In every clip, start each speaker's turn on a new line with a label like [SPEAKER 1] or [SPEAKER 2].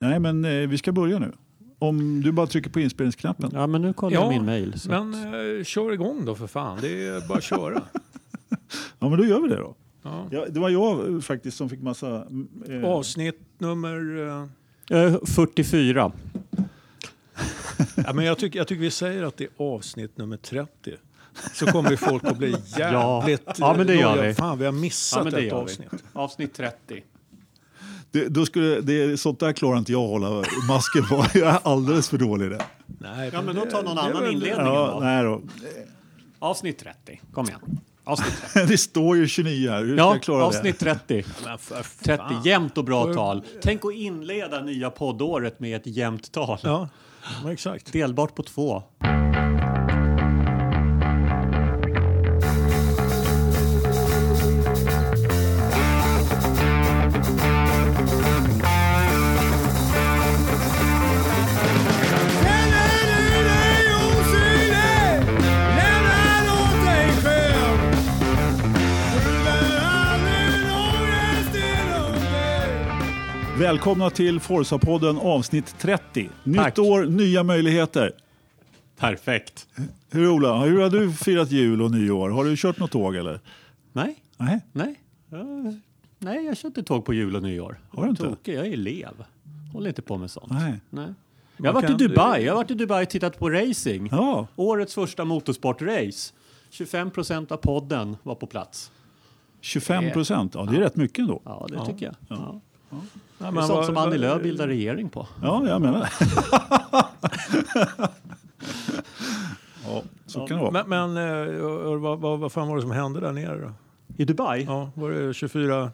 [SPEAKER 1] Nej, men eh, vi ska börja nu. Om du bara trycker på inspelningsknappen.
[SPEAKER 2] Ja, men nu kollar jag min mail. så
[SPEAKER 3] men
[SPEAKER 2] att-
[SPEAKER 3] eh, kör igång då för fan. Det är bara att köra.
[SPEAKER 1] Ja, men då gör vi det då.
[SPEAKER 3] Ja.
[SPEAKER 1] Ja, det var jag eh, faktiskt som fick massa... Eh,
[SPEAKER 3] Avsnitt nummer... eh,
[SPEAKER 2] Eh, 44.
[SPEAKER 3] Ja, men jag, tycker, jag tycker vi säger att det är avsnitt nummer 30. Så kommer folk att bli jävligt...
[SPEAKER 2] Ja, men det gör vi.
[SPEAKER 3] Fan, vi har missat
[SPEAKER 2] Ja,
[SPEAKER 3] ett
[SPEAKER 2] vi.
[SPEAKER 3] avsnitt.
[SPEAKER 2] Avsnitt 30.
[SPEAKER 1] Det, då skulle, det, sånt där klarar inte jag att hålla masken på. Jag är alldeles för dålig i det.
[SPEAKER 3] Nej,
[SPEAKER 2] Ja, men då
[SPEAKER 3] det-
[SPEAKER 2] tar någon
[SPEAKER 3] det
[SPEAKER 2] annan
[SPEAKER 3] väl-
[SPEAKER 2] inledning.
[SPEAKER 1] Ja,
[SPEAKER 2] då.
[SPEAKER 1] nej då.
[SPEAKER 2] Avsnitt 30. Kom igen. Avsnitt 30.
[SPEAKER 1] Det står ju 29 här. Hur ska
[SPEAKER 2] Ja,
[SPEAKER 1] jag klara
[SPEAKER 2] avsnitt 30.
[SPEAKER 3] Men för
[SPEAKER 2] 30.
[SPEAKER 3] fan.
[SPEAKER 2] Jämnt och bra tal. Tänk att inleda nya poddåret med ett jämnt tal.
[SPEAKER 3] Ja, exakt.
[SPEAKER 2] Delbart på två.
[SPEAKER 1] Välkomna till Forza-podden avsnitt 30. Nytt
[SPEAKER 2] Tack.
[SPEAKER 1] år, nya möjligheter.
[SPEAKER 2] Perfekt.
[SPEAKER 1] Hur Ola, hur har du firat jul och nyår? Har du kört något tåg eller?
[SPEAKER 2] Nej,
[SPEAKER 1] Nej.
[SPEAKER 2] nej. Ja, Nej, jag kör inte tåg på jul och nyår.
[SPEAKER 1] Har du inte?
[SPEAKER 2] Tokig, jag är elev. Håller inte på med sånt.
[SPEAKER 1] Nej.
[SPEAKER 2] Nej. Jag har varit i Dubai. Jag har varit i Dubai och tittat på racing.
[SPEAKER 1] Ja,
[SPEAKER 2] Årets första motorsportrace. 25 procent av podden var på plats.
[SPEAKER 1] 25 procent. Ja, det är rätt mycket ändå.
[SPEAKER 2] Ja, det tycker jag. Ja.
[SPEAKER 3] Ja,
[SPEAKER 2] Det är sånt
[SPEAKER 3] vad-
[SPEAKER 2] som Annie Lööf bildar regering på.
[SPEAKER 1] Ja, jag menar det. ja, så kan det vara.
[SPEAKER 3] Men, men eh, vad, vad, vad fan var det som hände där nere då?
[SPEAKER 2] I Dubai?
[SPEAKER 3] Ja, var det 24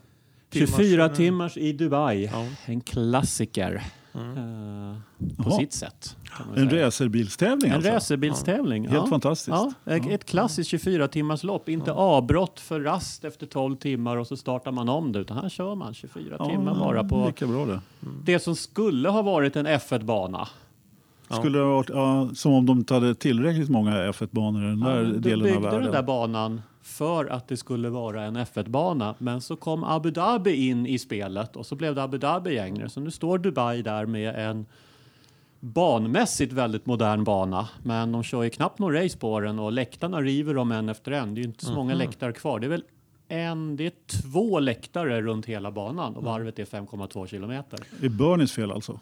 [SPEAKER 3] timmars...
[SPEAKER 2] 24 timmars i Dubai.
[SPEAKER 3] Ja.
[SPEAKER 2] En klassiker.
[SPEAKER 3] Mm.
[SPEAKER 2] eh, på sitt sätt.
[SPEAKER 1] En racerbilstävling
[SPEAKER 2] En
[SPEAKER 1] alltså?
[SPEAKER 2] racerbilstävling.
[SPEAKER 1] Helt fantastiskt.
[SPEAKER 2] Ja, ett, klassiskt 24 timmars lopp. Inte avbrott för rast efter 12 timmar och så startar man om det. Utan här kör man 24 timmar bara på
[SPEAKER 1] Lika bra det.
[SPEAKER 2] det som skulle ha varit en F1-bana.
[SPEAKER 1] Skulle det ha varit, ja, som om de inte hade tillräckligt många F1-banor i den där
[SPEAKER 2] de
[SPEAKER 1] delen av
[SPEAKER 2] byggde
[SPEAKER 1] världen.
[SPEAKER 2] den där banan för att det skulle vara en F1-bana. Men så kom Abu Dhabi in i spelet och så blev det Abu Dhabi längre. Så nu står Dubai där med en banmässigt väldigt modern bana. Men de kör ju knappt någon race på den och läktarna river de en efter en. Det är ju inte så många läktare kvar. Det är väl en, det är två läktare runt hela banan och varvet är 5,2 kilometer.
[SPEAKER 1] Det är Bernies fel alltså.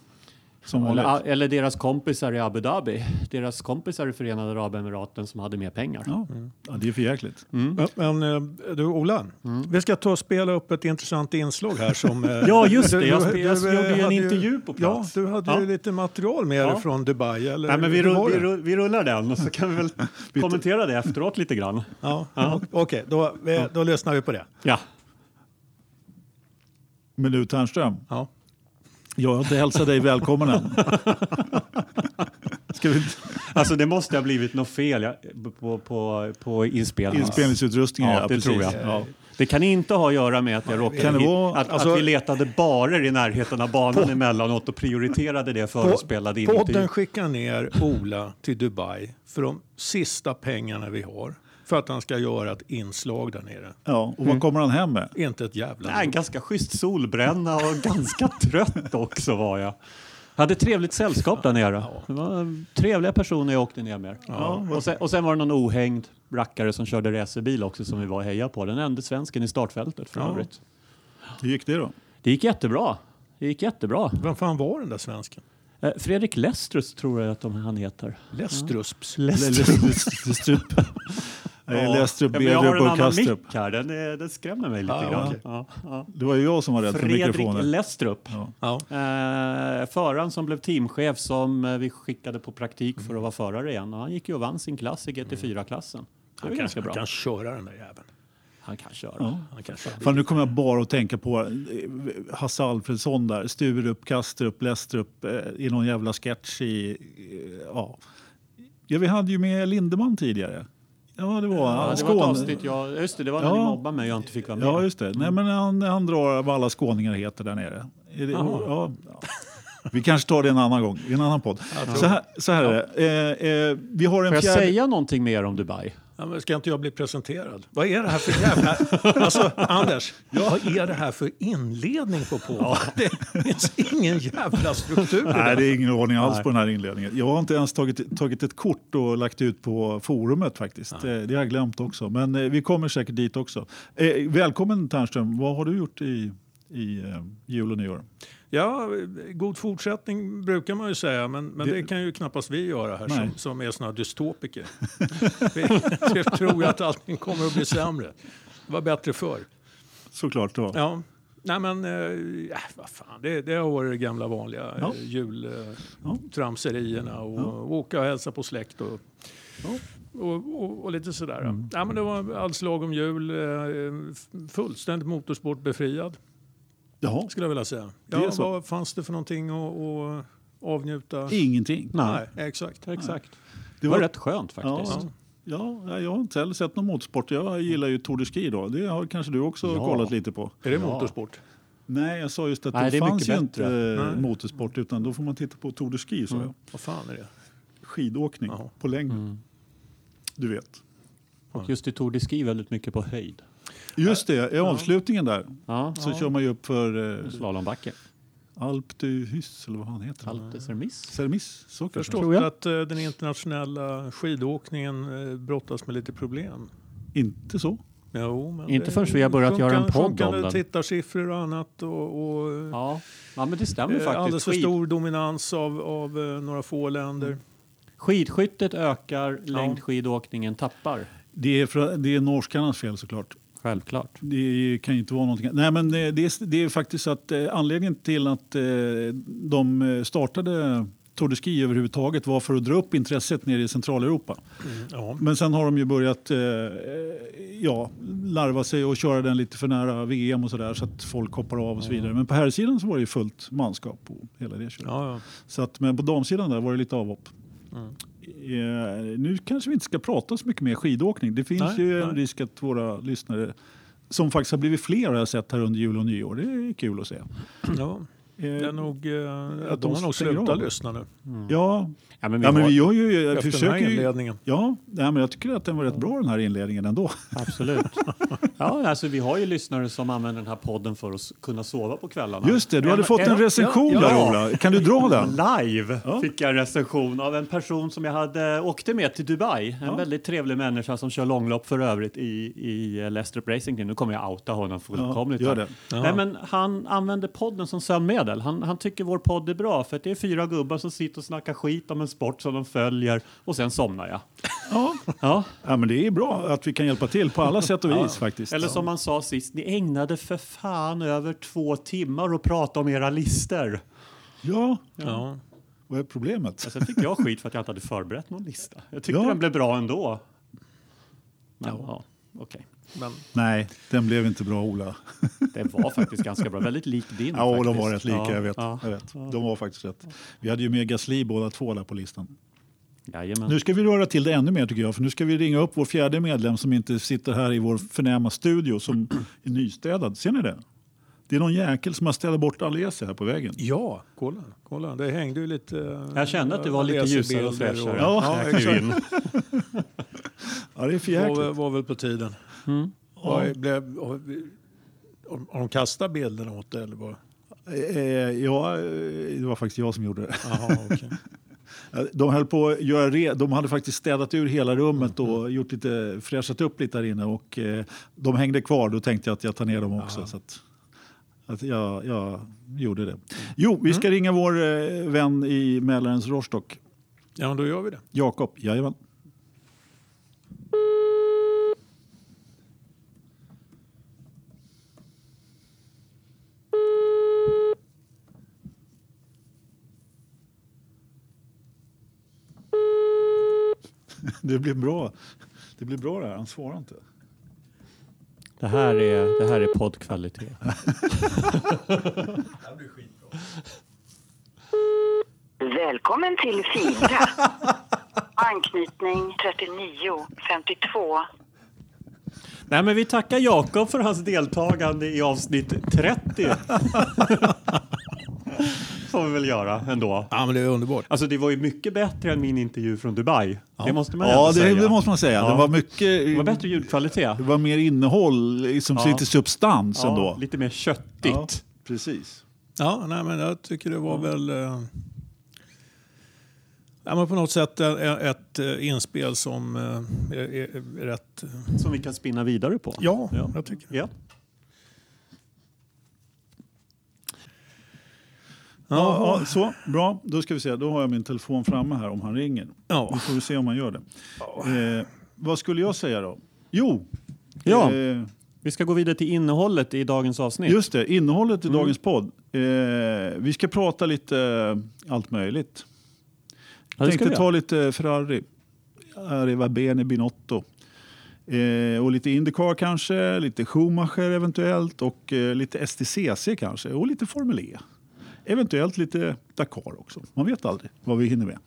[SPEAKER 2] Eller, eller deras kompisar i Abu Dhabi. Deras kompisar i Förenade Arabemiraten som hade mer pengar.
[SPEAKER 1] Ja. ja, det är för jäkligt.
[SPEAKER 3] Men, men eh, du Ola, vi ska ta och spela upp ett intressant inslag här som... eh,
[SPEAKER 2] Ja, just det.
[SPEAKER 3] du-
[SPEAKER 2] Jag
[SPEAKER 3] du-
[SPEAKER 2] jag
[SPEAKER 3] du,
[SPEAKER 2] gjorde ju en intervju på
[SPEAKER 3] Ja,
[SPEAKER 2] plats.
[SPEAKER 3] du hade
[SPEAKER 2] Ja.
[SPEAKER 3] ju lite material med
[SPEAKER 2] Ja.
[SPEAKER 3] dig från Dubai. Eller,
[SPEAKER 2] Nej, men vi, rull, vi,
[SPEAKER 3] det?
[SPEAKER 2] rull, vi rullar den och så kan vi väl kommentera det efteråt lite grann.
[SPEAKER 3] Ja, o- Okej, då, vi- då lyssnar vi på det.
[SPEAKER 2] Ja.
[SPEAKER 1] Minut Ternström,
[SPEAKER 3] Ja.
[SPEAKER 1] Jag har inte hälsat dig välkommen än. Ska vi
[SPEAKER 2] Alltså det måste ha blivit något fel ja, på, på, på inspelningen.
[SPEAKER 1] inspelningsutrustningen?
[SPEAKER 2] Ja, det tror jag.
[SPEAKER 1] Ja.
[SPEAKER 2] Det kan inte ha att göra med att jag råkade
[SPEAKER 1] Kan det
[SPEAKER 2] hit-
[SPEAKER 1] vara-
[SPEAKER 2] att,
[SPEAKER 3] alltså-
[SPEAKER 2] att vi letade barer i närheten av banan emellanåt och prioriterade det före spelade in.
[SPEAKER 3] Podden skickar ner Ola till Dubai för de sista pengarna vi har. För att han ska göra ett inslag där nere.
[SPEAKER 1] Ja, och vad kommer han hem med?
[SPEAKER 3] Inte ett jävla...
[SPEAKER 2] Nej, en ganska schysst solbränna och ganska trött också var jag. Hade trevligt sällskap där nere. Det var trevliga personer jag åkte ner med. och, sen, och sen var det någon ohängd rackare som körde racerbil också som vi var och hejade på. Den enda svensken i startfältet för
[SPEAKER 3] Ja.
[SPEAKER 2] övrigt.
[SPEAKER 1] Hur gick det då?
[SPEAKER 2] Det gick jättebra. Det gick jättebra.
[SPEAKER 3] Vem fan var den där svensken?
[SPEAKER 2] Eh, Fredrik Lestrus tror jag att de, han heter.
[SPEAKER 3] Lestrusps.
[SPEAKER 1] Lestrup. Nej, Lestrup,
[SPEAKER 2] Ja, men jag har en annan
[SPEAKER 1] Kastrup.
[SPEAKER 2] mick här. Den, är, den skrämmer mig lite
[SPEAKER 3] Ja,
[SPEAKER 2] grann. Ja, ja.
[SPEAKER 1] Det var ju jag som var rädd för
[SPEAKER 2] Fredrik
[SPEAKER 1] mikrofonen.
[SPEAKER 2] Lestrup.
[SPEAKER 1] Ja.
[SPEAKER 3] Ja.
[SPEAKER 2] Eh, föraren som blev teamchef som eh, vi skickade på praktik för att vara förare igen. Och han gick ju och vann sin klass i GT4-klassen. Det var
[SPEAKER 3] Han, kan, han kan köra den där jäveln.
[SPEAKER 2] Han kan köra.
[SPEAKER 1] Ja.
[SPEAKER 3] Han kan köra.
[SPEAKER 1] Fan, nu kommer jag bara att tänka på eh, Hasse Alfredsson där. Sturup, Kastrup, Lestrup eh, i någon jävla sketch i... eh, Ja. ja, vi hade ju med Lindeman tidigare. Ja, det var...
[SPEAKER 2] Ja, det var ett avsnitt. Ja, just det, det var när
[SPEAKER 1] Ja.
[SPEAKER 2] ni mobbade mig och jag inte fick vara med.
[SPEAKER 1] Ja, just det. Nej, men han, han drar vad alla skåningar heter där nere. Det, ja. Vi kanske tar det en annan gång, i en annan podd. Så här, så här är det. Eh, eh, vi har en
[SPEAKER 2] Får jag
[SPEAKER 1] fjärde...
[SPEAKER 2] säga någonting mer om Dubai?
[SPEAKER 3] Ja, men ska inte jag bli presenterad? Vad är det här för jävla... Alltså, Anders, vad är det här för inledning på podden? Det finns ingen jävla struktur.
[SPEAKER 1] Nej, det är ingen ordning alls på den här inledningen. Jag har inte ens tagit, tagit ett kort och lagt ut på forumet faktiskt. Eh, Det har jag glömt också. Men eh, vi kommer säkert dit också. Eh, välkommen Ternström. Vad har du gjort i, i eh, jul och nyår?
[SPEAKER 3] Ja, god fortsättning brukar man ju säga, men, men det,
[SPEAKER 1] Det-
[SPEAKER 3] kan ju knappast vi göra här
[SPEAKER 1] Nej.
[SPEAKER 3] som, som är såna dystopiker. vi, vi tror att allting kommer att bli sämre. Det var bättre förr.
[SPEAKER 1] Såklart det var.
[SPEAKER 3] Ja. Nej men, eh, vad fan, det, det har varit det gamla vanliga
[SPEAKER 1] Ja.
[SPEAKER 3] ja.
[SPEAKER 1] Ja.
[SPEAKER 3] jultramserierna och, och åka och hälsa på släkt och, och, och, och lite sådär.
[SPEAKER 1] Mm.
[SPEAKER 3] Ja, men det var alls lagom jul, eh, fullständigt motorsportbefriad
[SPEAKER 1] Jaha,
[SPEAKER 3] skulle jag vilja säga.
[SPEAKER 1] Det är
[SPEAKER 3] Ja,
[SPEAKER 1] så.
[SPEAKER 3] vad fanns det för någonting att, att avnjuta?
[SPEAKER 1] ingenting.
[SPEAKER 3] Nej, exakt.
[SPEAKER 2] Exakt. Det
[SPEAKER 1] Det
[SPEAKER 2] var
[SPEAKER 1] var-
[SPEAKER 2] rätt skönt faktiskt.
[SPEAKER 1] Ja. Ja, nej, jag har inte heller sett någon motorsport. Jag gillar ju Tour de Ski då. Det har kanske du också
[SPEAKER 2] Ja.
[SPEAKER 1] kollat lite på.
[SPEAKER 3] Är det
[SPEAKER 2] Ja.
[SPEAKER 3] motorsport?
[SPEAKER 1] Nej, jag sa just att
[SPEAKER 2] Nej,
[SPEAKER 1] det,
[SPEAKER 2] det är
[SPEAKER 1] fanns
[SPEAKER 2] mycket
[SPEAKER 1] ju
[SPEAKER 2] bättre.
[SPEAKER 1] inte eh,
[SPEAKER 3] Nej.
[SPEAKER 1] motorsport utan då får man titta på Tour de Ski.
[SPEAKER 2] Mm.
[SPEAKER 1] jag.
[SPEAKER 3] Vad fan är det?
[SPEAKER 1] Skidåkning
[SPEAKER 3] Jaha.
[SPEAKER 1] på längd.
[SPEAKER 2] Mm.
[SPEAKER 1] Du vet.
[SPEAKER 2] Och just i Tour de Ski väldigt mycket på höjd.
[SPEAKER 1] Just det, i avslutningen där
[SPEAKER 2] Ja,
[SPEAKER 1] så kör man ju upp för eh,
[SPEAKER 2] slalombacke.
[SPEAKER 1] Alp du Hys eller vad han heter.
[SPEAKER 2] Altes Remis.
[SPEAKER 1] Sermis, så kanske.
[SPEAKER 3] Förstått
[SPEAKER 2] Tror jag.
[SPEAKER 3] att eh, den internationella skidåkningen eh, brottas med lite problem.
[SPEAKER 1] Inte så.
[SPEAKER 3] Jo, men
[SPEAKER 2] Inte förrän vi har börjat göra en podd om den.
[SPEAKER 3] tittarsiffror och annat. Och, och
[SPEAKER 2] Ja. ja, men det stämmer
[SPEAKER 3] eh, alldeles
[SPEAKER 2] faktiskt.
[SPEAKER 3] för
[SPEAKER 2] Skid,
[SPEAKER 3] stor dominans av, av eh, några få länder.
[SPEAKER 2] skidskyttet ökar, längdskidåkningen tappar.
[SPEAKER 1] Det är, för, det är norskarnas fel såklart.
[SPEAKER 2] Självklart.
[SPEAKER 1] Det kan ju inte vara någonting. Nej, men det, det, är, det är faktiskt att eh, anledningen till att eh, de eh, startade Tour de Ski överhuvudtaget var för att dra upp intresset nere i Centraleuropa.
[SPEAKER 3] Ja.
[SPEAKER 1] Men sen har de ju börjat eh, ja, larva sig och köra den lite för nära VM och sådär så att folk hoppar av och så vidare. Men på här sidan så var det ju fullt manskap på hela det köret.
[SPEAKER 3] Ja, ja.
[SPEAKER 1] Så att, men på damsidan där var det lite avhopp.
[SPEAKER 3] Mm.
[SPEAKER 1] Eh, nu kanske vi inte ska prata så mycket mer skidåkning. Det finns
[SPEAKER 3] Nej,
[SPEAKER 1] ju en
[SPEAKER 3] nej.
[SPEAKER 1] risk att våra lyssnare som faktiskt har blivit fler har jag sett här under jul och nyår. Det är kul att se.
[SPEAKER 3] ja.
[SPEAKER 1] Eh,
[SPEAKER 3] Det är nog, eh,
[SPEAKER 1] att
[SPEAKER 3] de har nog slutat lyssna nu.
[SPEAKER 1] Ja,
[SPEAKER 2] Ja, men vi
[SPEAKER 1] ja men
[SPEAKER 2] har,
[SPEAKER 1] vi gör ju, jag
[SPEAKER 3] Efter den här
[SPEAKER 1] försöker ju,
[SPEAKER 3] inledningen.
[SPEAKER 1] Ja, nej, men jag tycker att den var rätt bra den här inledningen ändå.
[SPEAKER 2] Absolut. Ja, alltså, vi har ju lyssnare som använder den här podden för att kunna sova på kvällarna.
[SPEAKER 1] Just det, du hade
[SPEAKER 2] En-
[SPEAKER 1] fått en
[SPEAKER 2] en-
[SPEAKER 1] recension
[SPEAKER 2] ja,
[SPEAKER 1] där
[SPEAKER 2] ja.
[SPEAKER 1] Ola. Kan du dra den?
[SPEAKER 2] Live
[SPEAKER 1] Ja.
[SPEAKER 2] fick jag en recension av en person som jag hade åkte med till Dubai. En
[SPEAKER 1] Ja.
[SPEAKER 2] väldigt trevlig människa som kör långlopp för övrigt i, i Lestrup Racing. Nu kommer jag outa honom fullkomligt.
[SPEAKER 1] gör
[SPEAKER 2] här.
[SPEAKER 1] det.
[SPEAKER 2] Nej, men han använder podden som sömnmedel. Han, han tycker vår podd är bra för att det är fyra gubbar som sitter och snackar skit om en sport som de följer och sen somnar jag.
[SPEAKER 1] Ja.
[SPEAKER 2] Ja.
[SPEAKER 1] ja, men det är bra att vi kan hjälpa till på alla sätt och vis
[SPEAKER 2] Ja.
[SPEAKER 1] faktiskt.
[SPEAKER 2] Eller som man sa sist, ni ägnade för fan över två timmar att prata om era lister.
[SPEAKER 1] Ja,
[SPEAKER 3] Ja.
[SPEAKER 1] vad är problemet?
[SPEAKER 2] Men sen fick jag skit för att jag inte hade förberett någon lista. Jag tyckte
[SPEAKER 1] Ja.
[SPEAKER 2] den blev bra ändå. Men, ja. okej.
[SPEAKER 3] Men
[SPEAKER 1] Nej, den blev inte bra Ola.
[SPEAKER 2] Det var faktiskt ganska bra. Väldigt lik din.
[SPEAKER 1] Ja,
[SPEAKER 2] faktiskt.
[SPEAKER 1] de var rätt lika,
[SPEAKER 2] Ja,
[SPEAKER 1] jag, vet.
[SPEAKER 2] Ja.
[SPEAKER 1] jag vet. De var faktiskt rätt. Vi hade ju med Gasly båda två där på listan.
[SPEAKER 2] Jajamän.
[SPEAKER 1] Nu ska vi röra till det ännu mer tycker jag, för nu ska vi ringa upp vår fjärde medlem som inte sitter här i vår förnäma studio som är nystädad. Ser ni det? Det är någon jäkel som har ställt bort Alesi här på vägen.
[SPEAKER 3] ja, kolla. kolla. Det hängde ju lite... eh,
[SPEAKER 2] Jag kände att det var lite ljusare och fräschare.
[SPEAKER 1] Ja,
[SPEAKER 3] exakt.
[SPEAKER 2] in.
[SPEAKER 1] Ja, det är för
[SPEAKER 3] Var,
[SPEAKER 1] jäkligt.
[SPEAKER 3] väl- var väl på tiden.
[SPEAKER 2] Mm.
[SPEAKER 3] Vad blev, har, har de kastat bilderna åt dig eller vad?
[SPEAKER 1] Eh, ja, eh, det var faktiskt jag som gjorde det.
[SPEAKER 3] Jaha, okej.
[SPEAKER 1] De höll på att göra re- De hade faktiskt städat ur hela rummet och gjort lite, fräschat upp lite där inne och eh, de hängde kvar. Då tänkte jag att jag tar ner dem också. Så att, att jag, jag gjorde det. Jo, vi ska ringa vår eh, vän i Mälarens Rostock,
[SPEAKER 3] Ja, då gör vi det.
[SPEAKER 1] Jakob. Jajamän. Det blir bra. Det blir bra det här. Han svarar inte.
[SPEAKER 2] Det här är, det här är poddkvalitet.
[SPEAKER 4] Välkommen till Fibra. Anknytning 39 52.
[SPEAKER 2] Nej, men vi tackar Jakob för hans deltagande i avsnitt 30. får vi väl göra ändå.
[SPEAKER 3] Ja, men det är underbart.
[SPEAKER 2] Alltså det var ju mycket bättre än min intervju från Dubai. Det måste man
[SPEAKER 1] Ja,
[SPEAKER 2] ändå
[SPEAKER 1] det,
[SPEAKER 2] säga.
[SPEAKER 1] det måste man säga.
[SPEAKER 2] Ja.
[SPEAKER 1] Det var mycket...
[SPEAKER 2] Det var bättre ljudkvalitet.
[SPEAKER 1] Det var mer innehåll, liksom
[SPEAKER 2] Ja.
[SPEAKER 1] lite substans ändå.
[SPEAKER 2] Ja, lite mer köttigt.
[SPEAKER 1] Ja, precis.
[SPEAKER 3] Ja, nej, men jag tycker det var väl... Eh, ja, men på något sätt ett, eh, inspel som eh, är rätt... eh,
[SPEAKER 2] Som vi kan spinna vidare på.
[SPEAKER 3] Ja,
[SPEAKER 2] Ja.
[SPEAKER 3] jag tycker det.
[SPEAKER 2] Ja.
[SPEAKER 1] Ja, ja, så, bra. Då ska vi se. Då har jag min telefon framme här om han ringer.
[SPEAKER 3] Ja.
[SPEAKER 1] Vi får se om han gör det. Eh, vad skulle jag säga då? Jo,
[SPEAKER 2] Ja.
[SPEAKER 1] eh,
[SPEAKER 2] Vi ska gå vidare till innehållet i dagens avsnitt.
[SPEAKER 1] just det. Innehållet i
[SPEAKER 2] Mm.
[SPEAKER 1] dagens podd. Eh, vi ska prata lite eh, allt möjligt.
[SPEAKER 2] Ja, det ska
[SPEAKER 1] tänkte
[SPEAKER 2] vi
[SPEAKER 1] ta lite Ferrari. Arriva Bene Binotto. Eh, och lite Indycar kanske, lite Schumacher eventuellt och eh, lite STCC kanske och lite Formel E. Eventuellt lite Dakar också. Man vet aldrig vad vi hinner med.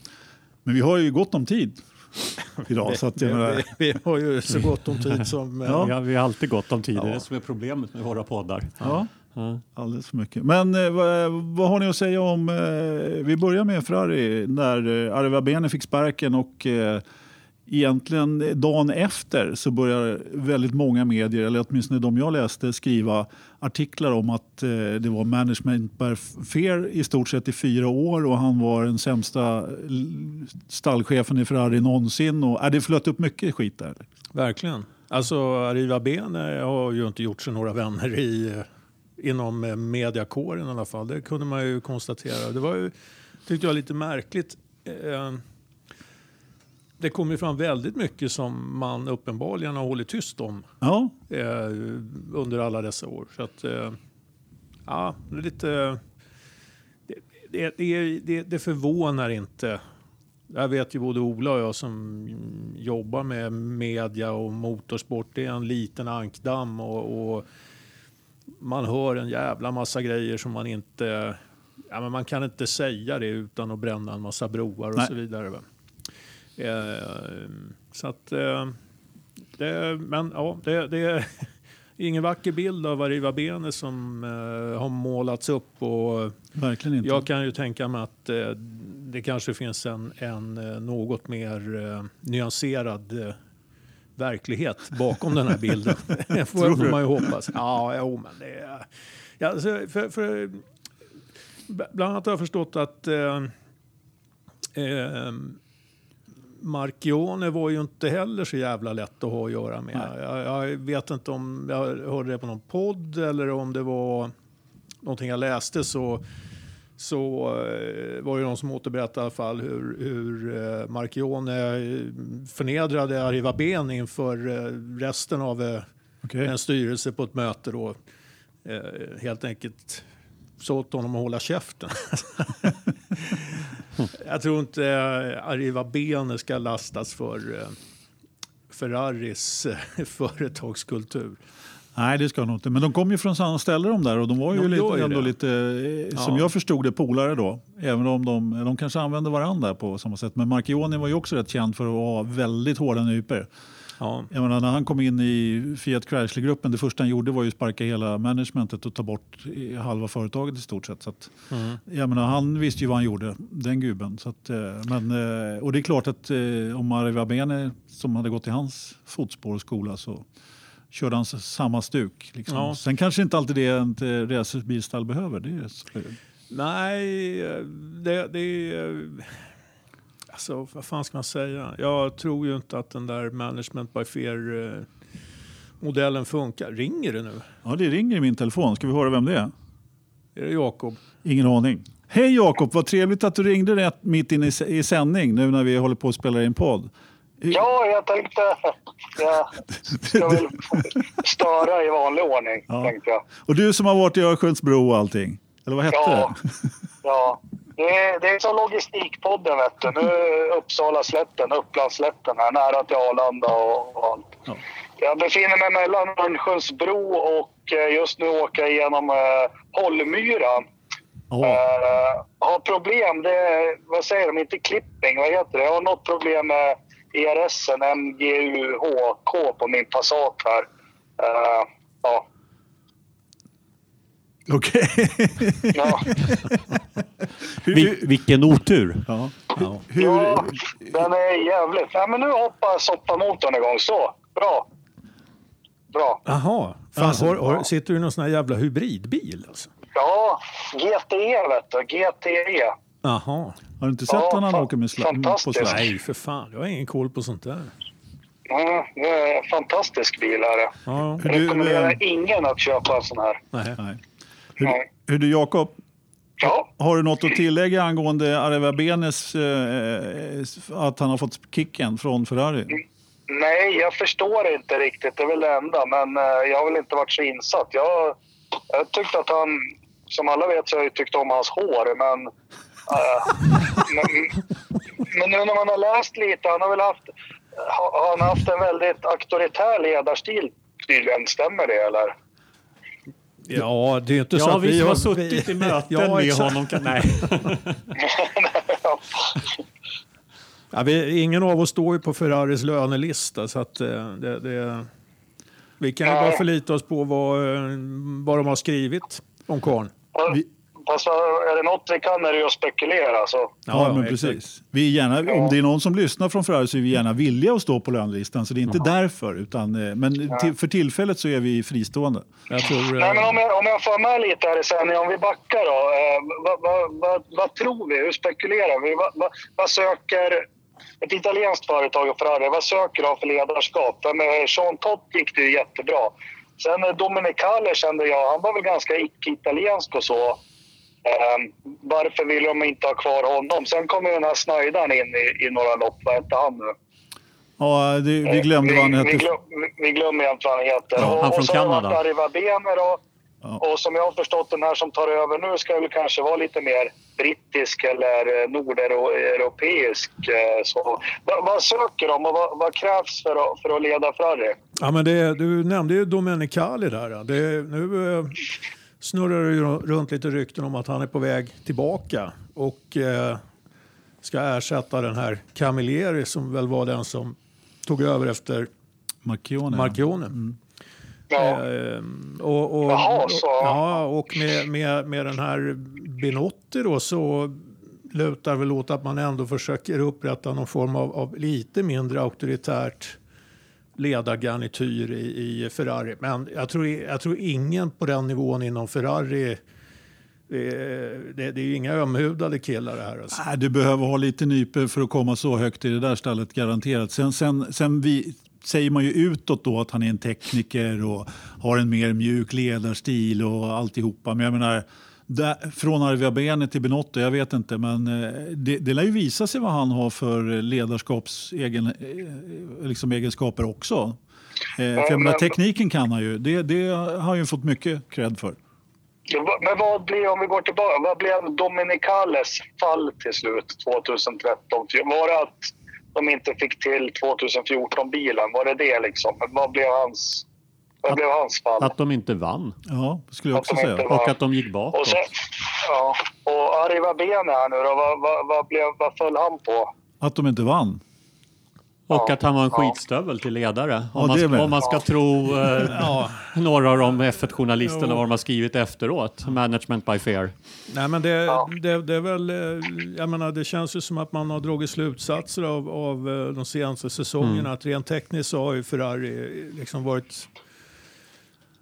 [SPEAKER 1] Men vi har ju gott om tid idag. så att, menar,
[SPEAKER 3] Vi, vi har ju så gott om tid som...
[SPEAKER 1] Ja.
[SPEAKER 2] Vi har, vi har alltid gott om tid. Det är det som är problemet med våra poddar.
[SPEAKER 1] ja,
[SPEAKER 2] Ja.
[SPEAKER 1] alldeles för mycket. Men eh, vad, vad har ni att säga om... Eh, vi börjar med Ferrari när eh, Arriva Bene fick sparken och eh, egentligen dagen efter så börjar väldigt många medier, eller åtminstone de jag läste, skriva artiklar om att eh, det var management by fear i stort sett i fyra år och han var den sämsta stallchefen i Ferrari någonsin. Och, äh, det flöt upp mycket skit där.
[SPEAKER 3] Verkligen. Alltså Arriva Bene har ju inte gjort sig några vänner i, eh, inom eh, mediakåren i alla fall. Det kunde man ju konstatera. Det var ju, tyckte jag, lite märkligt. Eh, det kom ju fram väldigt mycket som man uppenbarligen har hållit tyst om
[SPEAKER 1] Ja,
[SPEAKER 3] eh, under alla dessa år. Så att, eh, ja, det är lite... Det, det, det, det, det förvånar inte. Jag vet ju både Ola och jag som jobbar med media och motorsport. Det är en liten ankdamm och, och man hör en jävla massa grejer som man inte... Ja, men man kan inte säga det utan att bränna en massa broar och
[SPEAKER 1] Nej.
[SPEAKER 3] så vidare. Eh, så att... Eh, det, men ja, det, det är ingen vacker bild av Arriva Bene som eh, har målats upp. Och
[SPEAKER 1] verkligen inte.
[SPEAKER 3] jag kan ju tänka mig att det kanske finns en, en något mer eh, nyanserad verklighet bakom den här bilden. Det får, får man ju hoppas. Ja, jo, men det är... Ja, alltså, för, för, bland annat har jag förstått att eh, eh, Marchione var ju inte heller så jävla lätt att ha att göra med. Jag, jag vet inte om jag hörde det på någon podd eller om det var någonting jag läste så, så eh, var det någon som återberättade i alla fall hur, hur eh, Marchione eh, förnedrade Arriva Ben inför resten av
[SPEAKER 1] Okej.
[SPEAKER 3] en styrelse på ett möte då. Helt enkelt sa åt honom att hålla käften. Jag tror inte eh, Arriva Bene ska lastas för eh, Ferraris eh, företagskultur.
[SPEAKER 1] Nej, det ska de inte. Men de kom ju från samma ställe de där och de var ju
[SPEAKER 3] De
[SPEAKER 1] lite, ändå lite, eh, som
[SPEAKER 3] Ja.
[SPEAKER 1] jag förstod det, polare då. Även om de, de kanske använde varandra på samma sätt. Men Marchioni var ju också rätt känd för att ha väldigt hårda nypor.
[SPEAKER 3] Ja.
[SPEAKER 1] Jag menar, när han kom in i Fiat Chrysler-gruppen, det första han gjorde var ju att sparka hela managementet och ta bort halva företaget i stort sett. Så att,
[SPEAKER 3] Mm.
[SPEAKER 1] jag menar, han visste ju vad han gjorde, den gubben. Så att, eh, men, eh, och det är klart att eh, om Arriva Bene, som hade gått i hans fotspår och skola, så körde han samma stuk. Liksom.
[SPEAKER 3] Ja.
[SPEAKER 1] Sen kanske inte alltid det eh, racerbilstall behöver. Det är, så-
[SPEAKER 3] Nej, det, det. Alltså, vad fan ska man säga? Jag tror ju inte att den där management by fear-modellen funkar. Ringer det nu?
[SPEAKER 1] ja, det ringer i min telefon. Ska vi höra vem det är?
[SPEAKER 3] Är det Jakob?
[SPEAKER 1] Ingen aning. Hej Jakob, vad trevligt att du ringde rätt mitt in i, sändning nu när vi håller på att spela in podd.
[SPEAKER 5] Ja, jag tänkte... Jag ska väl störa i vanlig ordning,
[SPEAKER 1] Ja.
[SPEAKER 5] tänkte jag.
[SPEAKER 1] Och du som har varit i Örnsköldsbro och allting. Eller vad hette
[SPEAKER 5] Ja.
[SPEAKER 1] det?
[SPEAKER 5] Ja. Det är, det är som Logistikpodden, vet du. Nu är Uppsala slätten, Upplandsslätten här, nära till Arlanda och, och allt.
[SPEAKER 1] Ja.
[SPEAKER 5] Jag befinner mig mellan Örnsköldsbro och eh, just nu åker jag igenom eh, Hållmyra.
[SPEAKER 1] Ja.
[SPEAKER 5] Eh, har problem, det vad säger de, inte klipping, vad heter det? Jag har något problem med ERSen, MGUHK på min Passat här. Eh, ja.
[SPEAKER 1] Okej.
[SPEAKER 5] Ja,
[SPEAKER 2] Vi, vilken otur.
[SPEAKER 1] ja. Hur,
[SPEAKER 5] ja den är jävligt... Ja, men nu hoppar soppamotorn igång. Så, bra. Bra.
[SPEAKER 3] Jaha, fan,
[SPEAKER 1] Alltså,
[SPEAKER 3] har, har, sitter du i någon sån här jävla hybridbil? Alltså?
[SPEAKER 5] Ja, GTE vet du. GTE.
[SPEAKER 3] Jaha.
[SPEAKER 1] har du inte sett
[SPEAKER 5] Ja,
[SPEAKER 1] när han åker med sladd?
[SPEAKER 3] Nej, för fan. Jag har ingen koll på sånt där.
[SPEAKER 5] Mm, det är en fantastisk bil. Är det.
[SPEAKER 3] Ja,
[SPEAKER 1] Hur du,
[SPEAKER 5] Rekommenderar
[SPEAKER 1] eh,
[SPEAKER 5] ingen att köpa en sån här.
[SPEAKER 3] nej.
[SPEAKER 1] nej. Hur, hur du Jakob,
[SPEAKER 5] Ja,
[SPEAKER 1] har du något att tillägga angående Areva Benes eh, att han har fått kicken från Ferrari?
[SPEAKER 5] nej, jag förstår inte riktigt. Det är väl det enda. Men eh, jag har väl inte varit så insatt. Jag, jag tyckte att han... Som alla vet så har jag tyckt om hans hår, men... eh, men, men nu när man har läst lite, han har väl haft... Har han haft en väldigt auktoritär ledarstil tydligen? Stämmer det eller?
[SPEAKER 3] Ja, det är inte så
[SPEAKER 2] Ja,
[SPEAKER 3] att
[SPEAKER 2] vi som har
[SPEAKER 3] vi
[SPEAKER 2] suttit i möten
[SPEAKER 3] Ja,
[SPEAKER 2] med
[SPEAKER 3] exakt.
[SPEAKER 2] honom kan... Nej.
[SPEAKER 3] Ja, vi, ingen av oss står ju på Ferraris lönelista så att eh, det, det, vi kan ju bara förlita oss på vad, eh, vad de har skrivit om karln.
[SPEAKER 1] Vi-
[SPEAKER 5] Fast är det något vi kan är det ju att spekulera. Så.
[SPEAKER 1] Ja, men precis. Vi är gärna, Om det är någon som lyssnar från Ferrari så är vi gärna villiga att stå på lönelistan. Så det är inte därför. Utan, eh, men till, för tillfället så är vi fristående.
[SPEAKER 3] Jag tror, eh,
[SPEAKER 5] Nej, men om jag, om jag får med lite här sändningen, om vi backar då. Eh, vad, vad, vad, vad tror vi? Hur spekulerar vi? Vad, vad, vad söker ett italienskt företag och Ferrari, vad söker de för ledarskap? Med Sean Tott gick det ju jättebra. Sen eh, Dominicale kände jag, han var väl ganska icke-italiensk och så. Eh, varför vill de inte ha kvar honom? Sen kommer den här Snöjdaren in i, i några lopp. Vad hette han nu?
[SPEAKER 1] Ja, det, vi glömde vad han
[SPEAKER 5] vi, vi,
[SPEAKER 1] hette.
[SPEAKER 5] glöm, vi glömmer igen vad han heter.
[SPEAKER 2] Ja,
[SPEAKER 5] och,
[SPEAKER 2] han från
[SPEAKER 5] och så har det
[SPEAKER 2] Kanada.
[SPEAKER 5] varit Arriva Bene då.
[SPEAKER 1] Ja.
[SPEAKER 5] Och som jag har förstått den här som tar över nu ska väl kanske vara lite mer brittisk eller eh, nordeuropeisk. eh, Så. Vad, vad söker de och vad, vad krävs för att, för att leda Ferrari?
[SPEAKER 3] Ja, men det, du nämnde ju Domenicali där. Det, nu eh, snurrar det ju runt lite rykten om att han är på väg tillbaka och eh, ska ersätta den här Camilleri som väl var den som tog över efter
[SPEAKER 1] Marchione.
[SPEAKER 3] Marchione.
[SPEAKER 5] Ja,
[SPEAKER 3] Eh, och, och,
[SPEAKER 5] Jaha, så-
[SPEAKER 3] Ja, och med, med, med den här Binotti då så lutar väl åt att man ändå försöker upprätta någon form av, av lite mindre auktoritärt ledargarnityr i, i Ferrari. Men jag tror, jag tror ingen på den nivån inom Ferrari eh, det, det är ju inga ömhudade killar det här. Alltså.
[SPEAKER 1] Nej, du behöver ha lite nyper för att komma så högt i det där stallet garanterat. Sen, sen, sen vi, säger man ju utåt då att han är en tekniker och har en mer mjuk ledarstil och alltihopa. Men jag menar, där, från Arvia Bene till Benotto, jag vet inte. Men eh, det, det lär ju visa sig vad han har för ledarskapsegen, eh, liksom egenskaper också. Eh, för jag menar, tekniken kan han ju. Det, det har han ju fått mycket cred för.
[SPEAKER 5] Men vad blir, om vi går tillbaka, vad blev Dominicales fall till slut 2013? Var det att de inte fick till 2014-bilen? Var det det liksom? Vad blev hans, vad blev hans fall?
[SPEAKER 2] Att de inte vann.
[SPEAKER 1] Ja, det skulle jag också säga.
[SPEAKER 2] Och att de gick bakåt.
[SPEAKER 5] Och, sen, ja, och Arriva Bene här nu då, vad, vad, vad, blev, vad föll han på?
[SPEAKER 1] Att de inte vann.
[SPEAKER 2] Och
[SPEAKER 5] Ja.
[SPEAKER 2] att han var en
[SPEAKER 5] Ja.
[SPEAKER 2] skitstövel till ledare.
[SPEAKER 1] Ja,
[SPEAKER 2] Om, man,
[SPEAKER 1] det med.
[SPEAKER 2] om man ska tro eh, några av de F1-journalisterna vad de har skrivit efteråt. Management by fear.
[SPEAKER 3] Nej, men det,
[SPEAKER 5] Ja.
[SPEAKER 3] det, det är väl, eh, jag menar, det känns ju som att man har dragit slutsatser av, av eh, de senaste säsongerna. Att rent tekniskt så har ju Ferrari liksom varit...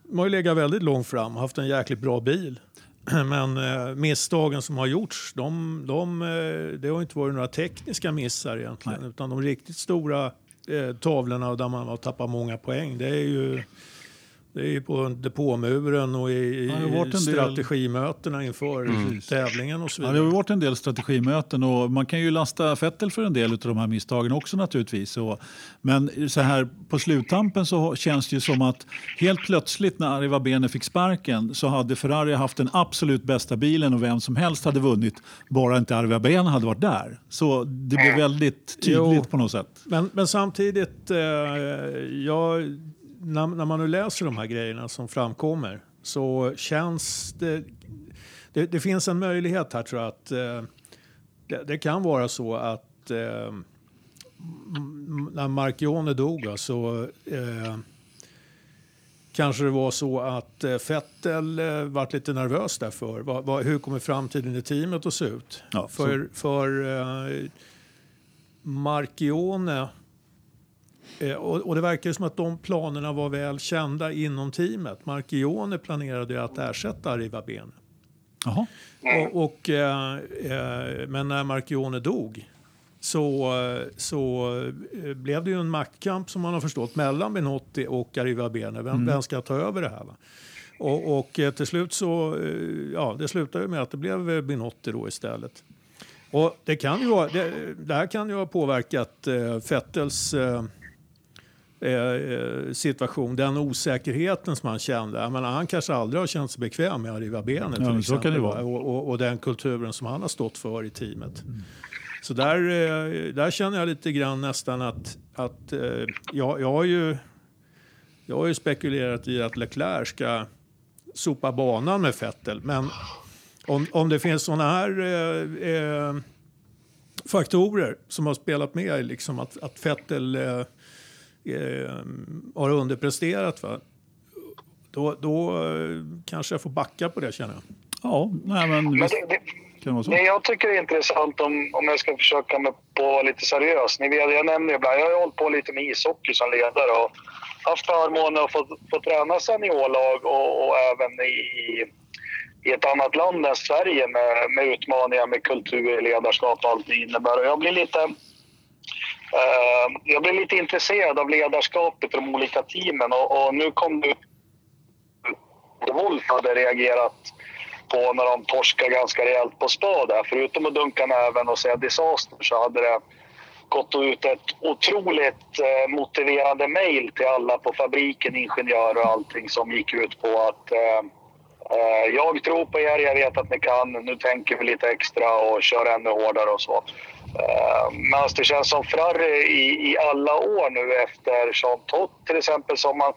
[SPEAKER 3] De har ju legat väldigt långt fram och haft en jäkligt bra bil. Men eh, misstagen som har gjorts, de, de, eh, det har inte varit några tekniska missar egentligen. Utan de riktigt stora eh, tavlorna där man har tappat många poäng, det är ju, det är ju på depåmuren och i, i
[SPEAKER 1] Ja, en del-
[SPEAKER 3] strategimötena inför tävlingen och så
[SPEAKER 1] Ja,
[SPEAKER 3] vidare.
[SPEAKER 1] det har varit en del strategimöten och man kan ju lasta Vettel för en del av de här misstagen också naturligtvis. Och, men så här på sluttampen så känns det ju som att helt plötsligt när Arriva Bene fick sparken så hade Ferrari haft den absolut bästa bilen och vem som helst hade vunnit bara inte Arriva Bene hade varit där. Så det blev väldigt tydligt
[SPEAKER 3] Jo.
[SPEAKER 1] på något sätt.
[SPEAKER 3] Men, men samtidigt, eh, jag, när, när man nu läser de här grejerna som framkommer så känns det... Det, det finns en möjlighet här tror jag att eh, det, det kan vara så att eh, när Marchione dog så eh, kanske det var så att eh, Vettel eh, vart lite nervös därför. Vad, vad, hur kommer framtiden i teamet att se ut?
[SPEAKER 1] Ja, så-
[SPEAKER 3] för för eh, Marchione och, och det verkar som att de planerna var väl kända inom teamet. Marchione planerade ju att ersätta Arriva Bene.
[SPEAKER 1] Jaha.
[SPEAKER 3] Och, och, eh, eh, men när Marchione dog så, eh, så eh, blev det ju en maktkamp som man har förstått mellan Benotti och Arriva Bene. Vem, vem ska ta över det här? Va? Och, och eh, till slut så, eh, ja, det slutade ju med att det blev eh, Benotti då istället. Och det, kan ju vara, det, det här kan ju ha påverkat eh, Vettels eh, eh, situation, den osäkerheten som han kände. Jag menar, han kanske aldrig har känt sig bekväm med Arriva Bene till
[SPEAKER 1] men så kan det vara.
[SPEAKER 3] va? Och, och, och den kulturen som han har stått för i teamet. Så där, eh, där känner jag lite grann nästan att, att eh, jag, jag, har ju, jag har ju spekulerat i att Leclerc ska sopa banan med Vettel. Men om, om det finns sådana här eh, eh, faktorer som har spelat med, liksom att, att Vettel eh, eh, har underpresterat, va? Då, då eh, kanske jag får backa på det känner jag.
[SPEAKER 1] Ja, nej men
[SPEAKER 5] Men
[SPEAKER 1] visst
[SPEAKER 5] det, det,
[SPEAKER 1] kan det vara så.
[SPEAKER 5] det jag tycker är intressant om, om jag ska försöka mig på att vara lite seriös. Ni vet, jag nämner ibland, jag har hållit på lite med ishockey som ledare och haft förmånen att få, få träna seniorlag och, och även i, i ett annat land än Sverige med, med utmaningar med kultur, ledarskap och allt det innebär. Och jag blir lite Eh, jag blev lite intresserad av ledarskapet i de olika teamen och, och nu kom det Wolf hade reagerat på när de torskade ganska rejält på spa där. Förutom att dunka näven och säga disaster så hade det gått ut ett otroligt eh, motiverande mejl till alla på fabriken, ingenjörer och allting som gick ut på att eh, eh, jag tror på er, jag vet att ni kan, nu tänker vi lite extra och kör ännu hårdare och så. Men Medan det känns som Ferrari i, i alla år nu efter Jean Todt till exempel som man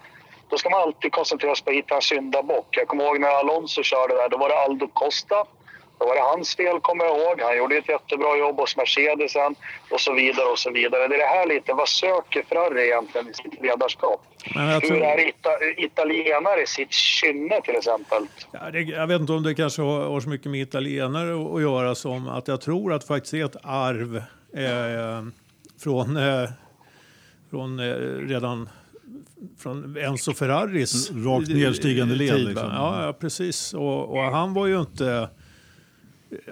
[SPEAKER 5] då ska man alltid koncentrera sig på att hitta en syndabock. Jag kommer ihåg när Alonso körde där, då var det Aldo Costa. Då var det hans fel, kommer jag ihåg. Han gjorde ett jättebra jobb hos Mercedesen och så vidare och så vidare. Det är det här lite, vad söker Ferrari egentligen i sitt ledarskap?
[SPEAKER 3] Men jag
[SPEAKER 5] Hur
[SPEAKER 3] tror-
[SPEAKER 5] är ita- italienare sitt kynne till exempel?
[SPEAKER 3] Ja, det, jag vet inte om det kanske har, har så mycket med italienare att, att göra som att jag tror att det faktiskt är ett arv eh, från, eh, från eh, redan från Enzo Ferraris
[SPEAKER 1] Rakt nedstigande led, liksom.
[SPEAKER 3] Ja, ja, precis. Och, och han var ju inte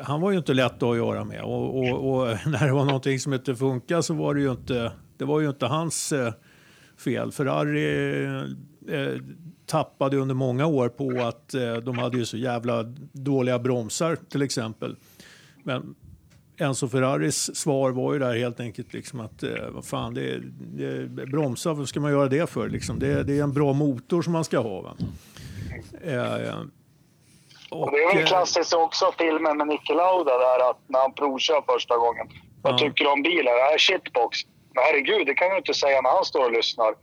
[SPEAKER 3] han var ju inte lätt att göra med. Och, och, och när det var någonting som inte funkade så var det ju inte, det var ju inte hans eh, fel. Ferrari eh, tappade under många år på att eh, de hade ju så jävla dåliga bromsar till exempel. Men Enzo Ferraris svar var ju där helt enkelt liksom att eh, vad fan, det är, det är bromsar, vad ska man göra det för? Liksom? Det, det är en bra motor som man ska ha. Va?
[SPEAKER 5] Och det är väl
[SPEAKER 3] eh,
[SPEAKER 5] klassiskt också filmen med Niki Lauda där att när han provkör första gången. Vad
[SPEAKER 3] Ja.
[SPEAKER 5] tycker du om bilen? Det här är shitbox. Men herregud, det kan du inte säga när han står och lyssnar.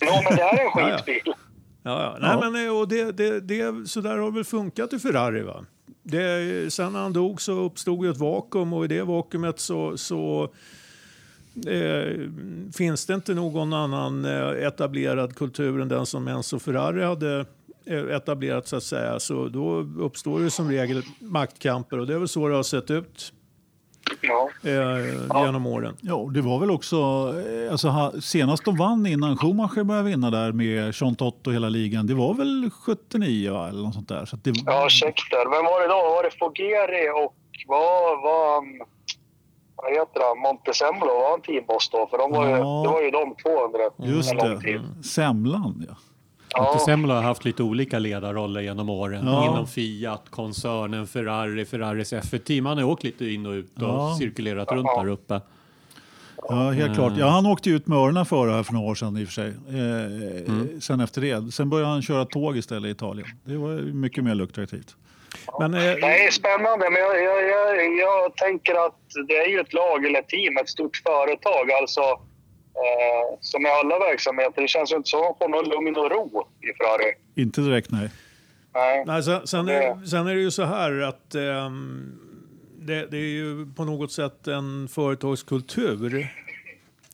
[SPEAKER 5] jo, men det här är en
[SPEAKER 3] Ja, ja.
[SPEAKER 5] skitbil.
[SPEAKER 3] Ja, ja. Nej, Men, eh, och det, det, det, så där har väl funkat i Ferrari. Va? Det, sen när han dog så uppstod ju ett vakuum och i det vakuumet så, så eh, finns det inte någon annan eh, etablerad kultur än den som Enzo Ferrari hade etablerat så att säga. Så då uppstår det som regel maktkamper och det är väl så det har sett ut
[SPEAKER 5] Ja.
[SPEAKER 3] eh, genom åren.
[SPEAKER 1] Ja, det var väl också, eh, alltså, ha- senast de vann innan Schumacher började vinna där med Jean Tott och hela ligan, det var väl 79 va? eller något sånt där. Så att det,
[SPEAKER 5] Ja, check där. Vem var det då? Var det Fogeri och vad var han? Vad heter han? Montezemolo, var han teamboss då? För de var ju,
[SPEAKER 1] Ja.
[SPEAKER 5] det var ju de två under en
[SPEAKER 1] just
[SPEAKER 5] en lång tid.
[SPEAKER 1] det, Semlan ja.
[SPEAKER 5] Ja.
[SPEAKER 2] Semla har haft lite olika ledarroller genom åren.
[SPEAKER 1] Ja.
[SPEAKER 2] Inom Fiat, koncernen, Ferrari, Ferraris F1-team. Han har åkt lite in och ut och
[SPEAKER 1] Ja.
[SPEAKER 2] cirkulerat runt där uppe.
[SPEAKER 1] Ja, helt klart. Ja, han åkte ut med öronen före här för några år sedan i och för sig. Eh, Sen efter det. Sen började han köra tåg istället i Italien. Det var ju mycket mer lukrativt.
[SPEAKER 3] Men, eh,
[SPEAKER 5] Nej, spännande. Men jag, jag, jag, jag tänker att det är ju ett lag eller ett team, ett stort företag. Alltså, eh, som i alla verksamheter. Det känns ju inte som att de får någon lugn och ro i Ferrari.
[SPEAKER 1] Inte direkt nej.
[SPEAKER 5] Nej.
[SPEAKER 3] Nej, sen, sen, är, sen är det ju så här att ehm, det, det är ju på något sätt en företagskultur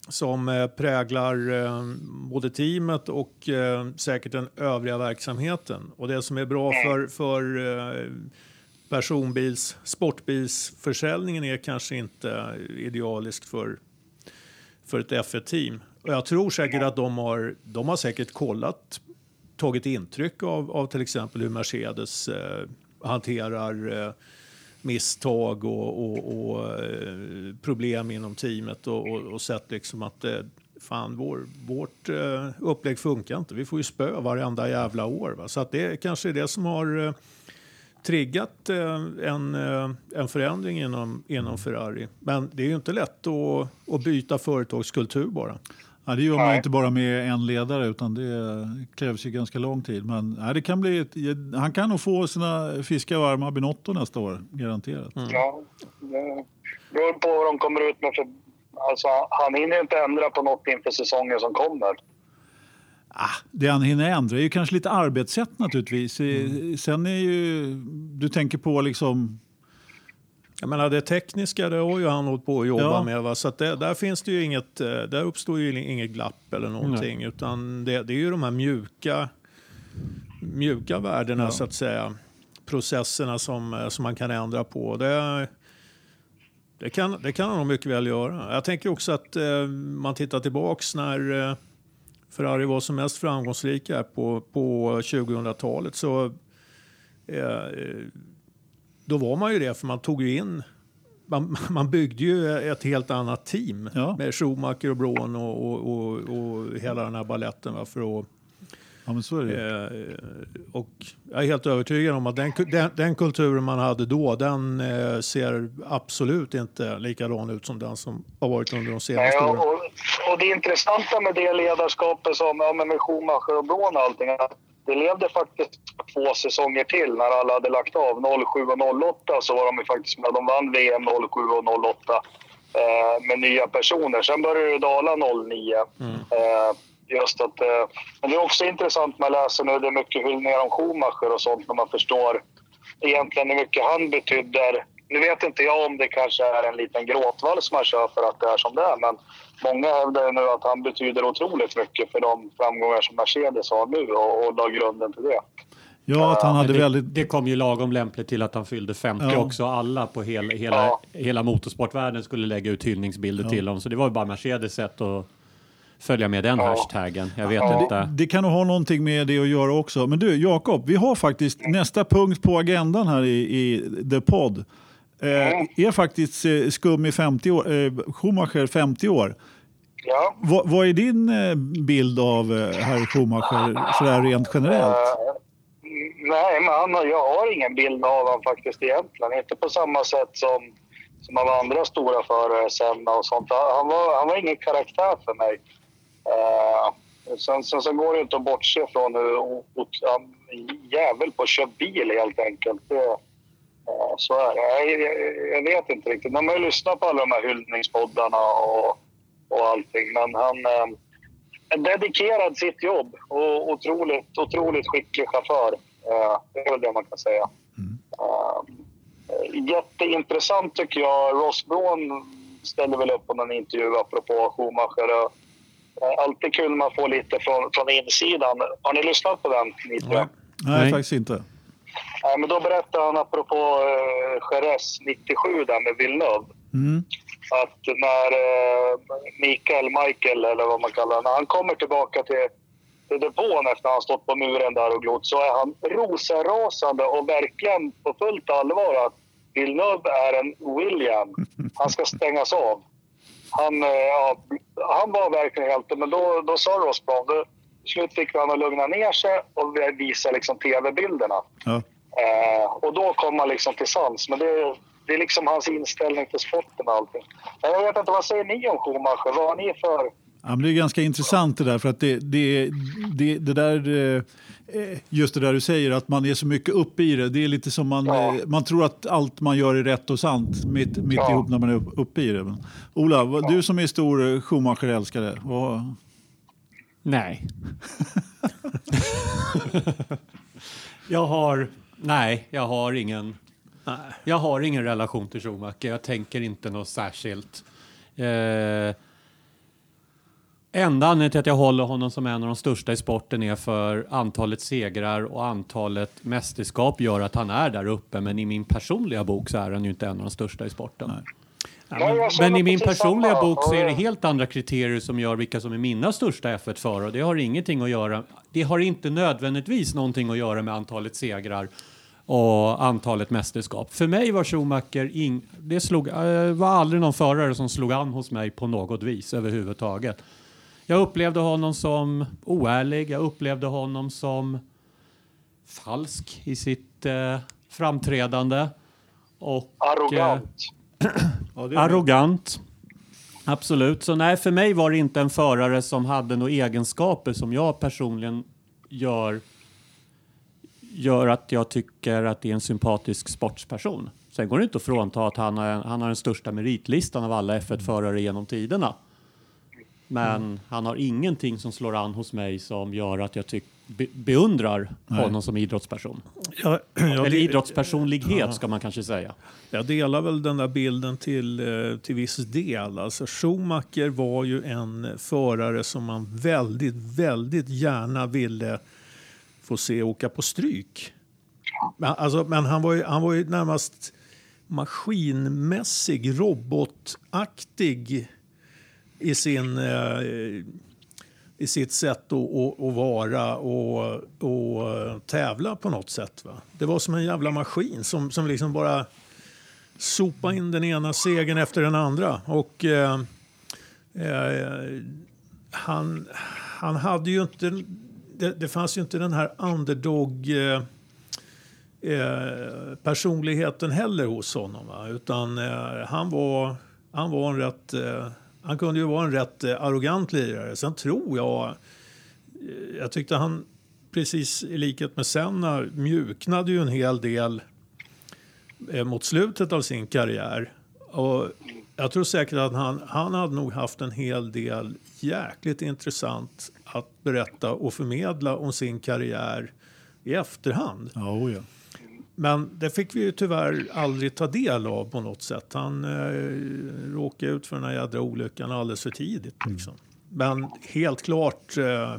[SPEAKER 3] som eh, präglar eh, både teamet och eh, säkert den övriga verksamheten. Och det som är bra för, för eh, personbils, sportbilsförsäljningen är kanske inte idealiskt för, för ett F1-team. Och jag tror säkert att de har, de har säkert kollat, tagit intryck av, av till exempel hur Mercedes eh, hanterar eh, misstag och, och, och eh, problem inom teamet och, och, och sett liksom att eh, fan, vår, vårt eh, upplägg funkar inte. Vi får ju spö varenda jävla år. Va? Så att det kanske är det som har eh, triggat eh, en, eh, en förändring inom, inom Ferrari. Men det är ju inte lätt att, att byta företagskultur bara.
[SPEAKER 1] Ja, det gör man
[SPEAKER 5] Nej.
[SPEAKER 1] inte bara med en ledare utan det krävs ju ganska lång tid. Men nej, det kan bli ett, han kan nog få sina fiskar varma Binotto nästa år, garanterat.
[SPEAKER 5] Ja, det beror på vad de kommer ut med för... Alltså, han hinner ju inte ändra på något inför säsongen som kommer.
[SPEAKER 1] Ah, det han hinner ändra är ju kanske lite arbetssätt naturligtvis. Eh, Sen är ju, du tänker på liksom,
[SPEAKER 3] Jag menar det tekniska det har ju han hållit på att jobba
[SPEAKER 1] Ja.
[SPEAKER 3] med. Va? Så det, där finns det ju inget, eh, där uppstår ju inget glapp eller någonting. Utan det, det är ju de här mjuka, mjuka värdena så att säga. Processerna som, eh, som man kan ändra på. Det, det, kan, det kan han nog mycket väl göra. Jag tänker också att eh, man tittar tillbaks när eh, Ferrari var som mest framgångsrika på, på 2000-talet så eh, då var man ju det för man tog ju in man, man byggde ju ett helt annat team
[SPEAKER 1] Ja.
[SPEAKER 3] med Schumacher och Braun och, och, och, och hela den här balletten. Va, för att,
[SPEAKER 1] ja men så är det
[SPEAKER 3] eh, och jag är helt övertygad om att den, den, den kulturen man hade då den eh, ser absolut inte likadan ut som den som har varit under de senaste
[SPEAKER 5] och,
[SPEAKER 3] åren.
[SPEAKER 5] och, och det intressanta med det ledarskapet som ja, med Schumacher och Braun och allting, att det levde faktiskt två säsonger till när alla hade lagt av. 07 och 08 så var de ju faktiskt med. De vann VM 07 och 08 eh, med nya personer. Sen började det dala 09. Eh, just att, eh, men det är också intressant man läser nu, det är mycket hyllningar om Schumacher och sånt när man förstår egentligen hur mycket han betyder. Nu vet inte jag om det kanske är en liten gråtvals man kör för att det är som det är, men många hävdar ju nu att han betyder otroligt mycket för de framgångar som Mercedes har nu och, och la grunden till det.
[SPEAKER 1] Ja, att han hade
[SPEAKER 2] det,
[SPEAKER 1] väldigt...
[SPEAKER 2] det kom ju lagom lämpligt till att han fyllde 50
[SPEAKER 1] Ja.
[SPEAKER 2] också. Alla på hel, hela,
[SPEAKER 5] Ja.
[SPEAKER 2] hela motorsportvärlden skulle lägga ut hyllningsbilder till honom. Så det var ju bara Mercedes sätt att följa med den hashtaggen. Jag vet
[SPEAKER 5] Ja.
[SPEAKER 2] inte.
[SPEAKER 1] Det kan nog ha någonting med det att göra också. Men du, Jakob, vi har faktiskt nästa punkt på agendan här i, i The Pod. Eh, är faktiskt eh, skum i 50 år, eh, Schumacher 50 år.
[SPEAKER 5] Ja.
[SPEAKER 1] Vad, vad är din eh, bild av eh, herr Schumacher sådär rent generellt?
[SPEAKER 5] Eh, nej, men han, jag har ingen bild av honom faktiskt egentligen. Inte på samma sätt som, som av andra stora förare, Senna och sånt. Han var, han var ingen karaktär för mig. Eh, sen, sen så går det inte att bortse från hur han jävel på att köra bil helt enkelt. Det, eh, så är det. Jag, jag, jag vet inte riktigt. Man har ju lyssnat på alla de här hyllningspoddarna och, och allting. Men han... Eh, en dedikerad sitt jobb och otroligt, otroligt skicklig chaufför. Eh, det är väl det man kan säga. Eh, jätteintressant tycker jag. Ross Braun ställer väl upp på någon intervju apropå Schumacher. Alltid kul när man får lite från, från insidan. Har ni lyssnat på den?
[SPEAKER 3] Nej.
[SPEAKER 1] Nej, faktiskt inte.
[SPEAKER 5] Nej, men då berättar han apropå eh, Jerez 97 där med Villeneuve.
[SPEAKER 1] Mm.
[SPEAKER 5] Att när eh, Mikael, Michael eller vad man kallar när han kommer tillbaka till, till depån efter att han stått på muren där och glott så är han rosenrasande och verkligen på fullt allvar att Villeneuve är en William. Han ska stängas av. Han, eh, ja, han var verkligen hjälte, men då, då sa då, till slut fick han att lugna ner sig och visa liksom tv-bilderna.
[SPEAKER 1] Ja.
[SPEAKER 5] Eh, och då kom han liksom till sans. Men det, det är liksom hans inställning till sporten och allting. Men jag vet inte, vad säger ni om Schumacher? Vad har ni för...
[SPEAKER 1] Ja, men det är ganska intressant det där för att det, det, det, det där eh, just det där du säger att man är så mycket uppe i det. Det är lite som man,
[SPEAKER 5] Ja.
[SPEAKER 1] eh, man tror att allt man gör är rätt och sant mitt, mitt
[SPEAKER 5] Ja.
[SPEAKER 1] ihop när man är upp- uppe i det. Men, Ola, vad- du som är stor eh, Schumacher-älskare. vad-
[SPEAKER 2] Nej. jag har... Nej, jag har ingen... Jag har ingen relation till Schumacher. Jag tänker inte något särskilt. Eh, Enda anledningen till att jag håller honom som en av de största i sporten är för antalet segrar och antalet mästerskap gör att han är där uppe. Men i min personliga bok så är han ju inte en av de största i sporten.
[SPEAKER 5] Nej, jag känner
[SPEAKER 2] Men i min personliga
[SPEAKER 5] samma.
[SPEAKER 2] bok så är det
[SPEAKER 5] Ja,
[SPEAKER 2] helt andra kriterier som gör vilka som är mina största F1-förare. Och det har ingenting att göra, det har inte nödvändigtvis någonting att göra med antalet segrar och antalet mästerskap. För mig var Schumacher, ing, det slog, eh, var aldrig någon förare som slog an hos mig på något vis överhuvudtaget. Jag upplevde honom som oärlig, jag upplevde honom som falsk i sitt eh, framträdande. Och, eh,
[SPEAKER 5] Arrogant.
[SPEAKER 1] Ja, är
[SPEAKER 2] Arrogant. Absolut. Så nej, för mig var det inte en förare som hade några egenskaper som jag personligen gör, gör att jag tycker att det är en sympatisk sportsperson. Sen går det inte att frånta att han har, han har den största meritlistan av alla F1-förare genom tiderna. Men han har ingenting som slår an hos mig som gör att jag tyck, be, beundrar honom som idrottsperson.
[SPEAKER 3] Jag, jag,
[SPEAKER 2] Eller idrottspersonlighet ska man kanske säga.
[SPEAKER 3] jag delar väl den där bilden till, eh, till viss del. Alltså Schumacher var ju en förare som man väldigt, väldigt gärna ville få se åka på stryk. Men, alltså, men han, var ju, han var ju närmast maskinmässig, robotaktig i, sin, eh, i sitt sätt att, att, vara och, och eh, tävla på något sätt. Va? Det var som en jävla maskin som, som liksom bara sopa in den ena segern efter den andra. Och eh, eh, han, han hade ju inte... Det, det fanns ju inte den här underdog... Eh, eh, personligheten heller hos honom. Va? Utan eh, han, var, han var en rätt... Eh, han kunde ju vara en rätt eh, arrogant lirare. Sen tror jag... Eh, jag tyckte han, precis i likhet med Senna, mjuknade ju en hel del eh, mot slutet av sin karriär. Och jag tror säkert att han, han hade nog haft en hel del jäkligt intressant att berätta och förmedla om sin karriär i efterhand.
[SPEAKER 1] Oh ja.
[SPEAKER 3] Men det fick vi ju tyvärr aldrig ta del av på något sätt. Han eh, råkade ut för den här jädra olyckan alldeles för tidigt. Liksom. Men helt klart eh,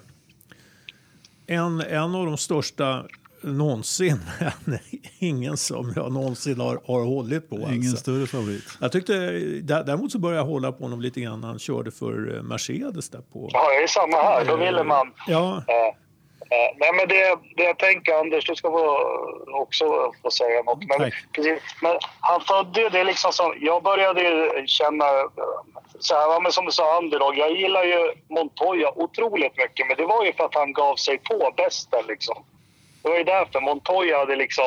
[SPEAKER 3] en, en av de största någonsin. Men ingen som jag någonsin har, har hållit på.
[SPEAKER 1] Ingen
[SPEAKER 3] alltså.
[SPEAKER 1] större favorit.
[SPEAKER 3] Jag tyckte, dä- däremot så började jag hålla på honom lite grann när han körde för eh, Mercedes där på.
[SPEAKER 5] Ja, det är samma här. Då ville man...
[SPEAKER 3] Ja,
[SPEAKER 5] Eh, eh, nej, men det, det jag tänker, Anders, du ska få, också få säga något. Men, precis, men han födde det liksom som... Jag började ju känna... Så här, men som du sa, underdog. Jag gillar ju Montoya otroligt mycket, men det var ju för att han gav sig på bästen liksom. Det var ju därför Montoya hade liksom...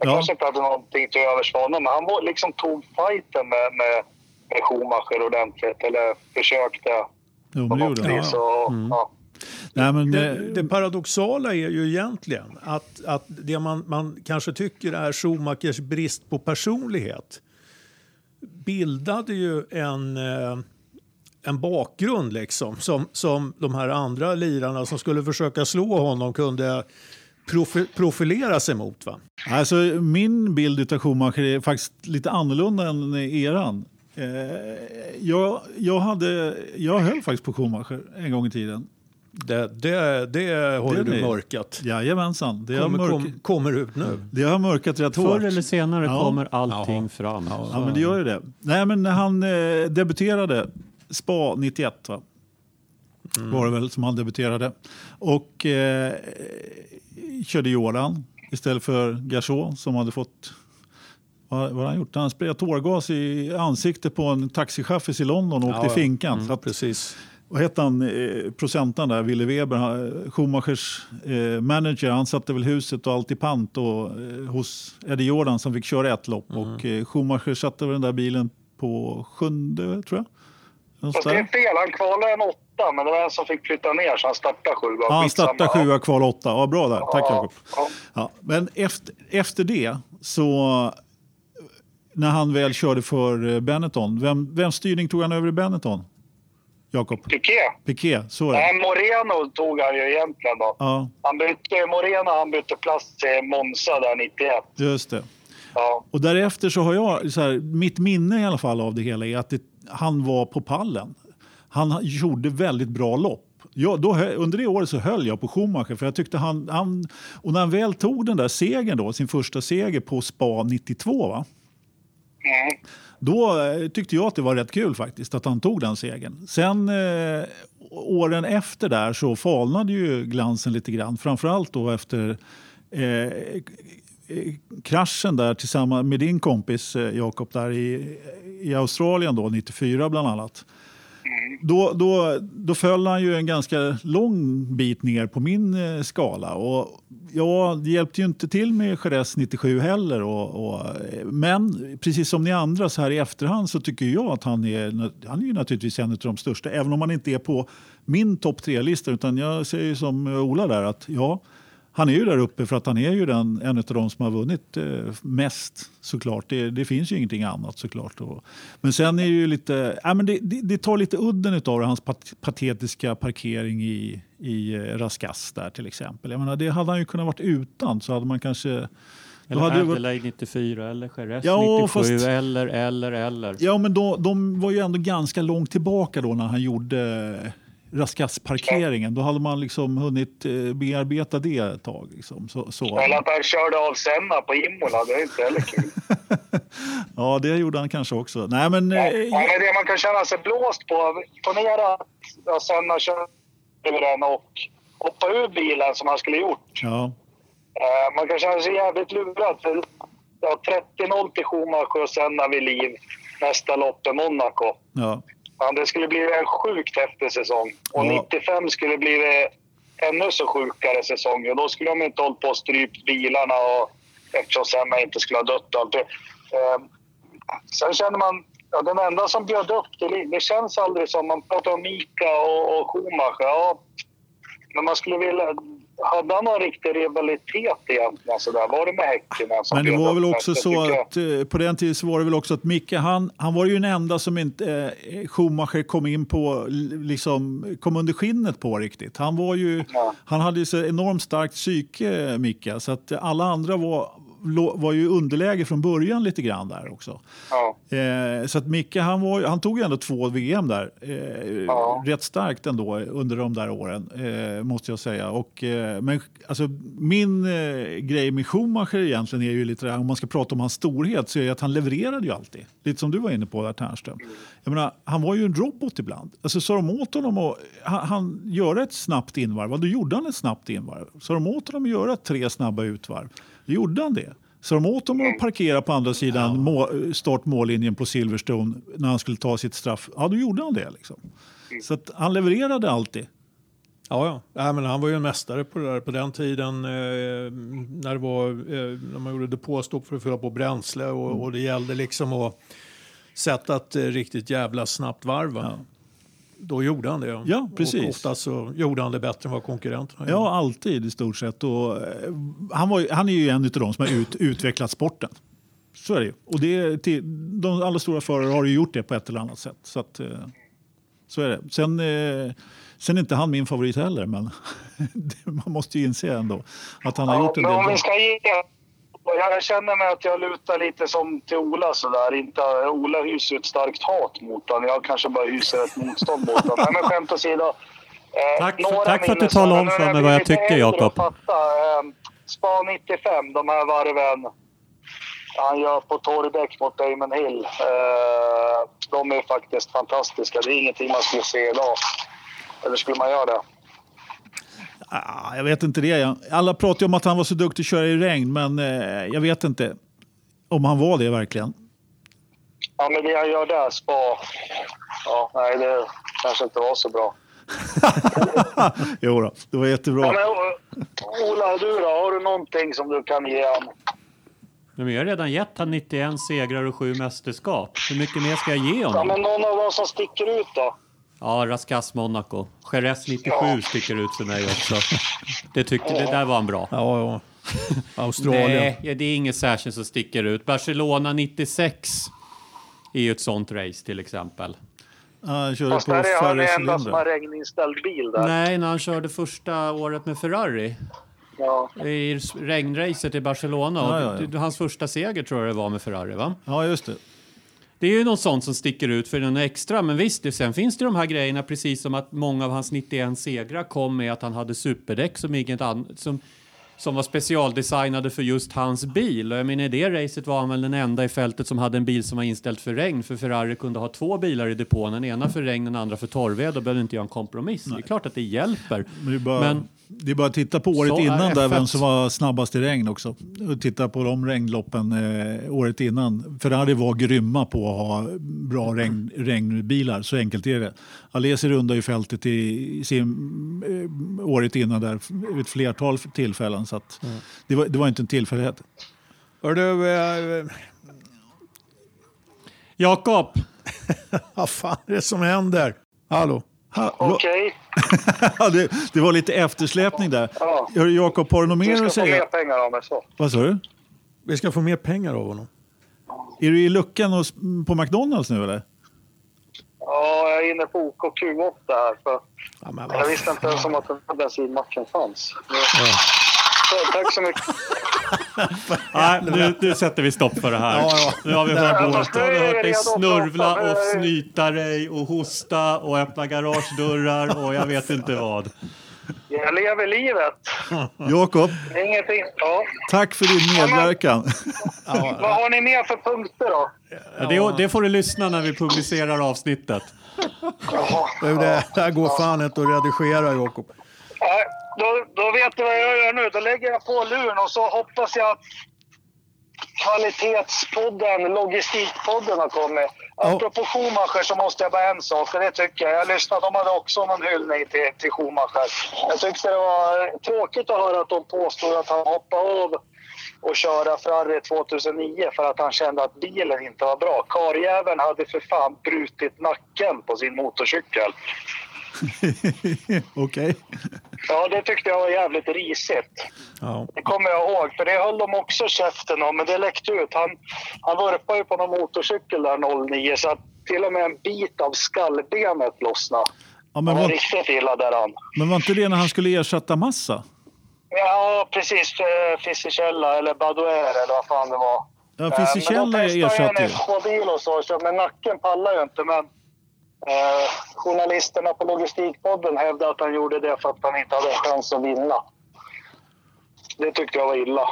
[SPEAKER 5] Jag
[SPEAKER 1] Ja.
[SPEAKER 5] kanske inte hade någonting till övers för honom, men han var, liksom tog fighten med, med, med Schumacher ordentligt. Eller försökte
[SPEAKER 1] Jo, men det gjorde han.
[SPEAKER 5] ja.
[SPEAKER 1] Nej, men,
[SPEAKER 3] det, det paradoxala är ju egentligen att, att det man, man kanske tycker är Schumachers brist på personlighet bildade ju en, eh, en bakgrund liksom, som, som de här andra lirarna som skulle försöka slå honom kunde profi, profilera sig mot. Va?
[SPEAKER 1] Alltså, min bild av Schumacher är faktiskt lite annorlunda än eran. Eh, jag, jag, hade, jag höll faktiskt på Schumacher en gång i tiden.
[SPEAKER 3] Det, det, det har
[SPEAKER 1] Det
[SPEAKER 3] du mörkat.
[SPEAKER 1] Jajamensan, det
[SPEAKER 3] Kommer,
[SPEAKER 1] mörk,
[SPEAKER 3] kom, kommer ut nu.
[SPEAKER 1] det har mörkat rätt hårt.
[SPEAKER 2] Förr eller senare
[SPEAKER 1] Ja.
[SPEAKER 2] kommer allting
[SPEAKER 3] Jaha.
[SPEAKER 2] fram.
[SPEAKER 1] Ja, men det gör ju det. Nej, men när han eh, debuterade, Spa 91 va? var det väl som han debuterade. Och eh, körde Jordan istället för Gachot som hade fått vad, vad har han gjort? Han sprayade tårgas i ansiktet på en taxichaffis i London och åkte
[SPEAKER 3] Ja,
[SPEAKER 1] i finkan. så att,
[SPEAKER 3] Precis.
[SPEAKER 1] Vad hette han, eh, procentaren där, Ville Weber, han, Schumachers eh, manager, han satte väl huset och allt i pant och, eh, hos Eddie Jordan som fick köra ett lopp. Och eh, Schumacher satte väl den där bilen på sjunde, tror jag.
[SPEAKER 5] Fast det är fel. Han kvalade en åtta, men det var en som fick flytta ner så han startade sju.
[SPEAKER 1] Ja, han startade sjua, kval åtta. Ja, bra där. Tack
[SPEAKER 5] Ja,
[SPEAKER 1] Jakob.
[SPEAKER 5] ja.
[SPEAKER 1] Ja, men efter, efter det så när han väl körde för Benetton, vem, vem styrning tog han över i Benetton? Jakob?
[SPEAKER 5] Piqué.
[SPEAKER 1] Piqué, så är det.
[SPEAKER 5] Nej, Moreno tog han ju egentligen då.
[SPEAKER 1] Ja,
[SPEAKER 5] Han bytte, Moreno han bytte plats till Monza där 91.
[SPEAKER 1] just det.
[SPEAKER 5] Ja.
[SPEAKER 1] Och därefter så har jag, så här, mitt minne i alla fall av det hela är att det, han var på pallen. han gjorde väldigt bra lopp. Ja, då, under det året så höll jag på Schumacher för jag tyckte han, han... Och när han väl tog den där segern då, sin första seger på Spa 92 va?
[SPEAKER 5] Mm.
[SPEAKER 1] Då eh, tyckte jag att det var rätt kul faktiskt att han tog den segern. Sen eh, åren efter där så falnade ju glansen lite grann. Framförallt då efter eh, eh, kraschen där tillsammans med din kompis eh, Jakob där i, i Australien då 94 bland annat. Då, då, då föll han ju en ganska lång bit ner på min eh, skala. Och ja, det hjälpte ju inte till med Jerez 97 heller. Och, och, men precis som ni andra så här i efterhand så tycker jag att han är, han är ju naturligtvis en av de största. Även om han inte är på min topp tre-lista. Utan jag säger som eh, Ola där att ja, han är ju där uppe för att han är ju den, en av de som har vunnit eh, mest såklart. Det, det finns ju ingenting annat såklart. Men sen är det ju lite, ja, men det, det, det tar lite udden av hans pat, patetiska parkering i, i eh, Raskas där till exempel. Jag menar, det hade han ju kunnat varit utan så hade man kanske...
[SPEAKER 2] Eller
[SPEAKER 1] det varit-
[SPEAKER 2] Adelaide 94 eller Jerez
[SPEAKER 1] Ja,
[SPEAKER 2] 97
[SPEAKER 1] fast-
[SPEAKER 2] eller, eller, eller.
[SPEAKER 1] Ja, men då, de var ju ändå ganska långt tillbaka då när han gjorde Raskas-parkeringen. Då hade man liksom hunnit eh, bearbeta det ett tag. Liksom. Så, så.
[SPEAKER 5] Eller att han körde av Senna på Imola, det är inte heller kul.
[SPEAKER 1] Ja, det gjorde han kanske också. Nej, men...
[SPEAKER 5] Ja,
[SPEAKER 1] eh,
[SPEAKER 5] men det man kan känna sig blåst på, ponera att ja, Senna kör över den och hoppa ur bilen som han skulle gjort.
[SPEAKER 1] ja.
[SPEAKER 5] Eh, man kan känna sig jävligt lurad. För, ja, 30-0 till Schumacher och Senna vid liv nästa lopp i Monaco.
[SPEAKER 1] Ja.
[SPEAKER 5] Ja, det skulle bli en sjukt häftig säsong. Och
[SPEAKER 1] Ja.
[SPEAKER 5] 95 skulle bli ännu så sjukare säsong. Och då skulle de inte hållit på och strypt bilarna och, eftersom Senna inte skulle ha dött allt det. Eh, sen känner man, ja, den enda som bjöd upp, det, det känns aldrig som, man pratar om Mika och, och Schumacher. Ja, men man skulle vilja, hade han någon riktig rivalitet egentligen? Så där? Var det med Häcken? som
[SPEAKER 1] Men det var väl också
[SPEAKER 5] Jag
[SPEAKER 1] så att eh, på den tiden så var det väl också att Micke, han, han var ju den enda som inte eh, Schumacher kom in på, liksom kom under skinnet på riktigt. Han var ju,
[SPEAKER 5] Ja.
[SPEAKER 1] han hade ju så enormt starkt psyke, Micke, så att alla andra var, var ju underläge från början lite grann där också.
[SPEAKER 5] Ja.
[SPEAKER 1] Eh, så att Micke, han, var, han tog ju ändå två VM där. Eh,
[SPEAKER 5] Ja.
[SPEAKER 1] Rätt starkt ändå under de där åren, eh, måste jag säga. Och, eh, men alltså, min eh, grej med Schumacher egentligen är ju lite där, om man ska prata om hans storhet, så är att han levererade ju alltid. Lite som du var inne på där, Ternström. Jag menar, han var ju en robot ibland. Alltså, sa de åt honom att han, han göra ett snabbt invarv, då gjorde han ett snabbt invarv. Sa de åt honom att göra tre snabba utvarv, då gjorde han det. Så de åt honom att parkera på andra sidan må, start-mållinjen på Silverstone när han skulle ta sitt straff. Ja, då gjorde han det. Liksom. Så att han levererade alltid.
[SPEAKER 3] Ja, ja. Nej, men han var ju en mästare på det där. På den tiden eh, när, det var, eh, när man gjorde depåstopp för att fylla på bränsle och, och det gällde liksom att sätta ett eh, riktigt jävla snabbt varv. va? Då gjorde han det.
[SPEAKER 1] Ja, precis.
[SPEAKER 3] Och ofta så gjorde han det bättre än vad konkurrenterna gjorde.
[SPEAKER 1] Ja, alltid i stort sett. Och, eh, han, var, han är ju en av de som har ut, utvecklat sporten. Så är det ju. Och det till, de alla stora förare har ju gjort det på ett eller annat sätt. Så, att, eh, så är det. Sen, eh, sen är inte han min favorit heller, men man måste ju inse ändå att han har gjort en
[SPEAKER 5] men
[SPEAKER 1] del
[SPEAKER 5] om
[SPEAKER 1] bra.
[SPEAKER 5] vi ska ge... Jag känner mig att jag lutar lite som till Ola sådär. Inte, Ola hyser ett starkt hat mot honom. Jag kanske bara hyser ett motstånd mot honom. Nej, men skämt åsido. Eh,
[SPEAKER 2] Tack för- tack för att du talar om för mig vad jag tycker, Jakob.
[SPEAKER 5] eh, Spa 95, de här varven han gör på Torrbäck mot Damon Hill. Eh, de är faktiskt fantastiska. Det är ingenting man skulle se idag. Eller skulle man göra det?
[SPEAKER 1] Ah, jag vet inte det. Alla pratar ju om att han var så duktig att köra i regn, men eh, jag vet inte om han var det verkligen.
[SPEAKER 5] Ja, men det han gör där, Spa... Ja, nej, det kanske inte var så bra.
[SPEAKER 1] Jo då, det var jättebra.
[SPEAKER 5] Ja, men, O- Ola, du då? Har du någonting som du kan ge?
[SPEAKER 2] Men jag har redan gett han 91 segrar och 7 mästerskap. Hur mycket mer ska jag ge
[SPEAKER 5] Ja,
[SPEAKER 2] honom?
[SPEAKER 5] men någon av dem som sticker ut då?
[SPEAKER 2] Ja, Raskas Monaco. Jerez 97 sticker ut för mig också. Det tyckte, det där var en bra.
[SPEAKER 3] Ja, ja. Australien.
[SPEAKER 2] Nej, ja, det är inget särskilt som sticker ut. Barcelona 96 är ju ett sånt race till exempel.
[SPEAKER 1] Han körde
[SPEAKER 5] Fast
[SPEAKER 1] på
[SPEAKER 5] där är han
[SPEAKER 1] färre
[SPEAKER 5] den enda som har regninställd bil där.
[SPEAKER 2] Nej, när han körde första året med Ferrari
[SPEAKER 5] Ja.
[SPEAKER 2] i regnracet i Barcelona.
[SPEAKER 1] Ja, ja, ja.
[SPEAKER 2] Hans första seger tror jag det var med Ferrari, va?
[SPEAKER 1] Ja, just det.
[SPEAKER 2] Det är ju något sånt som sticker ut för den extra. Men visst, det, sen finns det de här grejerna precis som att många av hans 91 segrar kom med att han hade superdäck som, inget an, som, som var specialdesignade för just hans bil. Och jag menar, i det racet var han väl den enda i fältet som hade en bil som var inställd för regn. För Ferrari kunde ha två bilar i depån, den ena för regn, den andra för torrväder. Då behövde inte göra en kompromiss. Det är klart att det hjälper.
[SPEAKER 1] Men det, bara,
[SPEAKER 2] Men-
[SPEAKER 1] det är bara att titta på året
[SPEAKER 2] Så
[SPEAKER 1] innan där,
[SPEAKER 2] F1.
[SPEAKER 1] vem som var snabbast i regn också. Och titta på de regnloppen eh, året innan. Ferrari var grymma på att ha bra regn, regnbilar, så enkelt är det. Alesi rundade ju fältet i, i sin, eh, året innan där vid ett flertal tillfällen. Så att det, var, det var inte en tillfällighet.
[SPEAKER 3] Hör du, eh,
[SPEAKER 2] Jakob,
[SPEAKER 3] vad fan är det som händer? Hallå?
[SPEAKER 5] Okej.
[SPEAKER 1] ja, det, det var lite eftersläpning där.
[SPEAKER 5] Ja.
[SPEAKER 1] Jakob, har du något mer
[SPEAKER 5] ska
[SPEAKER 1] att
[SPEAKER 5] få mer
[SPEAKER 1] säga?
[SPEAKER 5] pengar av mig så.
[SPEAKER 1] Vad sa du?
[SPEAKER 3] Vi ska få mer pengar av honom.
[SPEAKER 1] Är du i luckan hos, på McDonalds nu eller?
[SPEAKER 5] Ja, jag är inne på OKQ8 här. För
[SPEAKER 3] Ja, men
[SPEAKER 5] jag visste inte ens om att den här bensinmacken fanns. Så, tack så mycket.
[SPEAKER 2] nej, nu, nu sätter vi stopp för det här.
[SPEAKER 3] Ja, ja.
[SPEAKER 2] Nu har vi hört,
[SPEAKER 5] Ja,
[SPEAKER 2] Nu har hört dig snurvla och snyta dig och hosta och öppna garagedörrar och jag vet inte vad.
[SPEAKER 5] Jag lever livet.
[SPEAKER 1] Jakob,
[SPEAKER 5] Ingenting. Ja.
[SPEAKER 1] tack för din medverkan.
[SPEAKER 5] Vad har ni mer för punkter då?
[SPEAKER 2] Ja, det, det får du lyssna när vi publicerar avsnittet.
[SPEAKER 3] Du, det här går fan inte att redigera, Jakob.
[SPEAKER 5] Då, då vet du vad jag gör nu. Då lägger jag på luren och så hoppas jag att kvalitetspodden, logistikpodden har kommit. Apropå Schumacher så måste jag bara en sak och det tycker jag. Jag lyssnade, de hade också någon hyllning till, till Schumacher. Jag tyckte det var tråkigt att höra att de påstod att han hoppade av och köra Ferrari 2009 för att han kände att bilen inte var bra. Karjäveln hade för fan brutit nacken på sin motorcykel.
[SPEAKER 1] Okej.
[SPEAKER 5] Ja, det tyckte jag var jävligt risigt.
[SPEAKER 3] Ja.
[SPEAKER 5] Det kommer jag ihåg, för det höll de också käften om, men det läckte ut. Han, han vurpade ju på någon motorcykel där 09, så att till och med en bit av skallbenet lossnade.
[SPEAKER 1] Ja, men,
[SPEAKER 5] Han var
[SPEAKER 1] var,
[SPEAKER 5] riktigt illa där han.
[SPEAKER 1] men var inte det när han skulle ersätta massa?
[SPEAKER 5] Ja, precis. Eh, Fisichella eller Badouer eller vad fan det var.
[SPEAKER 1] Ja,
[SPEAKER 5] Eh,
[SPEAKER 1] Fisichella
[SPEAKER 5] men de testade
[SPEAKER 1] ersatte
[SPEAKER 5] en
[SPEAKER 1] ju.
[SPEAKER 5] F2-bil och så, så, men nacken pallar ju inte. Men eh, journalisterna på Logistikpodden hävdade att han gjorde det för att han inte hade en chans att vinna. Det tyckte jag var illa.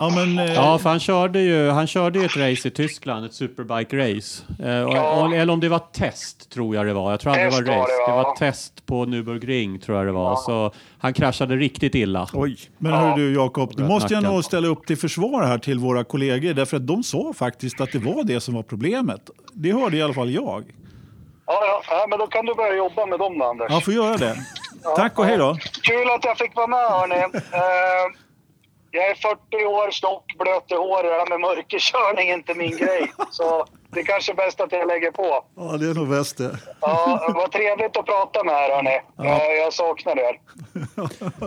[SPEAKER 1] Ja, men, eh,
[SPEAKER 2] Ja, för han körde ju, han körde ju ett race i Tyskland, ett superbike-race. Eh,
[SPEAKER 5] Ja.
[SPEAKER 2] eller om det var test, tror jag det var. Jag tror aldrig det var race.
[SPEAKER 5] det,
[SPEAKER 2] Det
[SPEAKER 5] va?
[SPEAKER 2] var test på Nürburgring, tror jag det var. Så han kraschade riktigt illa.
[SPEAKER 3] Oj.
[SPEAKER 1] men hör du Jakob, du måste jag nog ställa upp till försvar här till våra kollegor därför att de sa faktiskt att det var det som var problemet. Det hörde i alla fall jag.
[SPEAKER 5] Ja, ja, ja, men då kan du börja jobba med dem då, Anders.
[SPEAKER 1] Ja, får göra det. Tack och hej då.
[SPEAKER 5] Kul att jag fick vara med, hörni. Eh, jag är 40 år, tjock, blöt i håret. Det här med mörkerkörning är inte min grej. Så det är kanske är bäst att jag lägger på.
[SPEAKER 1] Ja, det är nog bäst det.
[SPEAKER 5] Ja, vad trevligt att prata med er, hörni. Eh, jag saknar er.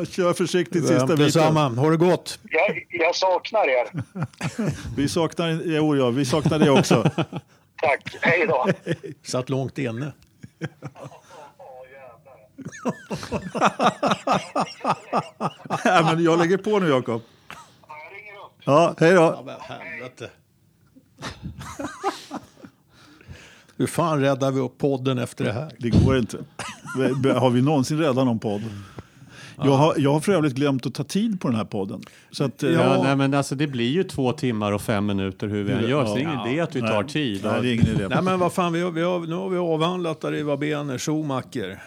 [SPEAKER 1] Kör försiktigt
[SPEAKER 3] Ja,
[SPEAKER 1] sista biten.
[SPEAKER 3] Detsamma. Ha det gott.
[SPEAKER 5] Jag, jag saknar er.
[SPEAKER 1] Vi saknar, jo, ja, vi saknar det också.
[SPEAKER 5] Tack. Hej då.
[SPEAKER 3] Satt långt inne.
[SPEAKER 1] Nej, men jag lägger på nu Jakob. Ja, hej då.
[SPEAKER 3] Men helvete. Hur fan räddar vi upp podden efter det här?
[SPEAKER 1] Det går inte. Har vi någonsin räddat någon podd? Jag har, jag har för övrigt glömt att ta tid på den här podden. Så att, eh,
[SPEAKER 2] Ja, nej, men alltså, det blir ju två timmar och fem minuter hur vi än gör, så det är ingen idé att vi tar
[SPEAKER 1] nej,
[SPEAKER 2] tid.
[SPEAKER 1] Nej, det är ingen idé.
[SPEAKER 3] Nej men vad fan, vi har, vi har, nu har vi avhandlat Arriva Bener, Schumacher.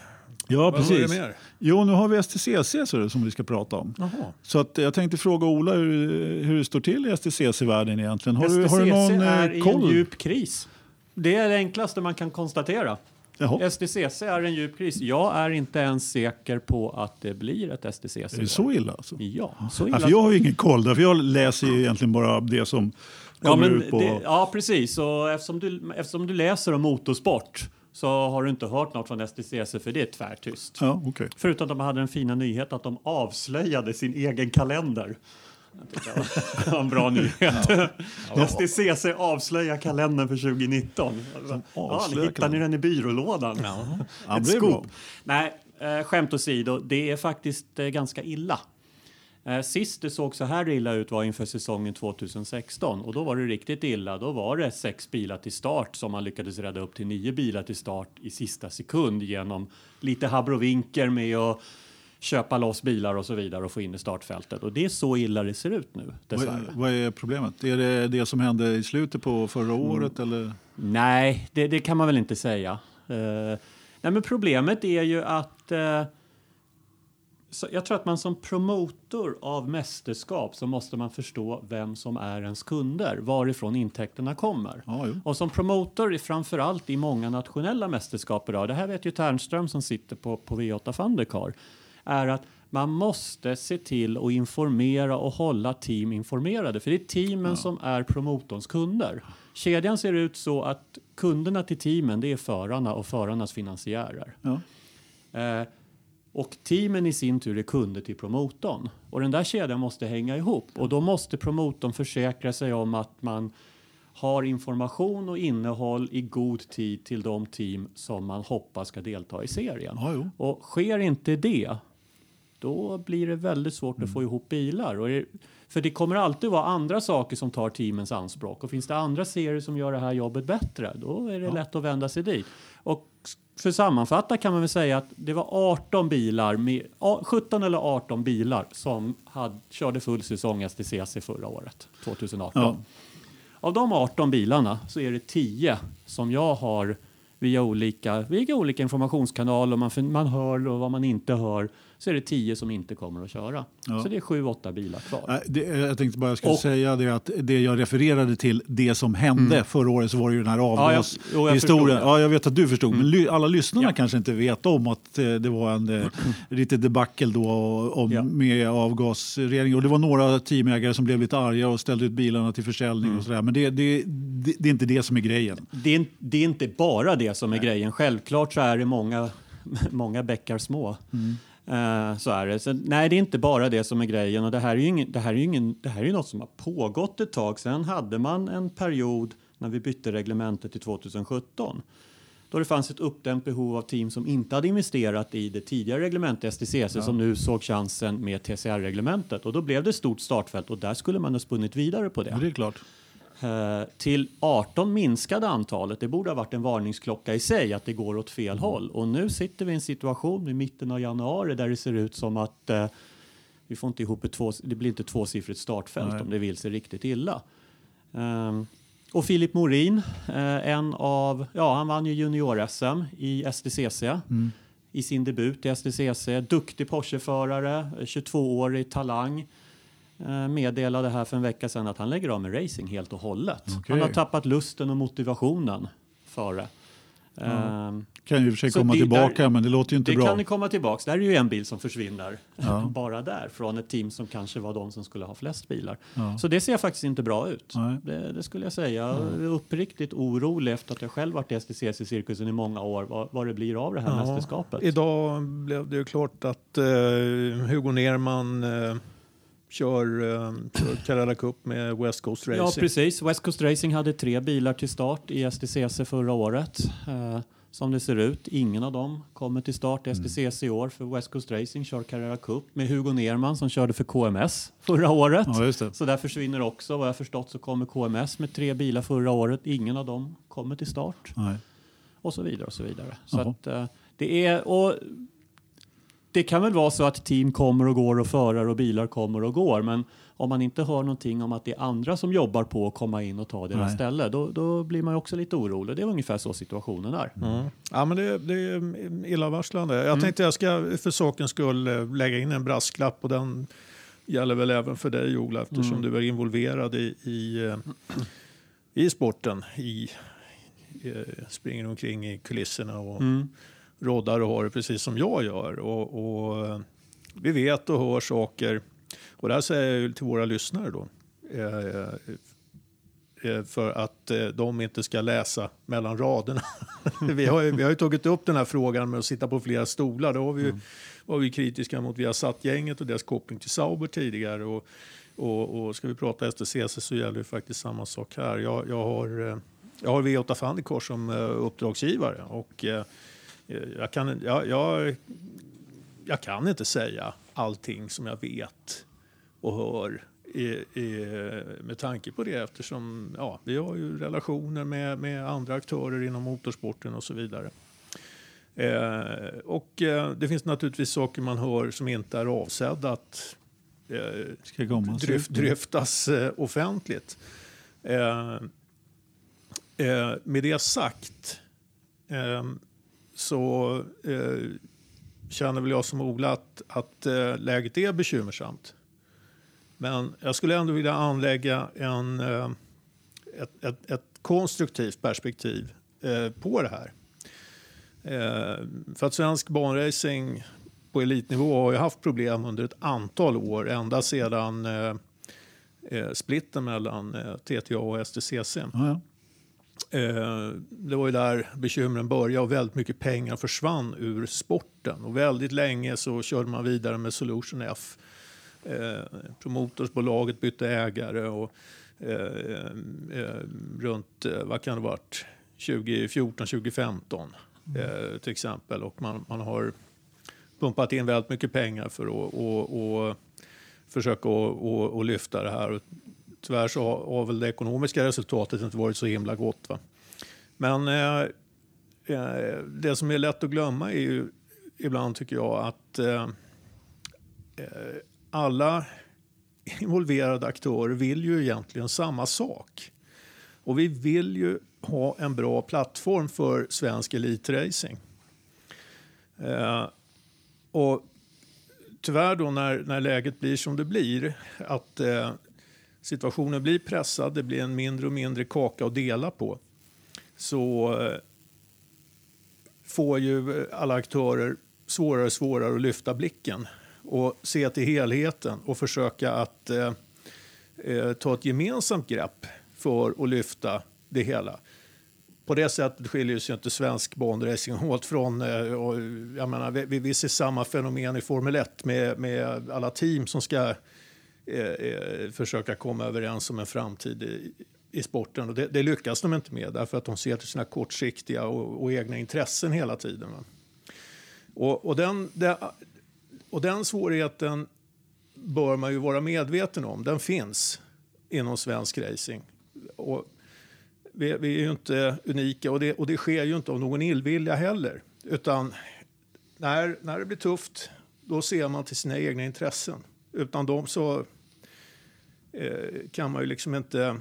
[SPEAKER 1] Ja, precis. Jo, nu har vi STCC så det, som vi ska prata om.
[SPEAKER 3] Jaha.
[SPEAKER 1] Så att, jag tänkte fråga Ola hur, hur det står till i STCC-världen egentligen. Har, du, har du
[SPEAKER 2] STCC
[SPEAKER 1] någon
[SPEAKER 2] är
[SPEAKER 1] eh,
[SPEAKER 2] i en
[SPEAKER 1] koll?
[SPEAKER 2] djup kris. Det är det enklaste man kan konstatera.
[SPEAKER 1] Jaha.
[SPEAKER 2] STCC är en djup kris. Jag är inte ens säker på att det blir ett STCC.
[SPEAKER 1] Är det så illa? Alltså?
[SPEAKER 2] Ja, så
[SPEAKER 1] Ja,
[SPEAKER 2] illa.
[SPEAKER 1] för jag har ju ingen koll, därför jag läser ju egentligen bara det som
[SPEAKER 2] ja,
[SPEAKER 1] kommer
[SPEAKER 2] men
[SPEAKER 1] ut på...
[SPEAKER 2] det, ja, precis. Och eftersom, du, eftersom du läser om motorsport så har du inte hört något från STCC för det är tvärtyst.
[SPEAKER 1] Ja, okej.
[SPEAKER 2] Förutom att de hade den fina nyheten att de avslöjade sin egen kalender. Jag tycker det var en bra nyhet. STCC avslöjar kalendern för 2019. Ja, ni hittar ni den i byrålådan?
[SPEAKER 1] Ja,
[SPEAKER 2] Ett
[SPEAKER 1] det är bra.
[SPEAKER 2] scoop. Nej, eh, skämt åsido, det är faktiskt eh, ganska illa. Eh, Sist det såg så här illa ut var inför säsongen 2016 och då var det riktigt illa. Då var det sex bilar till start som man lyckades rädda upp till nio bilar till start i sista sekund genom lite habrovinker med att köpa loss bilar och så vidare och få in i startfältet. Och det är så illa det ser ut nu,
[SPEAKER 1] Vad,
[SPEAKER 2] dessvärre.
[SPEAKER 1] vad är problemet? Är det det som hände i slutet på förra året? Eller?
[SPEAKER 2] Nej, det, det kan man väl inte säga. Eh, nej, men problemet är ju att så jag tror att man som promotor av mästerskap så måste man förstå vem som är ens kunder, varifrån intäkterna kommer.
[SPEAKER 1] Jo.
[SPEAKER 2] Och som promotor, framförallt i många nationella mästerskap idag, det här vet ju Ternström som sitter på, på V8 Thundercar, är att man måste se till att informera och hålla team informerade. För det är teamen som är promotorns kunder. Kedjan ser ut så att kunderna till teamen det är förarna och förarnas finansiärer.
[SPEAKER 1] Ja.
[SPEAKER 2] Eh, och teamen i sin tur är kunder till promotorn. Och den där kedjan måste hänga ihop. Och då måste promotorn försäkra sig om att man har information och innehåll i god tid till de team som man hoppas ska delta i serien.
[SPEAKER 1] Ja.
[SPEAKER 2] Och sker inte det, då blir det väldigt svårt att få ihop bilar. Och det, för det kommer alltid vara andra saker som tar teamens anspråk. Och finns det andra serier som gör det här jobbet bättre, då är det lätt att vända sig dit. Och för att sammanfatta kan man väl säga att det var 18 bilar, med, a- 17 eller 18 bilar som hade, körde full säsong STCC förra året, 2018.
[SPEAKER 1] Ja.
[SPEAKER 2] Av de 18 bilarna så är det 10 som jag har via olika, via olika informationskanaler, man, man hör och vad man inte hör, så är det 10 som inte kommer att köra.
[SPEAKER 1] Ja.
[SPEAKER 2] Så det är 7-8 bilar kvar.
[SPEAKER 1] Nej, Det, jag tänkte bara jag skulle
[SPEAKER 2] Och-
[SPEAKER 1] säga det att det jag refererade till, det som hände förra året så var det ju den här
[SPEAKER 2] Mm. Ja,
[SPEAKER 1] avgashistorien.
[SPEAKER 2] det.
[SPEAKER 1] Ja, jag vet att du förstod, men ly, alla lyssnarna
[SPEAKER 2] Ja.
[SPEAKER 1] kanske inte vet om att eh, det var en eh, lite debacle då om,
[SPEAKER 2] Ja.
[SPEAKER 1] med avgasrening. Och det var några teamägare som blev lite arga och ställde ut bilarna till försäljning
[SPEAKER 2] Mm.
[SPEAKER 1] och sådär. Men det, det, det, är inte det som är grejen.
[SPEAKER 2] Det är, det är inte bara det som är grejen. Självklart så är det många, många bäckar små. Eh, så är det. Så, nej, det är inte bara det som är grejen. Och det här är ju, ingen, det här är ju, ingen, det här är ju något som har pågått ett tag. Sen hade man en period när vi bytte reglementet till 2017 då det fanns ett uppdämt behov av team som inte hade investerat i det tidigare reglementet STCC som nu såg chansen med TCR-reglementet. Och då blev det ett stort startfält och där skulle man ha spunnit vidare på det.
[SPEAKER 1] Ja, det är klart.
[SPEAKER 2] Eh, till 18 minskade antalet. Det borde ha varit en varningsklocka i sig att det går åt fel håll. Och nu sitter vi i en situation i mitten av januari där det ser ut som att eh, vi får inte ihop ett två, det blir inte tvåsiffrigt startfält
[SPEAKER 1] Nej.
[SPEAKER 2] om det vill sig riktigt illa. Ehm, och Filip Morin, eh, en av, ja han vann ju junior-SM i STCC i sin debut i STCC. Duktig Porsche-förare, 22-årig talang. Eh, meddelade här för en vecka sedan att han lägger av med racing helt och hållet.
[SPEAKER 1] Okej.
[SPEAKER 2] Han har tappat lusten och motivationen för det. Ehm,
[SPEAKER 1] Kan ju i och för sig komma
[SPEAKER 2] det-
[SPEAKER 1] tillbaka,
[SPEAKER 2] där-
[SPEAKER 1] men det låter ju inte
[SPEAKER 2] det
[SPEAKER 1] bra.
[SPEAKER 2] kan ju komma tillbaks. Där är ju en bil som försvinner
[SPEAKER 1] Ja.
[SPEAKER 2] bara där från ett team som kanske var de som skulle ha flest bilar.
[SPEAKER 1] Ja.
[SPEAKER 2] Så det ser faktiskt inte bra ut.
[SPEAKER 1] Nej.
[SPEAKER 2] Det, det skulle jag säga. Jag är uppriktigt orolig efter att jag själv varit i STCC-cirkusen i många år vad, vad det blir av det här
[SPEAKER 3] Ja.
[SPEAKER 2] mästerskapet.
[SPEAKER 3] Idag blev det ju klart att eh, Hugo Nerman eh, kör, eh, Carrera Cup med West Coast Racing.
[SPEAKER 2] Ja, precis. West Coast Racing hade tre bilar till start i STCC förra året. Eh, som det ser ut, ingen av dem kommer till start i
[SPEAKER 1] Mm.
[SPEAKER 2] STCC i år för West Coast Racing kör Carrera Cup med Hugo Nerman som körde för KMS förra året.
[SPEAKER 1] Ja.
[SPEAKER 2] Så där försvinner också. Vad jag förstått så kommer KMS med tre bilar förra året. Ingen av dem kommer till start
[SPEAKER 1] Nej.
[SPEAKER 2] och så vidare och så vidare. Så att, eh, det är och det kan väl vara så att team kommer och går och förare och bilar kommer och går, men om man inte hör någonting om att det är andra som jobbar på att komma in och ta deras
[SPEAKER 1] Nej.
[SPEAKER 2] ställe, då, då blir man ju också lite orolig. Det är ungefär så situationen är.
[SPEAKER 3] Mm. Ja, men det, det är illavarslande. Jag tänkte jag ska för sakens skull eh, lägga in en brasklapp och den gäller väl även för dig Ola eftersom du är involverad i, i, eh, i sporten. I, eh, springer omkring i kulisserna och
[SPEAKER 2] Mm.
[SPEAKER 3] Roddar och har det precis som jag gör. Och, och vi vet och hör saker. Och det här säger jag till våra lyssnare då. Eh, eh, för att eh, de inte ska läsa mellan raderna. vi, har ju, vi har ju tagit upp den här frågan med att sitta på flera stolar. Då har vi, ju- var vi kritiska mot Viasat-gänget och deras koppling till Sauber tidigare. Och, och, och ska vi prata STCC så gäller ju faktiskt samma sak här. Jag, jag har, jag har V8 Fandikor som uppdragsgivare. Och, jag, kan, jag, jag, jag kan inte säga allting som jag vet och hör i, i, med tanke på det eftersom ja, vi har ju relationer med, med andra aktörer inom motorsporten och så vidare. Eh, och eh, det finns naturligtvis saker man hör som inte är avsedda att eh,
[SPEAKER 1] Ska komma.
[SPEAKER 3] dryf, dryftas eh, offentligt. Eh, eh, med det sagt eh, så eh, känner väl jag som Ola att, att eh, läget är bekymmersamt. Men jag skulle ändå vilja anlägga en, eh, ett, ett, ett konstruktivt perspektiv eh, på det här. Eh, för att svensk banracing på elitnivå har ju haft problem under ett antal år, ända sedan eh, eh splitten mellan eh, TTA och STCC.
[SPEAKER 1] Ja, ja.
[SPEAKER 3] Eh, det var ju där bekymren började och väldigt mycket pengar försvann ur sporten. Och väldigt länge så körde man vidare med Solution F. Eh, promotorsbolaget bytte ägare och eh, runt, vad kan det varit, 2014, 2015 eh, till exempel. Och man, man har pumpat in väldigt mycket pengar för att och, och försöka och, och, och lyfta det här. Tyvärr så har, har väl det ekonomiska resultatet inte varit så himla gott. Va? Men eh, eh, det som är lätt att glömma är ju ibland tycker jag att eh, eh, alla involverade aktörer vill ju egentligen samma sak. Och vi vill ju ha en bra plattform för svensk elitracing. Eh, och tyvärr då när, när läget blir som det blir, att eh, situationen blir pressad, det blir en mindre och mindre kaka att dela på, så eh, får ju alla aktörer svårare och svårare att lyfta blicken och se till helheten och försöka att eh, eh ta ett gemensamt grepp för att lyfta det hela. På det sättet skiljer sig inte svensk banracing åt från... Eh, och, Jag menar, vi, vi ser samma fenomen i Formel 1 med, med alla team som ska Eh, eh, försöka komma överens om en framtid i, i sporten. Och det, det lyckas de inte med därför att de ser till sina kortsiktiga och, och egna intressen hela tiden. Va? Och, och, den, det, och den svårigheten bör man ju vara medveten om. Den finns inom svensk racing. Och vi, vi är ju inte unika och det, och det sker ju inte av någon illvilja heller. Utan när, när det blir tufft, då ser man till sina egna intressen. Utan dem så eh, kan man ju liksom inte...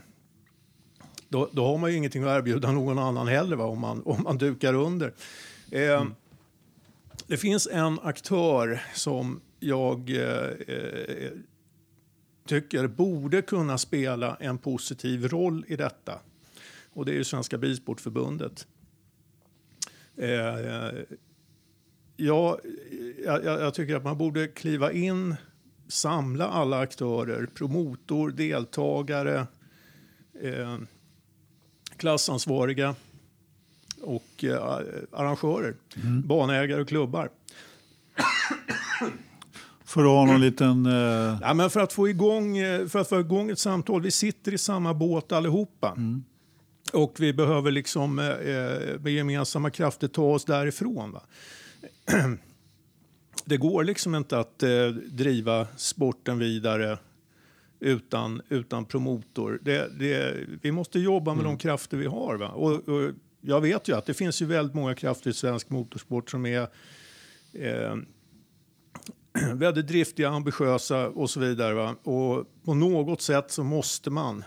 [SPEAKER 3] Då, då har man ju ingenting att erbjuda någon annan heller va, om, man, om man dukar under. Eh, Det finns en aktör som jag eh, eh, tycker borde kunna spela en positiv roll i detta. Och det är Svenska Bilsportförbundet. Eh, ja, jag, jag tycker att man borde kliva in, samla alla aktörer, promotor, deltagare, eh, klassansvariga och eh, arrangörer, banägare och klubbar.
[SPEAKER 1] För att ha någon liten... Eh,
[SPEAKER 3] Ja, men för, att få igång, eh, för att få igång ett samtal, vi sitter i samma båt allihopa. Och vi behöver liksom eh, eh, med gemensamma krafter ta oss därifrån. Va? Det går liksom inte att eh, driva sporten vidare utan, utan promotor. Det, det, vi måste jobba med de krafter vi har. Va? Och, och jag vet ju att det finns ju väldigt många krafter i svensk motorsport som är eh, väldigt driftiga, ambitiösa och så vidare. Va? Och på något sätt så måste man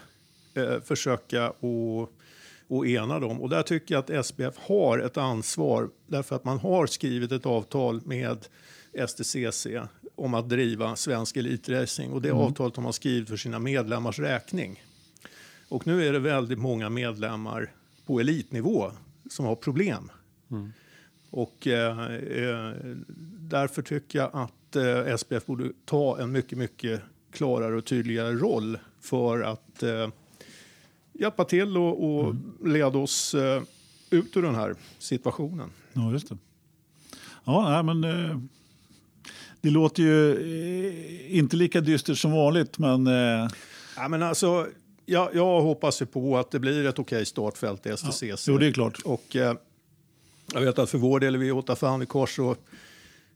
[SPEAKER 3] eh, försöka att och ena dem. Och där tycker jag att SBF har ett ansvar därför att man har skrivit ett avtal med STCC om att driva svensk elitracing och det avtalet har man skrivit för sina medlemmars räkning. Och nu är det väldigt många medlemmar på elitnivå som har problem. Och eh, eh, därför tycker jag att eh, SPF borde ta en mycket, mycket klarare och tydligare roll för att eh, hjälpa till och, och leda oss eh, ut ur den här situationen.
[SPEAKER 1] ja, just det. Ja, nej, men... Det låter ju eh, inte lika dystert som vanligt, men... Eh,
[SPEAKER 3] Ja, men alltså, jag, jag hoppas ju på att det blir ett okej startfält i STCC.
[SPEAKER 1] jo, det är klart.
[SPEAKER 3] Och eh, jag vet att för vår del, vi åtta fan i kors, så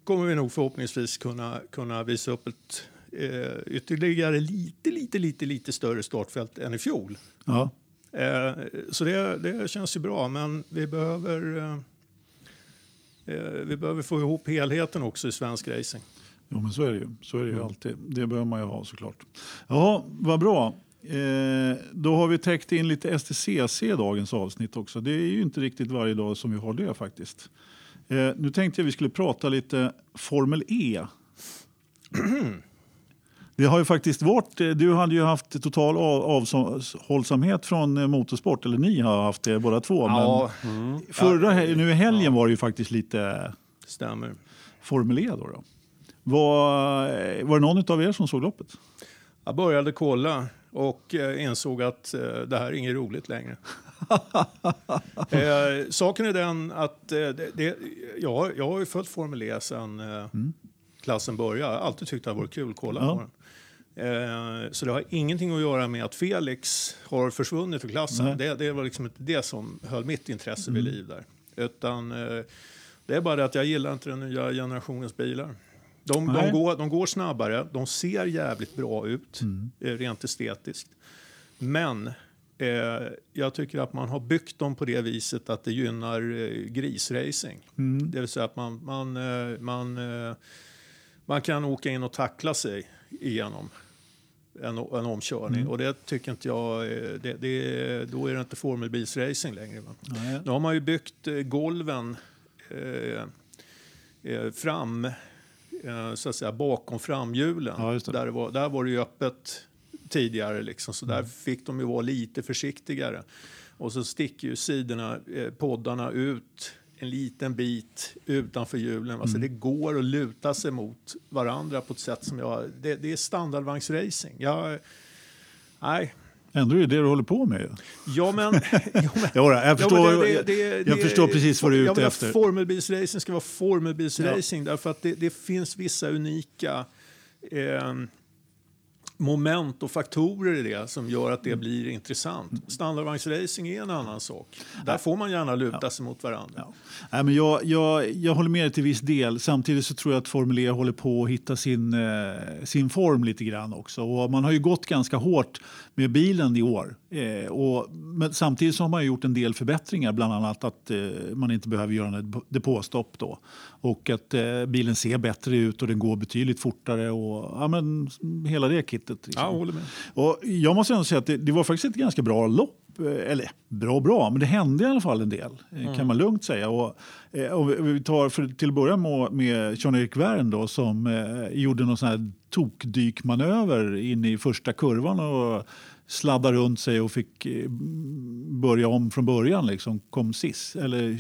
[SPEAKER 3] kommer vi nog förhoppningsvis kunna, kunna visa upp ett, eh, ytterligare lite, lite, lite, lite större startfält än i fjol.
[SPEAKER 1] Ja.
[SPEAKER 3] Eh, så det, det känns ju bra, men vi behöver, eh, eh, vi behöver få ihop helheten också i svensk racing.
[SPEAKER 1] Jo, men så är det ju. Så är det ju alltid. Det behöver man ju ha såklart. Jaha, vad bra. Eh, då har vi täckt in lite STCC i dagens avsnitt också. Det är ju inte riktigt varje dag som vi har det faktiskt. Eh, nu tänkte jag vi skulle prata lite Formel E. Det har ju faktiskt varit, eh, du hade ju haft total av- avhållsamhet från eh, motorsport, eller ni har haft det båda två.
[SPEAKER 3] Ja,
[SPEAKER 1] Men förra, hel- nu i helgen var det ju faktiskt lite
[SPEAKER 3] stämmer.
[SPEAKER 1] Formel E. Då, då. Var, eh, var det någon av er som såg loppet?
[SPEAKER 3] Jag började kolla och insåg att det här är inget roligt längre. eh, saken är den att det, det, jag, jag har ju följt Formel E sedan eh, klassen började. Jag har alltid tyckt det har varit kul att kolla
[SPEAKER 1] Ja.
[SPEAKER 3] på den. Eh, så det har ingenting att göra med att Felix har försvunnit ur klassen.
[SPEAKER 1] Nej.
[SPEAKER 3] Det, det var liksom inte det som höll mitt intresse vid liv där. Utan eh, det är bara det att jag gillar inte den nya generationens bilar. De, de, går, de går snabbare, de ser jävligt bra ut eh, rent estetiskt. Men eh, jag tycker att man har byggt dem på det viset att det gynnar eh, grisracing. Det vill säga att man, man, eh, man, man kan åka in och tackla sig igenom en, en omkörning. Och det tycker inte jag, eh, det, det, då är det inte formelbilsracing längre.
[SPEAKER 1] Nej.
[SPEAKER 3] Nu har man ju byggt eh, golven eh, eh, fram, eh, så att säga, bakom framhjulen.
[SPEAKER 1] Ja, det.
[SPEAKER 3] där, var, där var det ju öppet tidigare, liksom, så
[SPEAKER 1] Mm.
[SPEAKER 3] där fick de ju vara lite försiktigare. Och så sticker ju sidorna, eh, poddarna ut en liten bit utanför hjulen. Alltså
[SPEAKER 1] Mm.
[SPEAKER 3] det går att luta sig mot varandra på ett sätt som jag... Det, det är standardvagnsracing. Jag, nej.
[SPEAKER 1] Ändå är det det du håller på med.
[SPEAKER 3] Ja, men... ja,
[SPEAKER 1] jag förstår,
[SPEAKER 3] men det- det-
[SPEAKER 1] jag
[SPEAKER 3] det-
[SPEAKER 1] förstår precis vad du är ute efter.
[SPEAKER 3] Formelbilsracing ska vara formelbilsracing därför att det, det finns vissa unika eh, moment och faktorer i det som gör att det blir intressant. Standardvagnsracing är en annan sak. Där får man gärna luta sig mot varandra.
[SPEAKER 1] Ja. Nej, men jag, jag, jag håller med dig till viss del. Samtidigt så tror jag att Formel E håller på att hitta sin, eh, sin form lite grann också. Och man har ju gått ganska hårt med bilen i år. Eh, och, men samtidigt så har man gjort en del förbättringar, bland annat att eh, man inte behöver göra ett depåstopp då. Och att eh, bilen ser bättre ut och den går betydligt fortare och ja, men, hela det kittet. Liksom.
[SPEAKER 3] Ja, håller med.
[SPEAKER 1] Och jag måste ändå säga att det, det var faktiskt ett ganska bra lopp. Eh, Eller bra bra, men det hände i alla fall en del. eh, Kan man lugnt säga. Och, eh, och vi- tar för, till att börja med, med Jean-Erik Wern då, som eh, gjorde någon sån här tokdykmanöver in i första kurvan och sladdade runt sig och fick eh, börja om från början. Liksom, kom sist, eller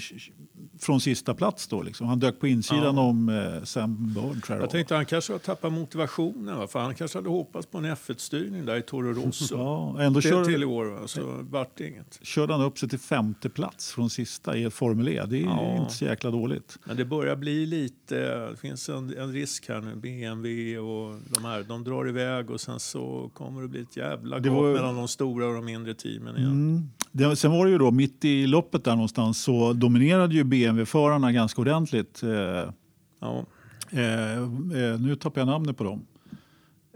[SPEAKER 1] från sista plats då. Liksom. Han dök på insidan om eh, Sam Bird jag
[SPEAKER 3] tänkte han kanske har tappat motivationen. Va? För han kanske hade hoppats på en F1-styrning där i Toro Rosso.
[SPEAKER 1] Ja, ändå
[SPEAKER 3] det
[SPEAKER 1] kör,
[SPEAKER 3] till i år, va? så vart det inget.
[SPEAKER 1] körde han upp sig till femte plats från sista i Formel E. Det är
[SPEAKER 3] Ja.
[SPEAKER 1] inte så jäkla dåligt.
[SPEAKER 3] Men det börjar bli lite, det finns en, en risk här nu. BMW och de här, de drar iväg och sen så kommer det bli ett jävla gap mellan de stora och de mindre teamen igen.
[SPEAKER 1] Mm. Det, sen var det ju då mitt i loppet där någonstans så dominerade ju BMW-förarna ganska ordentligt. Eh,
[SPEAKER 3] Ja.
[SPEAKER 1] eh, eh, nu tappar jag namnet på dem.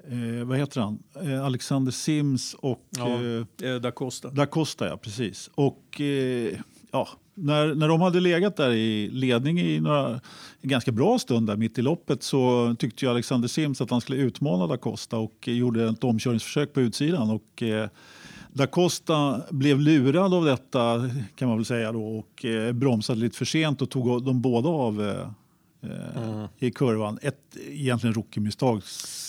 [SPEAKER 1] Eh, vad heter han? Eh, Alexander Sims och
[SPEAKER 3] Ja.
[SPEAKER 1] eh,
[SPEAKER 3] Eh, Da Costa.
[SPEAKER 1] Da Costa, ja precis. Och eh, ja, när, när de hade legat där i ledning i några, en ganska bra stund där mitt i loppet så tyckte ju Alexander Sims att han skulle utmana Da Costa och gjorde ett omkörningsförsök på utsidan. Och, eh, Da Costa blev lurad av detta kan man väl säga då och eh, bromsade lite för sent och tog de båda av eh, eh, i kurvan. Ett egentligen rookie-misstag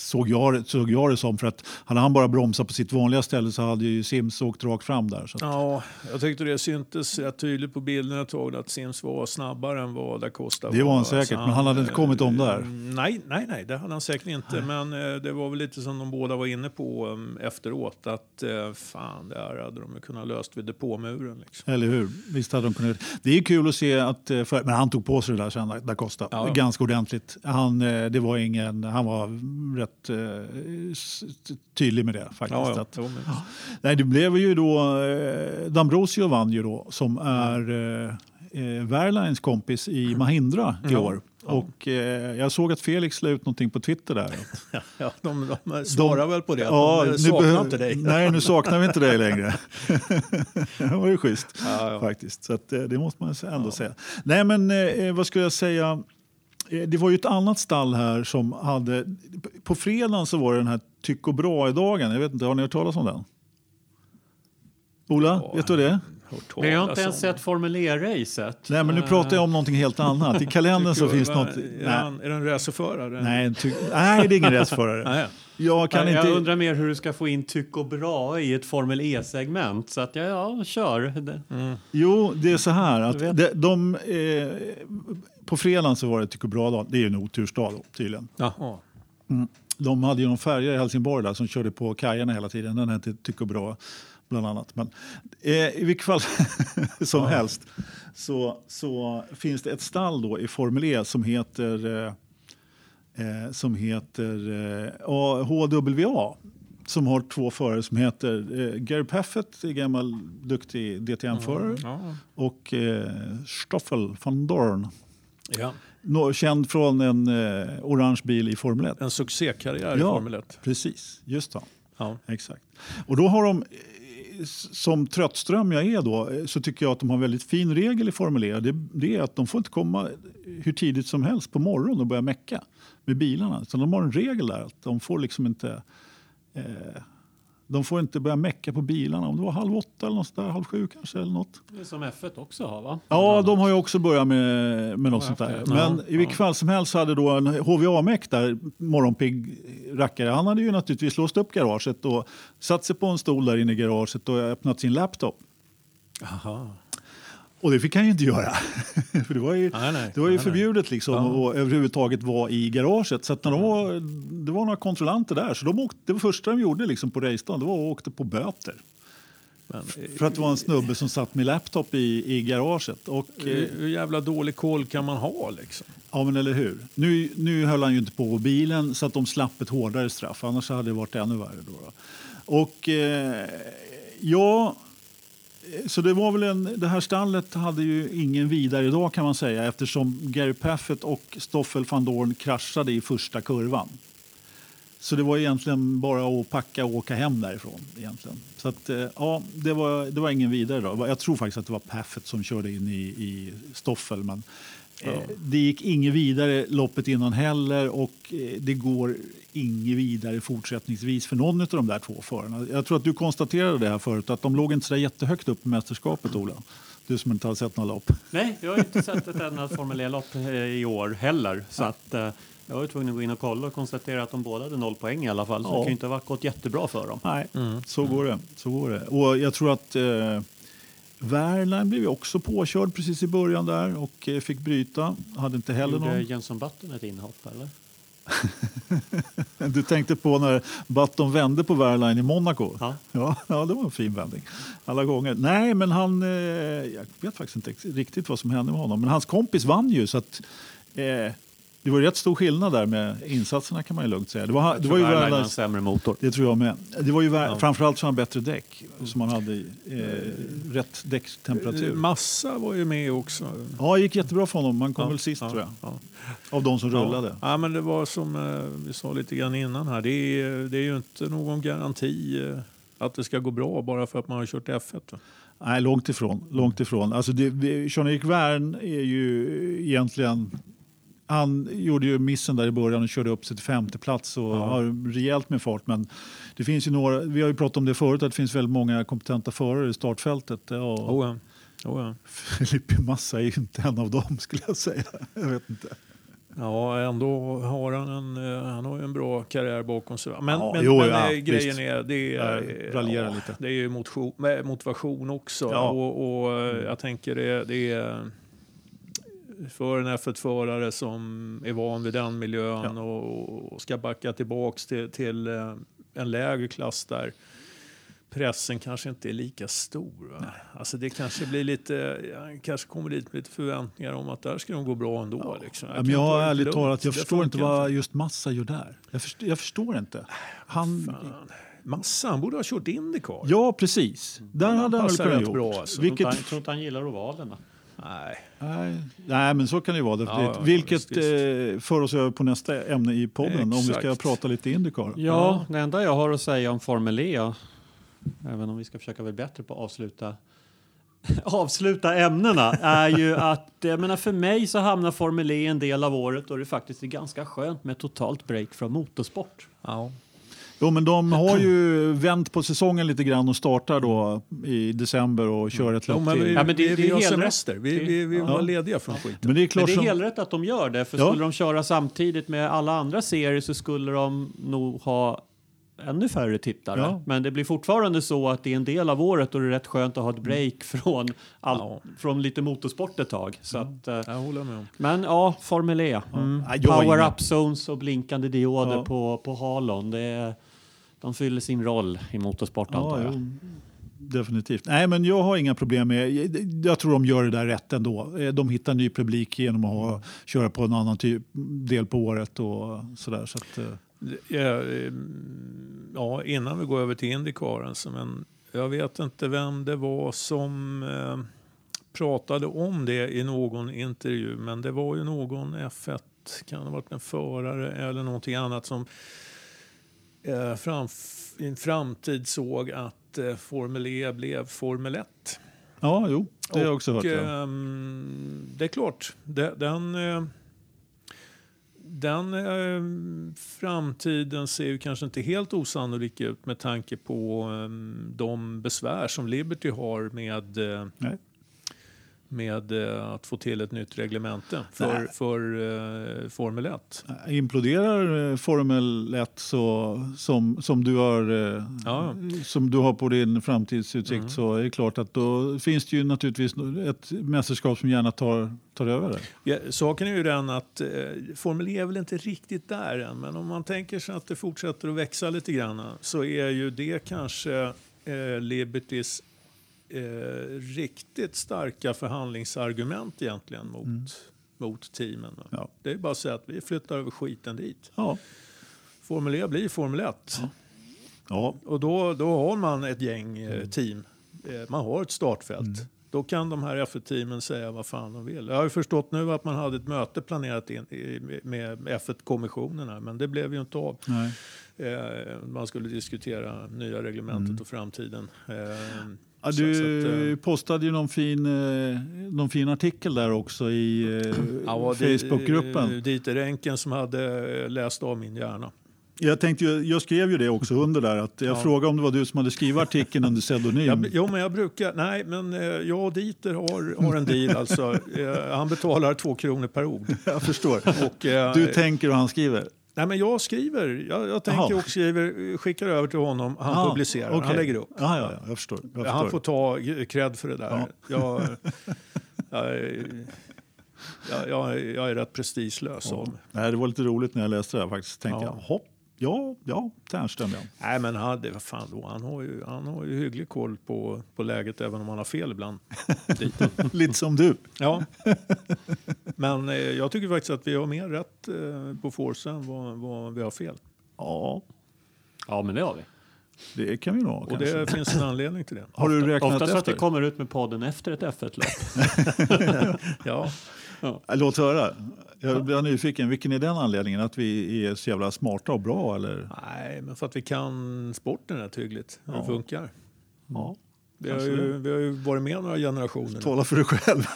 [SPEAKER 1] såg jag, såg jag det som. För att hade han bara bromsat på sitt vanliga ställe så hade ju Sims åkt rakt fram där. Så
[SPEAKER 3] Ja, jag tyckte det syntes rätt tydligt på bilden ett tag att Sims var snabbare än vad Da Costa
[SPEAKER 1] Det var han säkert,
[SPEAKER 3] Så
[SPEAKER 1] men han hade inte kommit om där.
[SPEAKER 3] Mm, Nej, nej, nej, det hade han säkert inte. Men eh, det var väl lite som de båda var inne på um, efteråt. Att eh, fan, det här hade de kunnat löst vid depåmuren. Liksom.
[SPEAKER 1] Eller hur? Visst hade de kunnat. Det är kul att se att, eh, för, men han tog på sig det där sen, Da Costa,
[SPEAKER 3] Ja,
[SPEAKER 1] ganska ordentligt. Han, eh, det var ingen, han var rätt eh, tydlig med det faktiskt.
[SPEAKER 3] Ja, ja.
[SPEAKER 1] Att,
[SPEAKER 3] Jo, men,
[SPEAKER 1] nej, det blev ju då, eh, D'Ambrosio vann ju då, som är eh, eh, Verlines kompis i Mahindra i år.
[SPEAKER 3] ja.
[SPEAKER 1] Och eh, jag såg att Felix la ut någonting på Twitter där.
[SPEAKER 3] Ja, de, de svarar väl på det.
[SPEAKER 1] Ja,
[SPEAKER 3] de
[SPEAKER 1] nu
[SPEAKER 3] saknar inte dig.
[SPEAKER 1] Nej, nu saknar vi inte dig längre. det var ju schysst
[SPEAKER 3] Ja, ja.
[SPEAKER 1] faktiskt. Så att, eh, det måste man ändå säga. Nej, men eh, vad skulle jag säga? Eh, Det var ju ett annat stall här som hade... På fredagen så var det den här Tyck och bra-dagen. Jag vet inte, har ni hört talas om den? Ola,
[SPEAKER 3] Ja.
[SPEAKER 1] vet du det?
[SPEAKER 2] Men jag har inte ens sett Formel E-racet.
[SPEAKER 1] Nej, men nu pratar jag om någonting helt annat. I kalendern så finns något...
[SPEAKER 3] Är, han, är det en racerförare?
[SPEAKER 1] nej, ty, nej, det är ingen racerförare.
[SPEAKER 3] Nej.
[SPEAKER 1] Jag kan
[SPEAKER 2] jag
[SPEAKER 1] inte...
[SPEAKER 2] undrar mer hur du ska få in tyck och bra i ett Formel E-segment. Så att ja, ja kör. Det-
[SPEAKER 1] Jo, det är så här att de, de, eh, på fredagen så var det Tycho Brahe-dag. Det är ju en otursdag då, tydligen.
[SPEAKER 3] Jaha.
[SPEAKER 1] De hade ju någon färja i Helsingborg där som körde på kajerna hela tiden. Den hette Tycho Brahe bland annat. Men eh, i vilket fall som helst så, så finns det ett stall då i Formel E som heter, eh, eh, som heter eh, A- HWA som har två förare som heter eh, Gary Paffett, en gammal duktig DTM-förare
[SPEAKER 3] Ja.
[SPEAKER 1] och eh, Stoffel van Dorn.
[SPEAKER 3] Ja.
[SPEAKER 1] Känd från en eh, orange bil i Formel 1.
[SPEAKER 3] En succékarriär i
[SPEAKER 1] Ja.
[SPEAKER 3] Formel 1.
[SPEAKER 1] Precis, just det.
[SPEAKER 3] Ja.
[SPEAKER 1] Exakt. Och då har de, eh, som tröttström jag är då, eh, så tycker jag att de har en väldigt fin regel i Formel E. Det, det är att de får inte komma hur tidigt som helst på morgonen och börja mecka med bilarna. Så de har en regel där att de får liksom inte eh, de får inte börja mecka på bilarna. Om det var halv åtta eller något där, halv sju kanske eller något.
[SPEAKER 2] Det är som F1 också har va?
[SPEAKER 1] Ja, de har ju också börjat med, med något sånt där. Men i vilket fall som helst så hade då en HVA-meck där, morgonpigg rackare, han hade ju naturligtvis låst upp garaget och satt sig på en stol där inne i garaget och öppnat sin laptop.
[SPEAKER 3] Aha.
[SPEAKER 1] Och det fick han ju inte göra. För det var ju,
[SPEAKER 3] Nej, nej.
[SPEAKER 1] det var ju
[SPEAKER 3] Nej,
[SPEAKER 1] förbjudet liksom
[SPEAKER 3] Ja.
[SPEAKER 1] att överhuvudtaget vara i garaget. Så när de var, det var några kontrollanter där, så de åkte, det första de gjorde liksom på racedagen det var att åkte på böter.
[SPEAKER 3] Men,
[SPEAKER 1] För att det var en snubbe som satt med laptop i, i garaget. Och, eh,
[SPEAKER 3] hur, hur jävla dålig koll kan man ha liksom?
[SPEAKER 1] Ja, men eller hur. Nu, nu höll han ju inte på bilen så att de slapp ett hårdare straff. Annars hade det varit ännu värre. Då, då. Och eh, ja, så det var väl en, det här stallet hade ju ingen vidare idag kan man säga eftersom Gary Paffett och Stoffel van Dorn kraschade i första kurvan. Så det var egentligen bara att packa och åka hem därifrån. Egentligen. Så att, eh, ja, det var, det var ingen vidare. Då. Jag tror faktiskt att det var Paffett som körde in i, i Stoffel. Men eh, det gick inget vidare loppet innan heller och eh, det går inget vidare fortsättningsvis för någon av de där två förarna. Jag tror att du konstaterade det här förut att de låg inte så jättehögt upp i mästerskapet, Ola. Du som inte har sett några lopp.
[SPEAKER 2] Nej, jag har inte sett ett enda Formel E-lopp eh, i år heller. Så att, eh, jag var tvungen att gå in och kolla och konstatera att de båda hade noll poäng i alla fall. Så
[SPEAKER 1] Ja.
[SPEAKER 2] det kan ju inte ha gått jättebra för dem.
[SPEAKER 1] Nej, så går det. Så går det. Och jag tror att eh, Verline blev också påkörd precis i början där och eh, fick bryta. Hade inte heller
[SPEAKER 2] Gjorde
[SPEAKER 1] någon...
[SPEAKER 2] Jenson Button ett inhopp eller?
[SPEAKER 1] Du tänkte på när Button vände på Verline i Monaco?
[SPEAKER 2] Ja.
[SPEAKER 1] Ja, ja, det var en fin vändning. Alla gånger. Nej, men han... Eh, jag vet faktiskt inte riktigt vad som hände med honom. Men hans kompis vann ju så att... Eh, det var rätt stor skillnad där med insatserna kan man ju lugnt säga. Det var, det var ju Verlines...
[SPEAKER 2] sämre motor.
[SPEAKER 1] Det tror jag med. Det var ju ver- framförallt så bättre däck som han hade i, eh, rätt däckstemperatur.
[SPEAKER 3] Massa var ju med också.
[SPEAKER 1] Ja, det gick jättebra för honom. Han kom
[SPEAKER 3] Ja,
[SPEAKER 1] väl sist
[SPEAKER 3] ja,
[SPEAKER 1] tror jag.
[SPEAKER 3] ja.
[SPEAKER 1] Av de som rullade.
[SPEAKER 3] Ja. ja, men det var som eh, vi sa lite grann innan här. Det är, det är ju inte någon garanti eh, att det ska gå bra bara för att man har kört F1. Va?
[SPEAKER 1] Nej, långt ifrån. Långt ifrån. Alltså Jean-Erik Wern är ju egentligen... Han gjorde ju missen där i början och körde upp sig till femte plats och har rejält med fart. Men det finns ju några, vi har ju pratat om det förut, att det finns väldigt många kompetenta förare i startfältet. Ja,
[SPEAKER 3] Oh, ja. Oh, ja.
[SPEAKER 1] Felipe Massa är ju inte en av dem skulle jag säga. Jag vet inte.
[SPEAKER 3] ja, ändå har han en, eh, han har en bra karriär bakom sig. Men,
[SPEAKER 1] Ja,
[SPEAKER 3] men,
[SPEAKER 1] jo,
[SPEAKER 3] men
[SPEAKER 1] ja,
[SPEAKER 3] eh, grejen
[SPEAKER 1] visst.
[SPEAKER 3] är, det är,
[SPEAKER 1] raljerar lite.
[SPEAKER 3] det är ju med motivation också.
[SPEAKER 1] Ja.
[SPEAKER 3] Och, och eh, jag tänker det, det är för en F1-förare som är van vid den miljön och, och ska backa tillbaks till, till eh, en lägre klass där pressen kanske inte är lika stor. Va? Alltså det kanske blir lite, ja, kanske kommer dit med lite förväntningar om att där ska de gå bra ändå. Liksom.
[SPEAKER 1] Ja, men
[SPEAKER 3] kan
[SPEAKER 1] jag
[SPEAKER 3] ta
[SPEAKER 1] har
[SPEAKER 3] det
[SPEAKER 1] ärligt talat, jag
[SPEAKER 3] Det
[SPEAKER 1] förstår inte vad just Massa gör där. Jag förstår, jag förstår inte. Han,
[SPEAKER 3] Fan. Massa, han borde ha kört Indycar.
[SPEAKER 1] ja, precis. Där hade han väl
[SPEAKER 3] passar
[SPEAKER 1] kunnat gjort.
[SPEAKER 3] bra, alltså.
[SPEAKER 2] Vilket...
[SPEAKER 1] Vilket,
[SPEAKER 2] Jag tror inte han gillar ovalerna.
[SPEAKER 3] Nej.
[SPEAKER 1] Nej, nej, men så kan det ju vara.
[SPEAKER 3] Ja, ja,
[SPEAKER 1] Vilket
[SPEAKER 3] visst,
[SPEAKER 1] eh, för oss över på nästa ämne i podden, om vi ska
[SPEAKER 3] Exakt.
[SPEAKER 1] prata lite Indycar.
[SPEAKER 2] Ja, det enda jag har att säga om Formel E, även om vi ska försöka bli bättre på att avsluta avsluta ämnena är ju att jag menar för mig så hamnar Formel E en del av året och det faktiskt är ganska skönt med totalt break från motorsport.
[SPEAKER 3] Ja.
[SPEAKER 1] Jo, men de har ju vänt på säsongen lite grann och startar då i december och kör ett lopp till.
[SPEAKER 2] Ja, men det-
[SPEAKER 3] vi,
[SPEAKER 2] det
[SPEAKER 3] vi
[SPEAKER 2] är
[SPEAKER 3] har
[SPEAKER 2] helt
[SPEAKER 3] semester. Vi, vi, vi
[SPEAKER 1] Ja.
[SPEAKER 3] var lediga från skiten.
[SPEAKER 1] Men det är klart
[SPEAKER 2] Men det är
[SPEAKER 1] som,
[SPEAKER 2] helt rätt att de gör det, för
[SPEAKER 1] Ja.
[SPEAKER 2] skulle de köra samtidigt med alla andra serier så skulle de nog ha ännu färre tittare.
[SPEAKER 1] Ja.
[SPEAKER 2] Men det blir fortfarande så att det är en del av året och det är rätt skönt att ha ett break från, all,
[SPEAKER 3] Ja.
[SPEAKER 2] från lite motorsport ett tag. Så att, eh,
[SPEAKER 3] Jag håller med om.
[SPEAKER 2] men ja, Formel E. Mm.
[SPEAKER 1] Inga-
[SPEAKER 2] Power-up-zones och blinkande dioder
[SPEAKER 1] Ja.
[SPEAKER 2] på, på halon. Det är, de fyller sin roll i motorsport
[SPEAKER 1] Ja,
[SPEAKER 2] antar jag.
[SPEAKER 1] definitivt. Nej, men jag har inga problem med... Jag tror de gör det där rätt ändå. Eh, De hittar ny publik genom att ha, köra på en annan typ, del på året och sådär. Så att, eh,
[SPEAKER 3] Ja, eh, ja, innan vi går över till Indycar, alltså, men jag vet inte vem det var som eh, pratade om det i någon intervju, men det var ju någon F1, kan det ha varit en förare eller någonting annat som eh, fram, i en framtid såg att eh, Formel E blev Formel 1.
[SPEAKER 1] ja, jo, det har jag också hört. Ja.
[SPEAKER 3] ehm, det är klart, det, den, eh, den eh, framtiden ser ju kanske inte helt osannolik ut med tanke på ehm, de besvär som Liberty har med, eh,
[SPEAKER 1] Nej.
[SPEAKER 3] Med eh, att få till ett nytt reglemente för, för eh, Formel 1.
[SPEAKER 1] Imploderar eh, Formel 1 så, som, som, du har, eh,
[SPEAKER 3] Ja.
[SPEAKER 1] som du har på din framtidsutsikt
[SPEAKER 3] Mm.
[SPEAKER 1] så är det klart att då finns det ju naturligtvis ett mästerskap som gärna tar, tar över det.
[SPEAKER 3] Ja, saken är ju den att eh, Formel E är väl inte riktigt där än, men om man tänker sig att det fortsätter att växa lite grann så är ju det kanske eh, Libertys eh, riktigt starka förhandlingsargument egentligen mot, mot teamen.
[SPEAKER 1] Ja.
[SPEAKER 3] Det är bara att säga att vi flyttar över skiten dit.
[SPEAKER 1] Ja.
[SPEAKER 3] Formel E blir Formel 1
[SPEAKER 1] Ja.
[SPEAKER 3] och då, då har man ett gäng eh, team. Eh, man har ett startfält. Då kan de här F1-teamen säga vad fan de vill. Jag har ju förstått nu att man hade ett möte planerat in, med F1-kommissionen här, men det blev ju inte av.
[SPEAKER 1] Nej.
[SPEAKER 3] Eh, man skulle diskutera nya reglementet och framtiden.
[SPEAKER 1] Ja, du
[SPEAKER 3] att, eh,
[SPEAKER 1] postade ju någon fin, eh, någon fin artikel där också i eh,
[SPEAKER 3] ja,
[SPEAKER 1] Facebookgruppen.
[SPEAKER 3] Dieter Enken som hade läst av min hjärna.
[SPEAKER 1] Jag, tänkte, jag skrev ju det också under där. Att jag
[SPEAKER 3] Ja.
[SPEAKER 1] frågade om det var du som hade skrivit artikeln under pseudonym.
[SPEAKER 3] Jag, jo, men jag brukar... Nej, men jag och Dieter har, har en deal. Alltså, han betalar två kronor per ord.
[SPEAKER 1] Jag förstår.
[SPEAKER 3] Och,
[SPEAKER 1] Du tänker och han skriver?
[SPEAKER 3] Nej, men jag skriver. Jag, jag tänker
[SPEAKER 1] Jaha.
[SPEAKER 3] och skriver, skickar över till honom. Han
[SPEAKER 1] Ah,
[SPEAKER 3] publicerar.
[SPEAKER 1] okej.
[SPEAKER 3] Han lägger upp.
[SPEAKER 1] Ja, ja, ja, jag förstår. Jag förstår.
[SPEAKER 3] Han får ta cred för det där.
[SPEAKER 1] Ja.
[SPEAKER 3] Jag, jag, jag, är- rätt prestigelös
[SPEAKER 1] Ja. Nej, det var lite roligt när jag läste det här faktiskt. Tänkte
[SPEAKER 3] Ja.
[SPEAKER 1] jag, hopp, ja, ja, Ternström ja.
[SPEAKER 3] Nej, men han, det, vad fan då? Han, har ju, han har ju hygglig koll på, på läget även om han har fel ibland.
[SPEAKER 1] Lite som du.
[SPEAKER 3] Ja. Men eh, jag tycker faktiskt att vi har mer rätt eh, på Forza än vad, vad vi har fel.
[SPEAKER 1] Ja,
[SPEAKER 2] Ja, men det har vi.
[SPEAKER 1] det kan vi nog
[SPEAKER 3] Och
[SPEAKER 1] kanske.
[SPEAKER 3] det finns en anledning till det.
[SPEAKER 1] Har du räknat
[SPEAKER 2] Oftast för att
[SPEAKER 1] efter?
[SPEAKER 2] vi kommer ut med podden efter ett F1-lopp.
[SPEAKER 3] Ja.
[SPEAKER 1] Äh, Låt höra. Jag blir nyfiken. Vilken är den anledningen? Att vi är så jävla smarta och bra? Eller?
[SPEAKER 3] Nej, men för att vi kan sporten rätt hyggligt. Hur
[SPEAKER 1] Ja.
[SPEAKER 3] det funkar.
[SPEAKER 1] Ja,
[SPEAKER 3] Vi har, ju,
[SPEAKER 1] det.
[SPEAKER 3] vi har ju varit med några generationer.
[SPEAKER 1] tala för dig själv.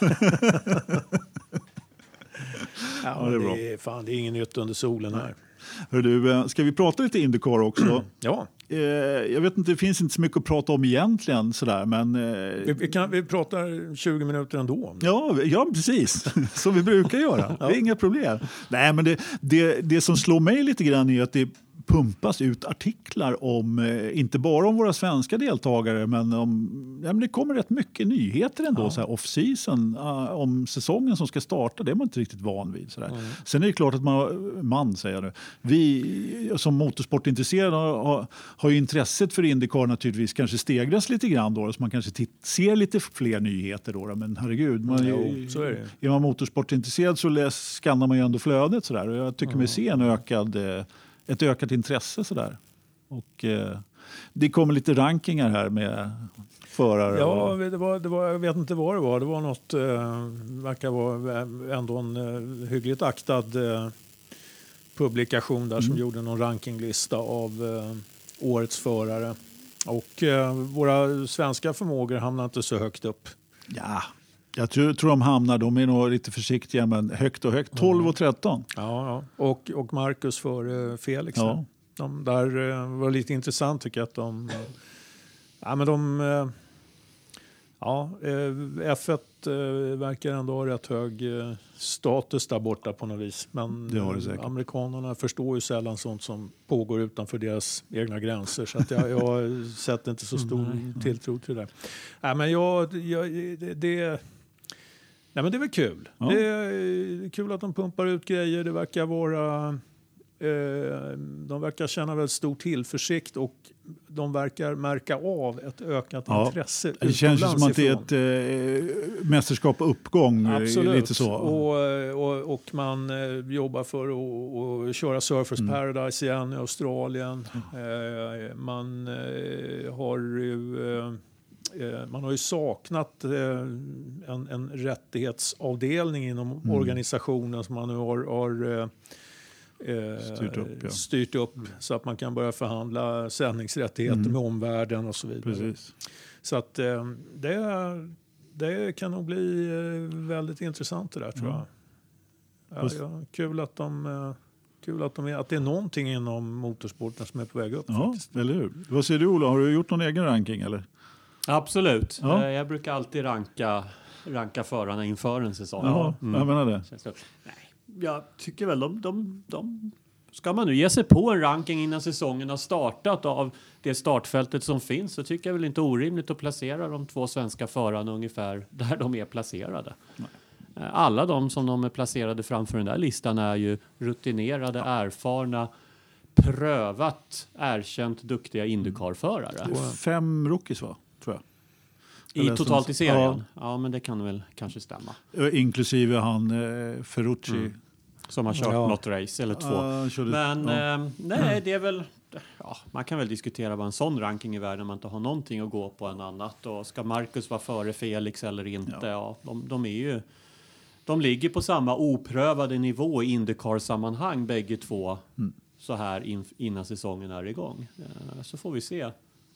[SPEAKER 3] Ja,
[SPEAKER 1] det är
[SPEAKER 3] det,
[SPEAKER 1] bra.
[SPEAKER 3] är, fan, det är inget nytt under solen här.
[SPEAKER 1] Hör du, eh, ska vi prata lite Indycar också?
[SPEAKER 3] Ja,
[SPEAKER 1] Eh, jag vet inte, det finns inte så mycket att prata om egentligen sådär, men...
[SPEAKER 3] vi,
[SPEAKER 1] Eh,
[SPEAKER 3] vi, kan, vi pratar 20 minuter ändå.
[SPEAKER 1] Ja, ja, precis. Som vi brukar göra. Det är inga problem. Nej, men det, det, det som slår mig lite grann är att det pumpas ut artiklar om, eh, inte bara om våra svenska deltagare, men, om, ja, men det kommer rätt mycket nyheter ändå, så här off-season, eh, om säsongen som ska starta. Det är man inte riktigt van vid. Så där. Sen är det klart att man, man säger nu, vi som motorsportintresserade har, har, intresset för Indycar naturligtvis kanske stegras lite grann då, så man kanske ser lite fler nyheter då. då. Men herregud, man,
[SPEAKER 3] Jo, så är det.
[SPEAKER 1] är man motorsportintresserad så läs, skannar man ju ändå flödet sådär. Och jag tycker mig se en ökad, eh, ett ökat intresse sådär. Och, eh, Det kommer lite rankingar här med förare.
[SPEAKER 3] Ja, det var, det var, jag vet inte vad det var. Det var något, eh, verkar vara ändå en eh, hyggligt aktad eh, publikation där som gjorde någon rankinglista av eh, årets förare. Och eh, våra svenska förmågor hamnar inte så högt upp.
[SPEAKER 1] ja, jag tror, tror de hamnar, de är nog lite försiktiga, men högt och högt. 12 och 13.
[SPEAKER 3] Ja, ja. Och, och Marcus för Felix.
[SPEAKER 1] Ja.
[SPEAKER 3] De där eh, var lite intressant tycker jag att de... ja, men de... eh, Ja, eh, F1 eh, verkar ändå ha rätt hög status där borta på något vis. Men
[SPEAKER 1] Det har det säkert.
[SPEAKER 3] amerikanerna förstår ju sällan sånt som pågår utanför deras egna gränser. Så att jag, jag sätter inte så stor tilltro till det. Nej, men jag, jag, det, det, nej, men det är väl kul.
[SPEAKER 1] Ja.
[SPEAKER 3] Det är kul att de pumpar ut grejer. Det verkar vara... Eh, de verkar känna väldigt stor tillförsikt och de verkar märka av ett ökat
[SPEAKER 1] Ja.
[SPEAKER 3] intresse
[SPEAKER 1] Det känns som att det är ett eh, mästerskap på uppgång. eh,
[SPEAKER 3] Absolut.
[SPEAKER 1] Lite så.
[SPEAKER 3] Och, och, och man eh, jobbar för att att köra Surfers
[SPEAKER 1] Mm.
[SPEAKER 3] Paradise igen i Australien. Eh, man eh, har ju... Eh, eh, man har ju saknat eh, en, en rättighetsavdelning inom
[SPEAKER 1] Mm.
[SPEAKER 3] organisationen som man nu har, har eh, eh,
[SPEAKER 1] Styrt upp, ja.
[SPEAKER 3] styrt upp så att man kan börja förhandla sändningsrättigheter
[SPEAKER 1] Mm.
[SPEAKER 3] med omvärlden och så vidare.
[SPEAKER 1] Precis.
[SPEAKER 3] Så att eh, det, det kan nog bli eh, väldigt intressant det där tror jag. Ja, ja, kul att de... eh, Kul att, de är, att det är någonting inom motorsporten som är på väg upp.
[SPEAKER 1] Ja,
[SPEAKER 3] faktiskt.
[SPEAKER 1] eller hur? Vad säger du Ola, har du gjort någon egen ranking eller?
[SPEAKER 2] Absolut.
[SPEAKER 1] Ja.
[SPEAKER 2] Eh, Jag brukar alltid ranka, ranka förarna inför en säsong.
[SPEAKER 1] Ja,
[SPEAKER 2] Mm.
[SPEAKER 1] jag menar det.
[SPEAKER 2] Nej, jag tycker väl de, de, de... Ska man nu ge sig på en ranking innan säsongen har startat av det startfältet som finns så tycker jag väl inte orimligt att placera de två svenska förarna ungefär där de är placerade. Eh, Alla de som de är placerade framför den där listan är ju rutinerade, erfarna, prövat, erkänt duktiga Indycar-förare.
[SPEAKER 1] Fem rookies va?
[SPEAKER 2] I totalt i serien? Ja. men det kan väl kanske stämma.
[SPEAKER 1] Inklusive han eh, Ferrucci.
[SPEAKER 2] Mm. Som har kört
[SPEAKER 3] Ja.
[SPEAKER 2] något race eller två.
[SPEAKER 1] Ja, han körde-
[SPEAKER 2] Men
[SPEAKER 1] ja.
[SPEAKER 2] eh, nej, det är väl... Ja, man kan väl diskutera vad en sån ranking är värd när man inte har någonting att gå på än annat. Och ska Marcus vara före Felix eller inte? Ja. de, de är ju... De ligger på samma oprövade nivå i Indycar-sammanhang bägge två
[SPEAKER 1] Mm.
[SPEAKER 2] så här in, innan säsongen är igång. Eh, så får vi se.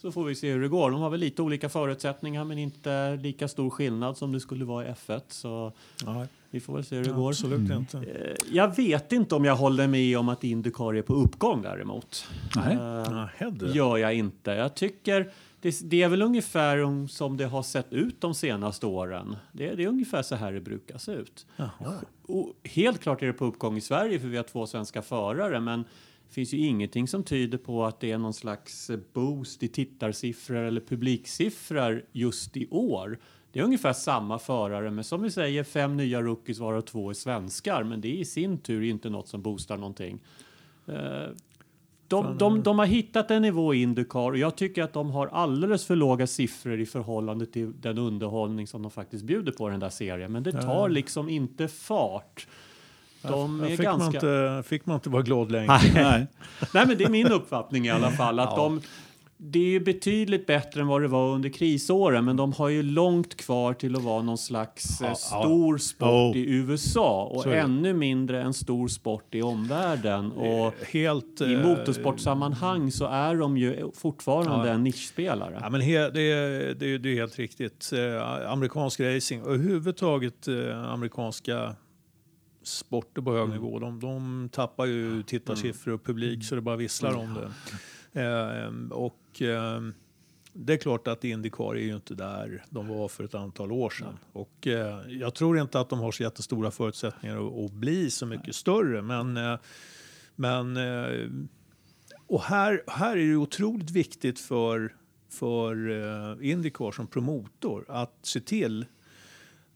[SPEAKER 2] Så får vi se hur det går. De har väl lite olika förutsättningar men inte lika stor skillnad som det skulle vara i F1. Så
[SPEAKER 3] Nej,
[SPEAKER 2] vi får väl se hur det går.
[SPEAKER 3] absolut inte.
[SPEAKER 2] Eh, Jag vet inte om jag håller med om att Indycar är på uppgång däremot.
[SPEAKER 1] Nej.
[SPEAKER 3] Nej, det.
[SPEAKER 2] gör jag inte. Jag tycker det, det är väl ungefär om- som det har sett ut de senaste åren. Det, det är ungefär så här det brukar se ut.
[SPEAKER 3] Jaha.
[SPEAKER 2] Och helt klart är det på uppgång i Sverige för vi har två svenska förare men finns ju ingenting som tyder på att det är någon slags boost i tittarsiffror eller publiksiffror just i år. Det är ungefär samma förare men som vi säger fem nya rookies varav två är svenskar men det är i sin tur inte något som boostar någonting. Eh, De, de, de har hittat en nivå i Indycar och jag tycker att de har alldeles för låga siffror i förhållande till den underhållning som de faktiskt bjuder på den där serien. Men det tar liksom inte fart. De är
[SPEAKER 3] fick, man
[SPEAKER 2] ganska...
[SPEAKER 3] inte, fick man inte vara glad längre.
[SPEAKER 1] Nej.
[SPEAKER 2] Nej, men det är min uppfattning i alla fall. Att
[SPEAKER 3] Ja.
[SPEAKER 2] de, det är ju betydligt bättre än vad det var under krisåren, men de har ju långt kvar till att vara någon slags eh,
[SPEAKER 3] Ja, ja.
[SPEAKER 2] stor sport
[SPEAKER 1] Oh.
[SPEAKER 2] i USA och ännu mindre en stor sport i omvärlden. Och
[SPEAKER 3] Helt,
[SPEAKER 2] i
[SPEAKER 3] eh,
[SPEAKER 2] motorsportsammanhang så är de ju fortfarande
[SPEAKER 3] Ja.
[SPEAKER 2] en nischspelare.
[SPEAKER 3] Ja, men he, det, är- det, är- det är helt riktigt. Eh, amerikansk racing och överhuvudtaget eh, amerikanska sporter på hög nivå. De, de tappar ju tittarsiffror och publik så det bara visslar om det. Eh, och eh, det är klart att Indycar är ju inte där de var för ett antal år sedan. Och eh, jag tror inte att de har så jättestora förutsättningar att, att bli så mycket större. Men, eh, men eh, och här, här är det otroligt viktigt för, för eh, Indycar som promotor att se till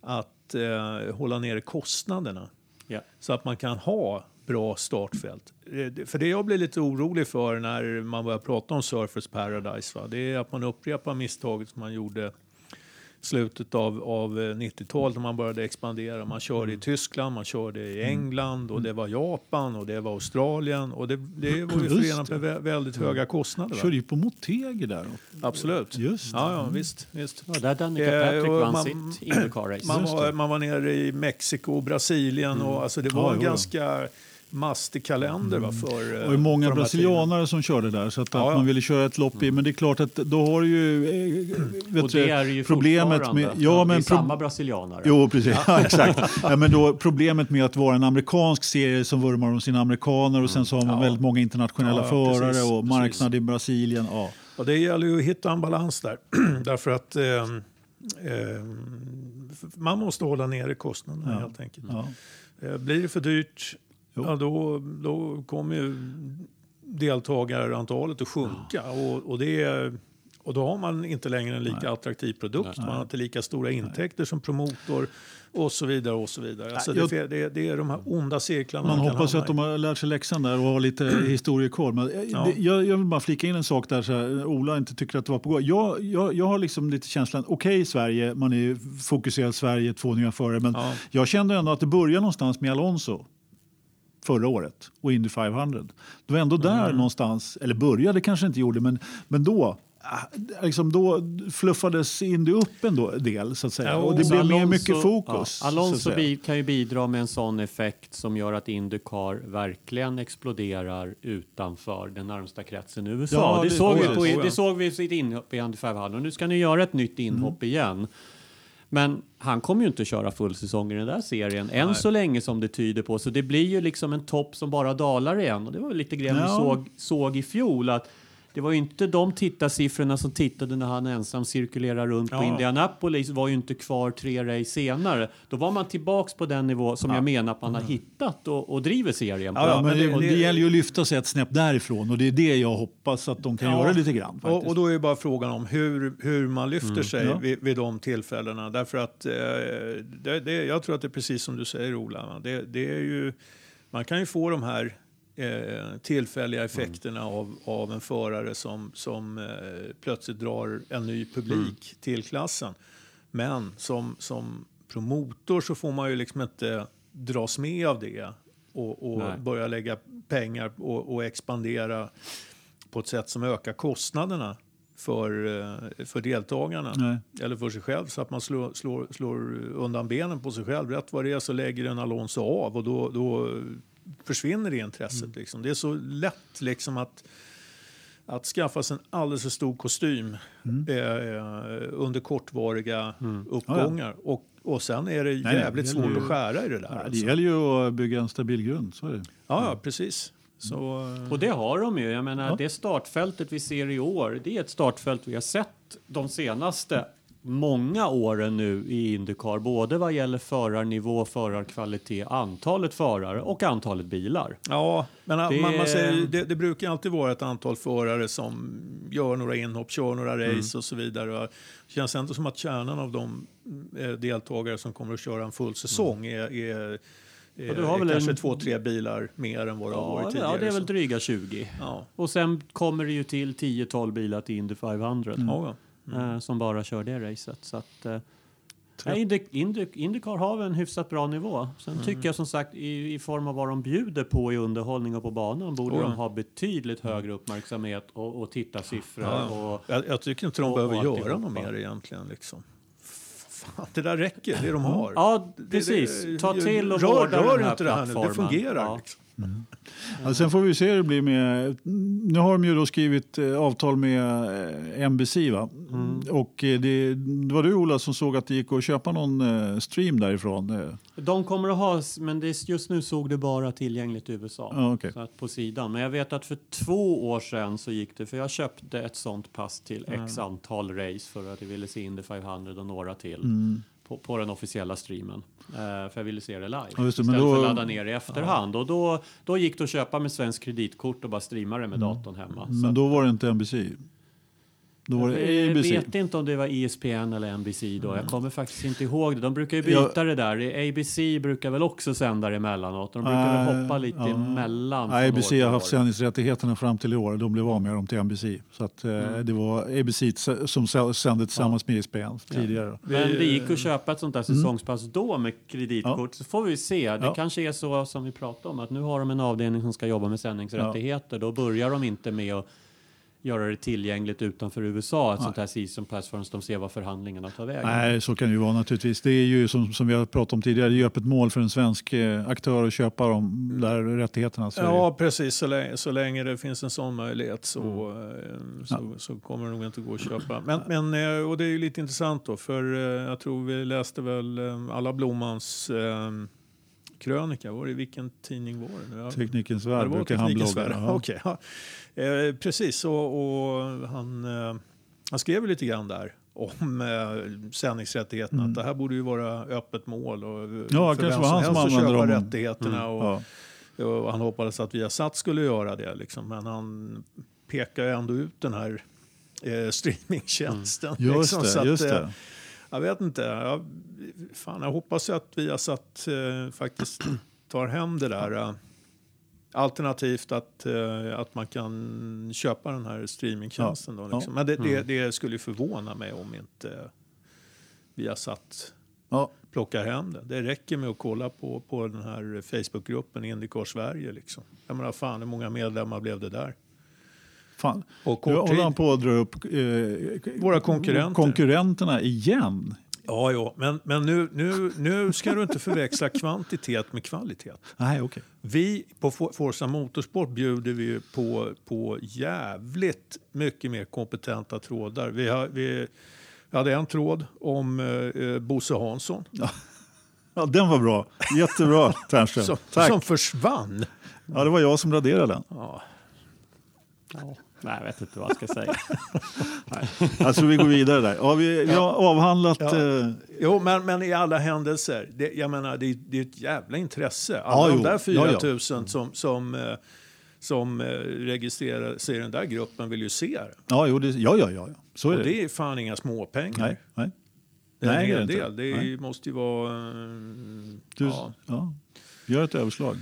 [SPEAKER 3] att eh, hålla nere kostnaderna
[SPEAKER 2] Ja.
[SPEAKER 3] så att man kan ha bra startfält. Eh, det- För det jag blir lite orolig för när man börjar prata om Surfers Paradise, va? det är att man upprepar misstaget som man gjorde slutet av, av eh, 90-talet när man började expandera. Man körde i Tyskland, man körde i England och det var Japan och det var Australien och det, det var ju förenat med vä- väldigt höga kostnader. va?
[SPEAKER 1] Körde ju på Motegi där.
[SPEAKER 3] Absolut.
[SPEAKER 1] Just det.
[SPEAKER 3] Ja, ja, visst. visst.
[SPEAKER 2] Ja, där Danica
[SPEAKER 3] Eh,
[SPEAKER 2] Patrick vann
[SPEAKER 3] man-
[SPEAKER 2] sitt Indycar-race.
[SPEAKER 3] Man man var nere i Mexiko och Brasilien och alltså det var
[SPEAKER 1] Ja,
[SPEAKER 3] ganska mastig kalender va, för
[SPEAKER 1] Det
[SPEAKER 3] eh,
[SPEAKER 1] många
[SPEAKER 3] för
[SPEAKER 1] brasilianare som körde där. Så att, att
[SPEAKER 3] Ja, ja.
[SPEAKER 1] man ville köra ett lopp i. Men det är klart att då har du ju... Vet
[SPEAKER 2] Och
[SPEAKER 1] du,
[SPEAKER 2] det är ju
[SPEAKER 1] problemet med... Ja, men
[SPEAKER 2] det är samma brasilianare.
[SPEAKER 1] Jo, precis. Ja, exakt. Ja, men då, problemet med att vara en amerikansk serie som vurmar om sina amerikaner och sen så har man
[SPEAKER 3] Ja.
[SPEAKER 1] väldigt många internationella
[SPEAKER 3] Ja, ja,
[SPEAKER 1] förare
[SPEAKER 3] precis,
[SPEAKER 1] och
[SPEAKER 3] precis.
[SPEAKER 1] marknad i Brasilien. Ja.
[SPEAKER 3] Och det gäller ju att hitta en balans där. Därför att eh, eh, man måste hålla nere kostnaderna
[SPEAKER 1] Ja.
[SPEAKER 3] helt enkelt.
[SPEAKER 1] Ja.
[SPEAKER 3] Eh, blir det för dyrt. Ja, då, då kommer ju deltagarantalet att sjunka. Och, och, det och då har man inte längre en lika attraktiv produkt. Man har inte lika stora intäkter som promotor och så vidare. och så vidare. Alltså
[SPEAKER 1] jag-
[SPEAKER 3] det, det, det är de här onda cirklarna
[SPEAKER 1] Man
[SPEAKER 3] kan
[SPEAKER 1] hoppas att de har lärt sig läxan där och har lite. Men eh,
[SPEAKER 3] Ja.
[SPEAKER 1] jag, jag vill bara flika in en sak där så här, Ola inte tycker att det var på gång. Jag, jag, jag har liksom lite känslan, okej Sverige, man är fokuserad Sverige, två nya förare. Men
[SPEAKER 3] Ja.
[SPEAKER 1] jag kände ändå att det började någonstans med Alonso förra året och Indy 500. Det var ändå där
[SPEAKER 3] Mm.
[SPEAKER 1] någonstans, eller började kanske inte gjorde, men, men då ah, Liksom då fluffades Indy upp en då- del så att säga.
[SPEAKER 3] Ja,
[SPEAKER 1] och det blev mer
[SPEAKER 2] Alonso-
[SPEAKER 1] mycket fokus.
[SPEAKER 2] Ja, Alonso kan ju bidra med en sån effekt som gör att Indycar verkligen exploderar utanför den närmsta kretsen i USA.
[SPEAKER 1] Ja,
[SPEAKER 2] det,
[SPEAKER 1] det-
[SPEAKER 2] såg
[SPEAKER 3] oh
[SPEAKER 2] vi på, det såg vi i sitt inhopp i Indy 500. Nu ska ni göra ett nytt inhopp
[SPEAKER 1] Mm.
[SPEAKER 2] igen. Men han kommer ju inte köra full säsong i den där serien än så länge som det tyder på. Så det blir ju liksom en topp som bara dalar igen. Och det var lite grann vi
[SPEAKER 1] Ja.
[SPEAKER 2] såg, såg i fjol. att det var ju inte de tittarsiffrorna som tittade när han ensam cirkulerar runt på
[SPEAKER 3] Ja.
[SPEAKER 2] Indianapolis var ju inte kvar tre race senare. Då var man tillbaks på den nivå som jag menar att man har hittat och, och driver serien på.
[SPEAKER 3] Ja,
[SPEAKER 1] Ja,
[SPEAKER 3] ja,
[SPEAKER 1] men det,
[SPEAKER 3] det-
[SPEAKER 1] det,
[SPEAKER 3] det-
[SPEAKER 1] gäller ju att lyfta sig ett snäpp därifrån och det är det jag hoppas att de kan
[SPEAKER 3] Ja.
[SPEAKER 1] göra lite grann.
[SPEAKER 3] Och, och då är det bara frågan om hur, hur man lyfter sig
[SPEAKER 1] Ja.
[SPEAKER 3] vid, vid de tillfällena. Därför att eh, det, det, jag tror att det är precis som du säger Ola. Det, det är ju, man kan ju få de här eh, tillfälliga effekterna av, av en förare som, som eh, plötsligt drar en ny publik till klassen. Men som, som promotor så får man ju liksom inte dras med av det och, och börja lägga pengar och, och expandera på ett sätt som ökar kostnaderna för, eh, för deltagarna
[SPEAKER 1] Nej.
[SPEAKER 3] eller för sig själv så att man slår, slår, slår undan benen på sig själv. Rätt vad det är så lägger en Alonso av och då, då försvinner det intresset.
[SPEAKER 1] Mm.
[SPEAKER 3] Liksom. Det är så lätt liksom att, att skaffa sig en alldeles för stor kostym
[SPEAKER 1] Mm.
[SPEAKER 3] eh, under kortvariga uppgångar. Och, och sen är det
[SPEAKER 1] nej,
[SPEAKER 3] jävligt
[SPEAKER 1] det
[SPEAKER 3] svårt
[SPEAKER 1] ju-
[SPEAKER 3] att skära i det där.
[SPEAKER 1] Ja, det
[SPEAKER 3] alltså.
[SPEAKER 1] gäller ju att bygga en stabil grund. Så är det.
[SPEAKER 3] Ja, ja, precis. Så, eh,
[SPEAKER 2] Och det har de ju. Jag menar,
[SPEAKER 1] Ja.
[SPEAKER 2] det startfältet vi ser i år, det är ett startfält vi har sett de senaste många åren nu i Indycar, både vad gäller förarnivå, förarkvalitet, antalet förare och antalet bilar.
[SPEAKER 3] Ja, men
[SPEAKER 2] Det-
[SPEAKER 3] man, man säger, det, det brukar alltid vara ett antal förare som gör några inhopp, kör några race
[SPEAKER 2] Mm.
[SPEAKER 3] och så vidare. Det känns ändå som att kärnan av de eh, deltagare som kommer att köra en full säsong är, är, är,
[SPEAKER 2] Och du har väl
[SPEAKER 3] kanske
[SPEAKER 2] en-
[SPEAKER 3] två, tre bilar mer än vad det har
[SPEAKER 2] Ja,
[SPEAKER 3] varit
[SPEAKER 2] det,
[SPEAKER 3] tidigare.
[SPEAKER 2] ja, det är väl dryga 20.
[SPEAKER 3] ja.
[SPEAKER 2] Och sen kommer det ju till 10-12 bilar till Indy 500
[SPEAKER 3] Ja, ja.
[SPEAKER 2] Eh, som bara kör det racet. Så att, eh, nej, Indy, Indy, Indycar har väl en hyfsat bra nivå. Sen
[SPEAKER 3] Mm.
[SPEAKER 2] tycker jag som sagt i, i form av vad de bjuder på i underhållning och på banan borde
[SPEAKER 3] Ja.
[SPEAKER 2] de ha betydligt högre uppmärksamhet och, och tittarsiffror.
[SPEAKER 3] Ja.
[SPEAKER 2] Och,
[SPEAKER 3] Jag, jag tycker inte de
[SPEAKER 2] och-
[SPEAKER 3] behöver
[SPEAKER 2] och
[SPEAKER 3] göra något mer egentligen. Liksom. Fan, det där räcker, det de har.
[SPEAKER 2] ja, precis. Ta till och
[SPEAKER 3] rör,
[SPEAKER 2] vårda
[SPEAKER 3] rör
[SPEAKER 2] den här
[SPEAKER 3] inte det här nu, det
[SPEAKER 2] plattformen.
[SPEAKER 3] fungerar.
[SPEAKER 2] Ja.
[SPEAKER 3] Liksom.
[SPEAKER 1] Ja, sen får vi se hur det blir med... Nu har de ju skrivit eh, avtal med eh, NBC. Va?
[SPEAKER 2] Mm.
[SPEAKER 1] Och eh, det, det var du Ola som såg att det gick att köpa någon stream därifrån.
[SPEAKER 2] De kommer att ha, men det, just nu såg det bara tillgängligt i USA.
[SPEAKER 1] Ja, okej.
[SPEAKER 2] Så att på sidan. Men jag vet att för två år sedan så gick det, för jag köpte ett sånt pass till x antal race för att jag ville se Indy 500 och några till. På, på den officiella streamen. Eh, för jag ville se det live.
[SPEAKER 1] Ja, det,
[SPEAKER 2] istället
[SPEAKER 1] då-
[SPEAKER 2] för att ladda ner i efterhand. Och då, då gick det att köpa med svensk kreditkort och bara streama det med datorn hemma.
[SPEAKER 1] Men då var det inte NBC. Då var det
[SPEAKER 2] Jag
[SPEAKER 1] ABC.
[SPEAKER 2] vet inte om det var E ESPN eller NBC då. Jag kommer faktiskt inte ihåg det. De brukar ju byta
[SPEAKER 1] Ja.
[SPEAKER 2] det där. ABC brukar väl också sända det emellanåt. De brukar väl
[SPEAKER 1] Nej,
[SPEAKER 2] hoppa lite
[SPEAKER 1] ja.
[SPEAKER 2] emellan. År
[SPEAKER 1] ABC har haft sändningsrättigheterna fram till i år. De blev av med dem till NBC. Så att, eh,
[SPEAKER 2] Mm.
[SPEAKER 1] det var ABC som sä- sände tillsammans med ESPN tidigare. då.
[SPEAKER 2] Men det gick att köpa ett sånt där säsongspass då med kreditkort. Så får vi se. Det
[SPEAKER 1] Mm. Ja.
[SPEAKER 2] kanske är så som vi pratade om att nu har de en avdelning som ska jobba med sändningsrättigheter. Då börjar de inte med att göra det tillgängligt utanför USA, ett sånt här season pass förrän de ser vad förhandlingarna tar vägen.
[SPEAKER 1] Nej, så kan det ju vara naturligtvis. Det är ju som, som vi har pratat om tidigare, det är ju öppet mål för en svensk eh, aktör att köpa de där rättigheterna. Så
[SPEAKER 3] Ja, precis. Så länge, så länge det finns en sån möjlighet så,
[SPEAKER 1] Mm.
[SPEAKER 3] eh, så, så kommer det nog inte gå att köpa. Men, men, eh, och det är ju lite intressant då, för jag tror vi läste väl alla Blommans eh, krönika. Var det, vilken tidning var det? nu?
[SPEAKER 1] Teknikens
[SPEAKER 3] Ja,
[SPEAKER 1] värld
[SPEAKER 3] var
[SPEAKER 1] brukar han blogga. Ja.
[SPEAKER 3] Okej, ja. eh, precis, och, och han, eh, han skrev lite grann där om eh, sändningsrättigheterna. Att det här borde ju vara öppet mål och eh,
[SPEAKER 1] Mm. Ja,
[SPEAKER 3] för
[SPEAKER 1] kanske
[SPEAKER 3] vem
[SPEAKER 1] som
[SPEAKER 3] helst att köpa
[SPEAKER 1] dem. Mm.
[SPEAKER 3] rättigheterna. Och,
[SPEAKER 1] Ja.
[SPEAKER 3] och han hoppades att Viasat skulle göra det. Liksom. Men han pekar ändå ut den här eh, streamingtjänsten.
[SPEAKER 1] Just
[SPEAKER 3] liksom, så
[SPEAKER 1] det,
[SPEAKER 3] att,
[SPEAKER 1] just
[SPEAKER 3] eh,
[SPEAKER 1] det.
[SPEAKER 3] Jag vet inte. Jag, fan, jag hoppas ju att Viasat eh, faktiskt tar hem det där. Eh, alternativt att, eh, att man kan köpa den här streamingtjänsten. Då, liksom. Men det, det, det skulle ju förvåna mig om inte Viasat
[SPEAKER 1] Ja.
[SPEAKER 3] plockar hem det. Det räcker med att kolla på, på den här Facebookgruppen Indycar Sverige. Liksom. Jag menar, fan hur många medlemmar blev det där?
[SPEAKER 1] Fan.
[SPEAKER 3] På
[SPEAKER 1] Nu håller han på att dra upp eh,
[SPEAKER 3] Våra konkurrenter.
[SPEAKER 1] konkurrenterna igen.
[SPEAKER 3] Ja, ja. men, men nu, nu, nu ska du inte förväxla kvantitet med kvalitet.
[SPEAKER 1] Nej, okej.
[SPEAKER 3] Vi på For- Forza Motorsport bjuder vi på, på jävligt mycket mer kompetenta trådar. Vi, har, vi hade en tråd om eh, eh, Bosse Hansson
[SPEAKER 1] Ja, den var bra. Jättebra, Ternström.
[SPEAKER 3] som,
[SPEAKER 1] Tack.
[SPEAKER 3] som försvann.
[SPEAKER 1] Ja, det var jag som raderade den.
[SPEAKER 3] Ja.
[SPEAKER 2] Ja. Nej, jag vet inte vad jag ska säga.
[SPEAKER 1] Jag tror vi går vidare där. Ja, vi, vi har avhandlat...
[SPEAKER 3] Ja.
[SPEAKER 1] Eh,
[SPEAKER 3] Jo, men, men i alla händelser, det, jag menar, det, det är ett jävla intresse. Alla
[SPEAKER 1] Ja,
[SPEAKER 3] de där 4
[SPEAKER 1] Ja,
[SPEAKER 3] 000
[SPEAKER 1] ja.
[SPEAKER 3] som, som, eh, som eh, registrerar sig i den där gruppen vill ju se det.
[SPEAKER 1] ja, jo, det, ja, ja, ja. Så är
[SPEAKER 3] Och
[SPEAKER 1] det.
[SPEAKER 3] det är fan inga småpengar.
[SPEAKER 1] Nej, nej.
[SPEAKER 3] Det är
[SPEAKER 1] Nej,
[SPEAKER 3] en
[SPEAKER 1] det är
[SPEAKER 3] hel
[SPEAKER 1] det inte.
[SPEAKER 3] del. Det är,
[SPEAKER 1] Nej.
[SPEAKER 3] måste ju vara... eh,
[SPEAKER 1] Du,
[SPEAKER 3] ja,
[SPEAKER 1] ja. Gör ett överslag.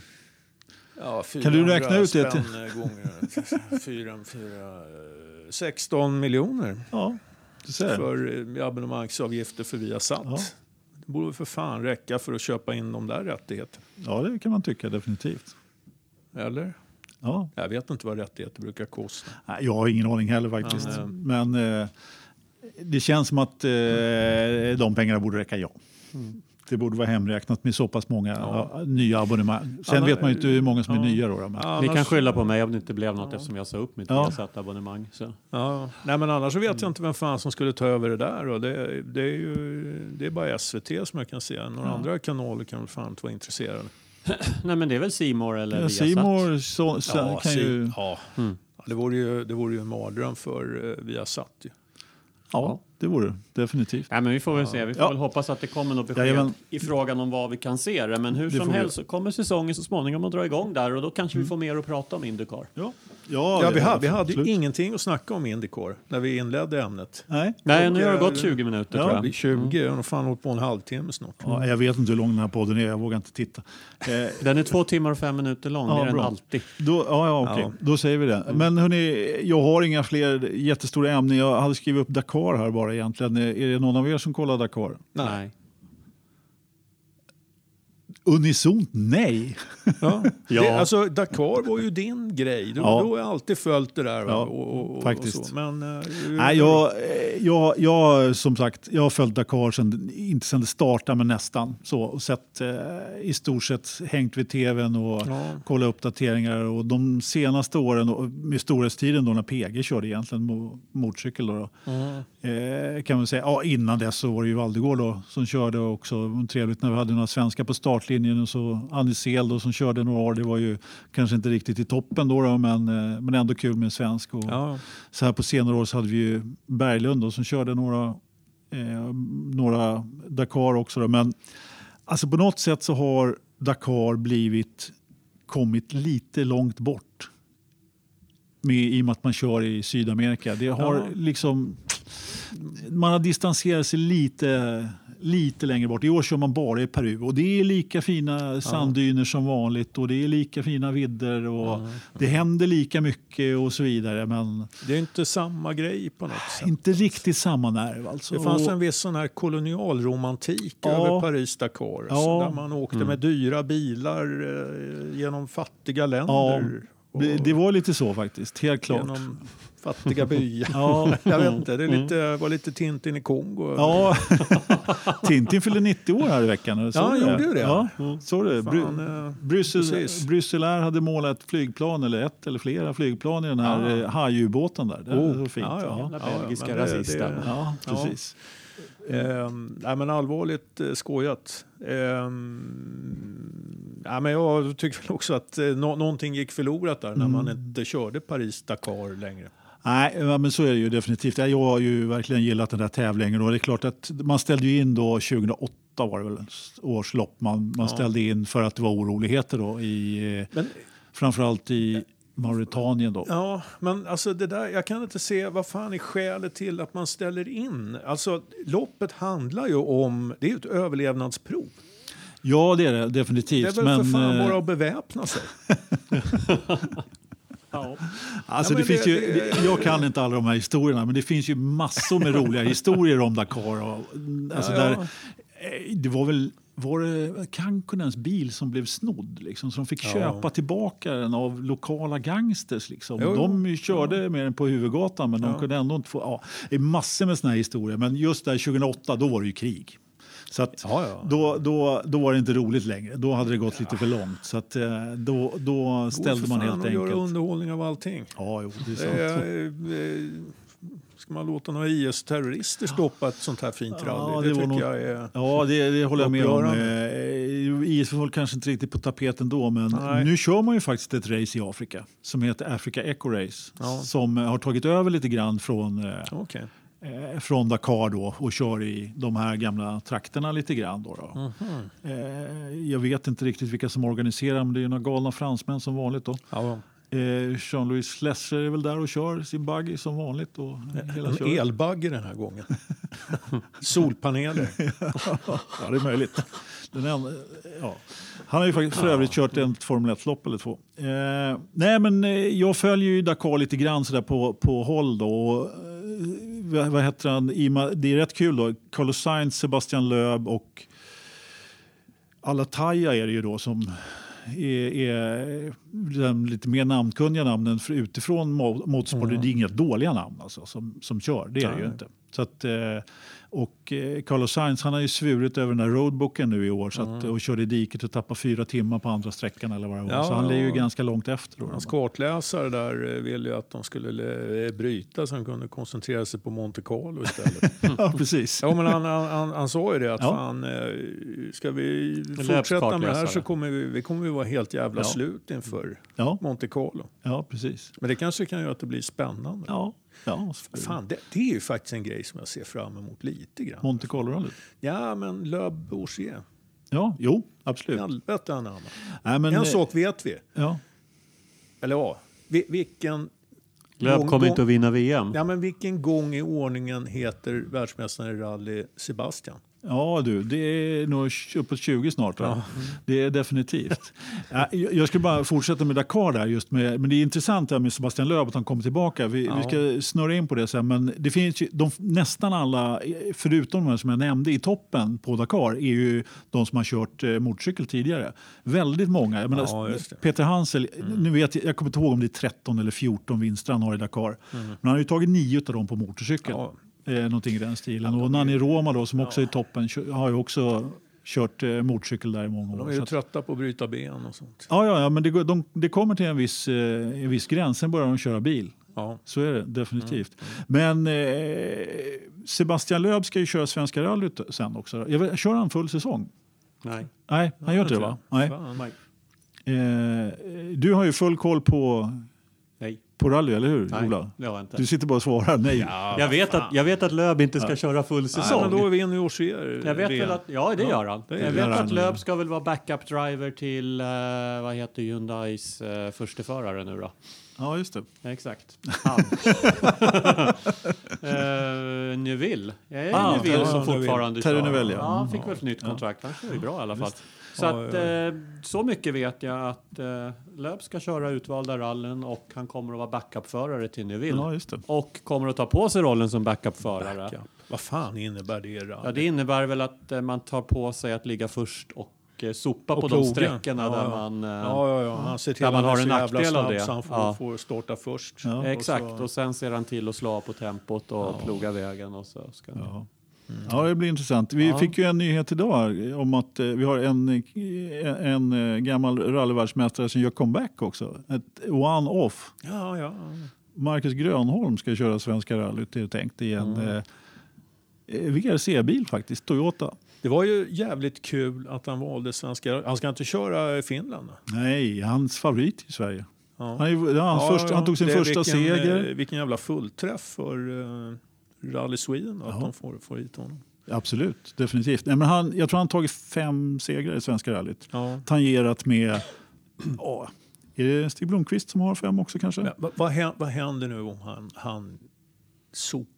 [SPEAKER 3] Ja,
[SPEAKER 1] Kan du räkna ut det
[SPEAKER 3] eh, gånger fyra, fyra, eh, 16 miljoner
[SPEAKER 1] Ja, du ser.
[SPEAKER 3] för eh, abonnemangsavgifter för Viasat.
[SPEAKER 1] Ja.
[SPEAKER 3] Det borde för fan räcka för att köpa in de där rättigheterna.
[SPEAKER 1] Ja, det kan man tycka definitivt.
[SPEAKER 3] Eller?
[SPEAKER 1] Ja.
[SPEAKER 3] Jag vet inte vad rättigheter brukar kosta.
[SPEAKER 1] Nej, Jag har ingen aning heller faktiskt.
[SPEAKER 3] Men,
[SPEAKER 1] Men, eh, det känns som att eh, de pengarna borde räcka, ja. Det borde vara hemräknat med så pass många ja, nya abonnemang. Sen
[SPEAKER 3] Annars-
[SPEAKER 1] vet man ju inte hur många som är
[SPEAKER 3] ja.
[SPEAKER 1] nya. Då, då, men,
[SPEAKER 2] Ni kan skylla på mig om det inte blev något eftersom jag sa upp mitt
[SPEAKER 1] Ja.
[SPEAKER 2] Så.
[SPEAKER 3] Ja, nej men annars så vet jag inte vem fan som skulle ta över det där. Och det, det, är ju, det är bara SVT som jag kan se. Några andra kanaler kan väl fan inte vara intresserade.
[SPEAKER 2] Nej, men det är väl Simor eller
[SPEAKER 1] Ja,
[SPEAKER 2] Viasat?
[SPEAKER 1] Simor så, så, kan
[SPEAKER 3] si-
[SPEAKER 1] ju...
[SPEAKER 3] ja. Ja, det, vore ju, det vore ju en mardröm för uh, Viasat. Ju.
[SPEAKER 1] Ja, det vore det definitivt.
[SPEAKER 2] Nej, men vi får väl se. Vi får
[SPEAKER 1] Ja.
[SPEAKER 2] väl hoppas att det kommer något besked
[SPEAKER 1] Jajamän.
[SPEAKER 2] i frågan om vad vi kan se det. Men hur
[SPEAKER 1] Det
[SPEAKER 2] som helst så kommer säsongen så småningom att dra igång där och då kanske vi får mer att prata om Indycar.
[SPEAKER 1] Ja,
[SPEAKER 3] Ja, vi, hade, vi hade ju ingenting att snacka om Indycar när vi inledde ämnet.
[SPEAKER 1] Nej.
[SPEAKER 2] Nej, nu har det
[SPEAKER 3] Och,
[SPEAKER 2] gått
[SPEAKER 3] eh,
[SPEAKER 2] 20 minuter
[SPEAKER 1] ja,
[SPEAKER 2] tror jag.
[SPEAKER 3] blir 20, jag har nog fan hållit på en halvtimme snart.
[SPEAKER 1] Ja, jag vet inte hur lång den här podden är, jag vågar inte titta. Eh,
[SPEAKER 2] Den är två timmar och fem minuter lång,
[SPEAKER 1] Ja,
[SPEAKER 2] det är den
[SPEAKER 1] bra.
[SPEAKER 2] alltid.
[SPEAKER 1] Då, ja, ja, okej.
[SPEAKER 3] Ja.
[SPEAKER 1] Då säger vi det. Men hörni, jag har inga fler jättestora ämnen. Jag hade skrivit upp Dakar här bara egentligen. Är det någon av er som kollar Dakar?
[SPEAKER 2] Nej.
[SPEAKER 1] Unisont nej.
[SPEAKER 3] Ja.
[SPEAKER 2] Ja.
[SPEAKER 3] Det, alltså, Dakar var ju din grej. Du,
[SPEAKER 1] Ja.
[SPEAKER 3] du har alltid följt det där.
[SPEAKER 1] Ja,
[SPEAKER 3] och, och,
[SPEAKER 1] faktiskt.
[SPEAKER 3] Och. Men, eh,
[SPEAKER 1] Nej, jag, eh, jag, jag, som sagt, jag har följt Dakar sen, inte sen det startade, men nästan. Så, och sett eh, i stort sett hängt vid tvn och
[SPEAKER 3] Ja.
[SPEAKER 1] kollat uppdateringar. Och de senaste åren, med storhetstiden då när PG körde egentligen mo- motorcykel, då, då, eh, kan man säga. Ja, innan dess så var det ju Valdegård då, som körde också. Trevligt när vi hade några svenskar på startlinjen och så Annie då, som körde några år. Det var ju kanske inte riktigt i toppen då, då men, eh, men ändå kul med en svensk. Och,
[SPEAKER 3] Ja.
[SPEAKER 1] så här på senare år så hade vi ju Berglund då, som körde några, eh, några Dakar också. Då. Men alltså på något sätt så har Dakar blivit, kommit lite långt bort. med, i och med att man kör i Sydamerika. Det har
[SPEAKER 3] Ja.
[SPEAKER 1] liksom, man har distanserat sig lite, lite längre bort. I år kör man bara i Peru och det är lika fina sanddyner som vanligt och det är lika fina vidder och det händer lika mycket och så vidare. Men
[SPEAKER 3] Det är inte samma grej på något sätt.
[SPEAKER 1] inte riktigt samma nerv alltså.
[SPEAKER 3] Det fanns en viss sån här kolonialromantik
[SPEAKER 1] Ja.
[SPEAKER 3] över Paris-Dakar.
[SPEAKER 1] Ja.
[SPEAKER 3] Där man åkte med dyra bilar eh, genom fattiga länder.
[SPEAKER 1] Ja, det var lite så faktiskt, helt klart.
[SPEAKER 3] Genom fattiga byar.
[SPEAKER 1] Ja.
[SPEAKER 3] Jag vet inte, det är lite, var lite Tintin i Kongo.
[SPEAKER 1] Ja, Tintin fyllde 90 år här i veckan. eller?
[SPEAKER 3] Ja,
[SPEAKER 1] Såg
[SPEAKER 3] han gjorde ju det.
[SPEAKER 1] Ja, såg du?
[SPEAKER 3] Fan,
[SPEAKER 1] Bry-
[SPEAKER 3] eh,
[SPEAKER 1] Bryssel. Bryssel Air hade målat flygplan, eller ett eller flera flygplan i den här
[SPEAKER 3] Ja.
[SPEAKER 1] ja. hajubåten där. Det
[SPEAKER 3] Oh,
[SPEAKER 1] var fint.
[SPEAKER 3] ja, ja.
[SPEAKER 1] Ja,
[SPEAKER 2] Jävla belgiska rasister.
[SPEAKER 3] det-
[SPEAKER 1] ja, precis.
[SPEAKER 3] Ehm, nej, men allvarligt eh, skojat. Ehm, nej, men jag tycker väl också att eh, nå- någonting gick förlorat där när man inte körde Paris-Dakar längre.
[SPEAKER 1] Nej, ja, men så är det ju definitivt. Jag har ju verkligen gillat den där tävlingen. Och det är klart att man ställde in då 2008 var det väl, års lopp man, man ställde in för att det var oroligheter då i,
[SPEAKER 3] Men,
[SPEAKER 1] framförallt i Mauritanien då.
[SPEAKER 3] ja, men alltså det där, jag kan inte se vad fan är skälet till att man ställer in. Alltså, loppet handlar ju om, det är ju ett överlevnadsprov.
[SPEAKER 1] Ja, det är det
[SPEAKER 3] Det är
[SPEAKER 1] definitivt.
[SPEAKER 3] väl
[SPEAKER 1] men,
[SPEAKER 3] för fan
[SPEAKER 1] eh,
[SPEAKER 3] bara att beväpna sig.
[SPEAKER 2] Ja.
[SPEAKER 1] Alltså
[SPEAKER 3] Ja,
[SPEAKER 1] det finns
[SPEAKER 3] det-
[SPEAKER 1] ju,
[SPEAKER 3] det-
[SPEAKER 1] jag kan inte alla de här historierna, men det finns ju massor med roliga historier om Dakar. Och, alltså
[SPEAKER 3] Ja,
[SPEAKER 1] där, eh, det var väl var det Kankonens bil som blev snodd, liksom, så de fick köpa tillbaka den av lokala gangsters. Liksom.
[SPEAKER 3] Jo,
[SPEAKER 1] de körde med den på huvudgatan, men de kunde ändå inte få... Ja, det är massor med såna här historier, men just där 2008, då var det ju krig. Så att
[SPEAKER 3] Ja, ja.
[SPEAKER 1] Då, då, då var det inte roligt längre. Då hade det gått lite för långt. Så att, eh, då, då ställde
[SPEAKER 3] för
[SPEAKER 1] man helt
[SPEAKER 3] att göra
[SPEAKER 1] enkelt...
[SPEAKER 3] underhållning av allting.
[SPEAKER 1] Ja, jo, det är sant.
[SPEAKER 3] Det är, eh, ska man låta några IS-terrorister stoppa ett sånt här fint
[SPEAKER 1] Ja,
[SPEAKER 3] rally?
[SPEAKER 1] det
[SPEAKER 3] det
[SPEAKER 1] var
[SPEAKER 3] tycker
[SPEAKER 1] nog-
[SPEAKER 3] jag är...
[SPEAKER 1] Ja, det, det håller jag med om. Eh, IS var kanske inte riktigt på tapeten då, men
[SPEAKER 3] Nej.
[SPEAKER 1] nu kör man ju faktiskt ett race i Afrika som heter Africa Eco Race
[SPEAKER 3] Ja.
[SPEAKER 1] som har tagit över lite grann från, eh, eh, från Dakar då och kör i de här gamla trakterna lite grann. Då, då.
[SPEAKER 3] Mhm.
[SPEAKER 1] Eh, jag vet inte riktigt vilka som organiserar, men det är ju några galna fransmän som vanligt. Då.
[SPEAKER 3] Ja,
[SPEAKER 1] Eh, Jean-Louis Schlesser är väl där och kör sin buggy som vanligt. Och hela
[SPEAKER 3] en elbagge den här gången. Solpaneler.
[SPEAKER 1] Ja, det är möjligt. Enda, ja. Han har ju faktiskt för övrigt kört ett Formel 1-lopp eller två. Eh, nej, men eh, jag följer ju Dakar lite grann sådär på, på håll. Då, och, eh, vad, heter han? Ima, det är rätt kul då. Carlos Sainz, Sebastian Loeb och Alataya är det ju då som är, är de lite mer namnkunniga namnen för utifrån mo- motorsport. Det är inga dåliga namn alltså, som, som kör. Det är det ju inte. Så att, eh, och eh, Carlos Sainz han har ju svurit över den här roadbooken nu i år så att, och körde i diket och tappade fyra timmar på andra sträckan eller vad det var.
[SPEAKER 3] Ja,
[SPEAKER 1] så han är ju ganska långt efter. Då,
[SPEAKER 3] Hans kartläsare där eh, ville ju att de skulle eh, bryta så han kunde koncentrera sig på Monte Carlo istället.
[SPEAKER 1] ja, precis.
[SPEAKER 3] Ja, men han, han, han, han sa ju det att
[SPEAKER 1] Ja.
[SPEAKER 3] fan, ska vi fortsätta med det här så kommer vi, vi kommer vara helt jävla
[SPEAKER 1] Ja.
[SPEAKER 3] slut inför
[SPEAKER 1] Ja,
[SPEAKER 3] Monte Carlo.
[SPEAKER 1] ja precis.
[SPEAKER 3] Men det kanske kan göra att det blir spännande.
[SPEAKER 1] Ja, ja.
[SPEAKER 3] Fan, det, det är ju faktiskt en grej som jag ser fram emot lite grann.
[SPEAKER 1] Monte Carlo-rallyt.
[SPEAKER 3] Ja, men Löb Bourget.
[SPEAKER 1] Ja, jo, absolut.
[SPEAKER 3] Helvete anamma.
[SPEAKER 1] Nej, men,
[SPEAKER 3] En
[SPEAKER 1] eh,
[SPEAKER 3] sak vet vi.
[SPEAKER 1] Ja,
[SPEAKER 3] Eller ja, vi, vilken... Gång-
[SPEAKER 2] kommer inte att vinna VM.
[SPEAKER 3] Ja, men vilken gång i ordningen heter världsmästaren i rally Sebastian?
[SPEAKER 1] Ja du, det är nog uppåt 20 snart. Va? Det är definitivt. Ja, jag skulle bara fortsätta med Dakar där. Just med, men det är intressant med Sebastian Loeb att han kommer tillbaka. Vi,
[SPEAKER 3] Ja.
[SPEAKER 1] vi ska snurra in på det sen. Men det finns ju, de, nästan alla, förutom de som jag nämnde i toppen på Dakar, är ju de som har kört eh, motorcykel tidigare. Väldigt många. Jag menar,
[SPEAKER 3] Ja.
[SPEAKER 1] Peter Hansel, nu vet jag, jag kommer inte ihåg om det är 13 eller 14 vinster han har i Dakar. Men han har ju tagit nio av dem på motorcykel. Eh, någonting i den stilen. Och Nanni Roma då, som också är i toppen har ju också kört eh, motorcykel där i många
[SPEAKER 3] De
[SPEAKER 1] år.
[SPEAKER 3] är
[SPEAKER 1] Så
[SPEAKER 3] ju trötta på att bryta ben och sånt.
[SPEAKER 1] ja, ja, ja, men det, de, det kommer till en viss, eh, en viss gräns, sen börjar de köra bil.
[SPEAKER 3] Ja.
[SPEAKER 1] Så är det definitivt. Men eh, Sebastian Loeb ska ju köra Svenska rallyt sen också. Jag vet, kör han full säsong?
[SPEAKER 2] Nej.
[SPEAKER 1] Nej, han gör inte det va? Nej.
[SPEAKER 3] Fan.
[SPEAKER 1] Eh, du har ju full koll på På rally, eller hur
[SPEAKER 2] nej
[SPEAKER 1] Ola?
[SPEAKER 2] jag inte.
[SPEAKER 1] Du sitter bara och svarar nej.
[SPEAKER 3] Ja,
[SPEAKER 2] Jag vet, att, jag vet att Löb inte ska köra full
[SPEAKER 3] Nej,
[SPEAKER 2] säsong.
[SPEAKER 3] men då är vi inne i års
[SPEAKER 2] jag vet väl att, ja det gör han.
[SPEAKER 3] det
[SPEAKER 2] jag vet att Löb ska väl vara backup driver till, eh, vad heter Hyundais uh, försteförare nu då?
[SPEAKER 1] Ja, just det.
[SPEAKER 2] Ja, exakt. Han. uh, Neville. Jag är
[SPEAKER 1] Ah,
[SPEAKER 2] Neville som fortfarande
[SPEAKER 1] Terry
[SPEAKER 2] kör.
[SPEAKER 1] Neville, ja.
[SPEAKER 2] ja. han fick väl ett nytt kontrakt. Han kör ju bra i alla fall. Så, att, eh, så mycket vet jag att uh, Löb ska köra utvalda rallen och han kommer att vara backupförare till Neville.
[SPEAKER 1] Ja, just det.
[SPEAKER 2] Och kommer att ta på sig rollen som backupförare.
[SPEAKER 3] Backup. Vad fan innebär det? Då?
[SPEAKER 2] Ja, det innebär väl att eh, man tar på sig att ligga först och eh, sopa
[SPEAKER 3] Och
[SPEAKER 2] på
[SPEAKER 3] ploga.
[SPEAKER 2] de sträckorna
[SPEAKER 3] Ja,
[SPEAKER 2] där
[SPEAKER 3] ja.
[SPEAKER 2] man... eh,
[SPEAKER 3] Ja, ja. Han ser till
[SPEAKER 2] Där man har en nackdel av det.
[SPEAKER 3] så han får,
[SPEAKER 2] Ja.
[SPEAKER 3] får starta först.
[SPEAKER 2] Exakt,
[SPEAKER 3] Och
[SPEAKER 2] och, sen ser han till att slå på tempot och ploga vägen. Och så ska
[SPEAKER 1] Ja. Ja, det blir intressant. Vi
[SPEAKER 2] Ja.
[SPEAKER 1] fick ju en nyhet idag om att eh, vi har en, eh, en eh, gammal rallyvärldsmästare som gör comeback också. Ett one-off.
[SPEAKER 3] Ja, ja.
[SPEAKER 1] Marcus Grönholm ska köra Svenska rallyt är det tänkt i en
[SPEAKER 3] Mm.
[SPEAKER 1] eh, VRC-bil faktiskt, Toyota.
[SPEAKER 3] Det var ju jävligt kul att han valde svenska. Han ska inte köra i Finland?
[SPEAKER 1] Nej, hans favorit i Sverige.
[SPEAKER 3] Ja.
[SPEAKER 1] Han, är, hans
[SPEAKER 3] Ja,
[SPEAKER 1] första,
[SPEAKER 3] ja.
[SPEAKER 1] han tog sin
[SPEAKER 3] är
[SPEAKER 1] första
[SPEAKER 3] vilken,
[SPEAKER 1] seger.
[SPEAKER 3] Vilken jävla fullträff för Rally Sweden att
[SPEAKER 1] Ja.
[SPEAKER 3] de får, får hit honom.
[SPEAKER 1] Absolut, definitivt. Nej, men han, jag tror han tagit fem segrar i Svenska rallyt.
[SPEAKER 3] Ja.
[SPEAKER 1] Tangerat med... Ja, är det Stig Blomqvist som har fem också kanske?
[SPEAKER 3] Men, vad, vad händer nu om han, han sopar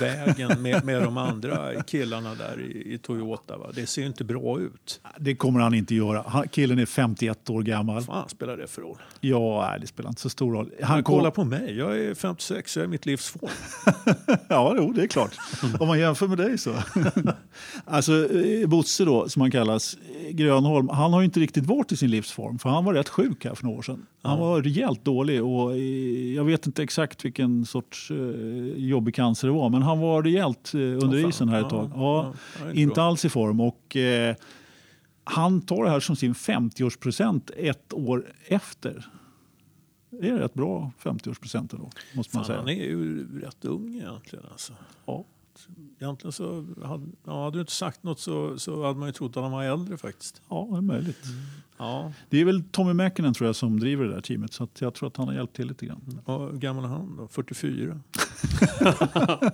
[SPEAKER 3] vägen med, med de andra killarna där i, i Toyota? Va? Det ser ju inte bra ut.
[SPEAKER 1] Det kommer han inte göra. Han, killen är 51 år gammal.
[SPEAKER 3] Fan spelar det för roll?
[SPEAKER 1] Ja, nej, det spelar inte så stor roll. Han
[SPEAKER 3] Han
[SPEAKER 1] kom,
[SPEAKER 3] kolla på mig, jag är 56, jag är mitt livs form.
[SPEAKER 1] Ja, jo, det är klart. Om man jämför med dig så. alltså, eh, Bosse då, som han kallas, eh, Grönholm, han har ju inte riktigt varit i sin livsform. För han var rätt sjuk här för några år sedan. Han var rejält dålig och eh, jag vet inte exakt vilken sorts eh, jobbig cancer det var. Men han var rejält eh, under
[SPEAKER 3] fan.
[SPEAKER 1] isen här ett tag. Ja,
[SPEAKER 3] ja, inte bra.
[SPEAKER 1] alls i form. Och, eh, han tar det här som sin 50-årspresent ett år efter. Det är rätt bra 50-årspresent ändå, måste man
[SPEAKER 3] Fan,
[SPEAKER 1] säga.
[SPEAKER 3] han är ju rätt ung egentligen. Alltså.
[SPEAKER 1] Ja.
[SPEAKER 3] Egentligen så hade, ja, hade du inte sagt något så, så hade man ju trott att han var äldre faktiskt.
[SPEAKER 1] Ja, det är möjligt.
[SPEAKER 3] Ja,
[SPEAKER 1] Det är väl Tommy Mäkinen tror jag som driver det där teamet så att jag tror att han har hjälpt till lite grann.
[SPEAKER 3] och hur gammal är han då? 44?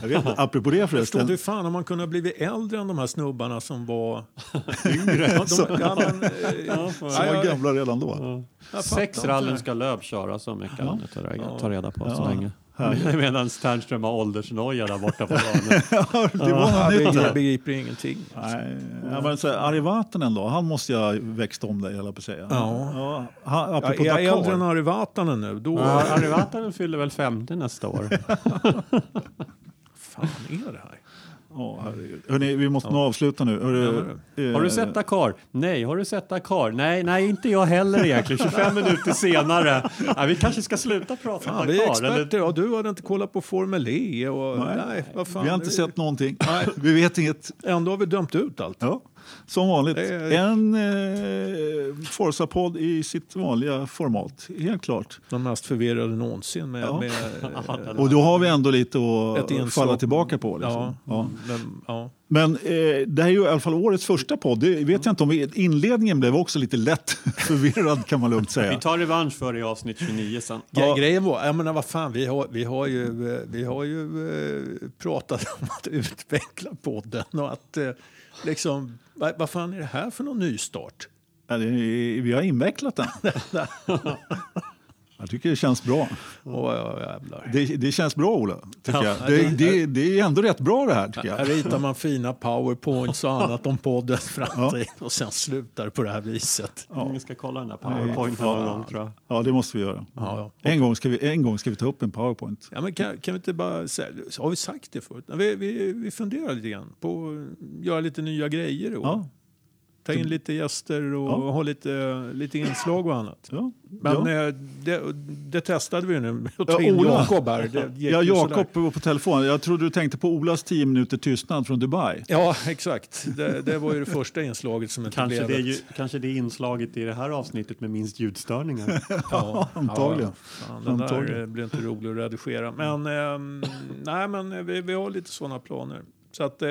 [SPEAKER 1] Jag vet inte, apropå det
[SPEAKER 3] Förstår
[SPEAKER 1] förresten.
[SPEAKER 3] du fan om man kunde ha blivit äldre än de här snubbarna som var yngre? Ja, de, ja, men, eh,
[SPEAKER 1] Som
[SPEAKER 3] ja,
[SPEAKER 1] var
[SPEAKER 3] jag-
[SPEAKER 1] gamla redan då.
[SPEAKER 3] jag
[SPEAKER 2] Sex rallyn ska Löb köra, så mycket han nu tar,
[SPEAKER 3] Ja.
[SPEAKER 2] tar reda på så
[SPEAKER 1] Ja.
[SPEAKER 2] länge. Medan Ternström har åldersnoja där borta på banan.
[SPEAKER 1] det var
[SPEAKER 3] Ja,
[SPEAKER 1] nytt
[SPEAKER 3] jag begriper ingenting.
[SPEAKER 1] Nej, ja, men så här, Ari Vatanen då, han måste jag växt om dig, jag på att säga.
[SPEAKER 3] Ja.
[SPEAKER 1] han,
[SPEAKER 3] Ja, är jag äldre än
[SPEAKER 1] Dakar.
[SPEAKER 3] Ari Vatanen nu, då...
[SPEAKER 2] Ja, Ari Vatanen fyller väl 50 nästa år.
[SPEAKER 3] fan är det här?
[SPEAKER 1] Ja, herregud. Hörrni, vi måste nog avsluta nu. Hörru,
[SPEAKER 2] Har du
[SPEAKER 1] eh,
[SPEAKER 2] sett Dakar? Nej. Har du sett Dakar? Nej, nej, inte jag heller egentligen. 25 minuter senare. Ja, vi kanske ska sluta prata om
[SPEAKER 3] Fan, vi är
[SPEAKER 2] Dakar. eller?
[SPEAKER 3] experter. Ja, du hade inte kollat på Formel E. Och, nej.
[SPEAKER 1] Nej,
[SPEAKER 3] vad fan.
[SPEAKER 1] vi har inte sett någonting. Vi vet inget.
[SPEAKER 3] Ändå har vi dömt ut allt.
[SPEAKER 1] Ja, som vanligt. En eh, Forza-podd i sitt vanliga format, helt klart.
[SPEAKER 3] De mest förvirrade någonsin. Med,
[SPEAKER 1] Ja.
[SPEAKER 3] med,
[SPEAKER 1] Och då har vi ändå lite att falla tillbaka på. Liksom.
[SPEAKER 3] ja,
[SPEAKER 1] Ja.
[SPEAKER 3] Men, ja.
[SPEAKER 1] Men eh, det här är ju i alla fall årets första podd. Det vet jag inte om vi, inledningen blev också lite lätt förvirrad kan man lugnt
[SPEAKER 2] Vi
[SPEAKER 1] säga.
[SPEAKER 2] tar revansch för det i avsnitt 29 sen.
[SPEAKER 1] Ja.
[SPEAKER 3] Grejen var, jag menar vad fan, vi har, vi har ju, eh, vi har ju eh, pratat om att utveckla podden och att eh, liksom, vad, vad fan är det här för någon nystart?
[SPEAKER 1] Ja, det, vi har invecklat den. Jag tycker det känns bra.
[SPEAKER 3] Åh, ja, jävlar.
[SPEAKER 1] Det, det känns bra, Ola. Tycker
[SPEAKER 3] Ja,
[SPEAKER 1] jag.
[SPEAKER 3] det-
[SPEAKER 1] Det, det, är ändå rätt bra det här, tycker
[SPEAKER 3] Här
[SPEAKER 1] jag.
[SPEAKER 3] ritar man fina powerpoints och annat om poddens framtid och sen slutar på det här viset.
[SPEAKER 1] Ja.
[SPEAKER 2] Vi ska kolla den där powerpointen
[SPEAKER 1] Ja.
[SPEAKER 2] någon gång tror jag.
[SPEAKER 1] Ja, det måste vi göra.
[SPEAKER 3] Ja, ja.
[SPEAKER 1] En, gång ska vi, en gång ska vi ta upp en powerpoint.
[SPEAKER 3] Ja, men kan, kan vi inte bara säga, har vi sagt det förut? Vi, vi, vi funderar lite grann på att göra lite nya grejer. Och
[SPEAKER 1] Ja,
[SPEAKER 3] Ta in lite gäster och
[SPEAKER 1] Ja.
[SPEAKER 3] ha lite, lite inslag och annat.
[SPEAKER 1] ja.
[SPEAKER 3] Men
[SPEAKER 1] ja.
[SPEAKER 3] eh, det, det testade vi nu. Att ta
[SPEAKER 1] Ja,
[SPEAKER 3] in
[SPEAKER 1] Ola.
[SPEAKER 3] Jakob här.
[SPEAKER 1] Ja, Jakob var på telefon. Jag trodde du tänkte på Olas 10 minuter tystnad från Dubai.
[SPEAKER 3] Ja, exakt. Det, det var ju det första inslaget som inte
[SPEAKER 2] Kanske
[SPEAKER 3] blev
[SPEAKER 2] det, ju, kanske det är inslaget i det här avsnittet med minst ljudstörningar.
[SPEAKER 3] Ja,
[SPEAKER 1] antagligen.
[SPEAKER 3] Ja, den där
[SPEAKER 1] Antagligen.
[SPEAKER 3] blir inte rolig att redigera. Men, ehm, nej, men vi, vi har lite sådana planer. Så att eh,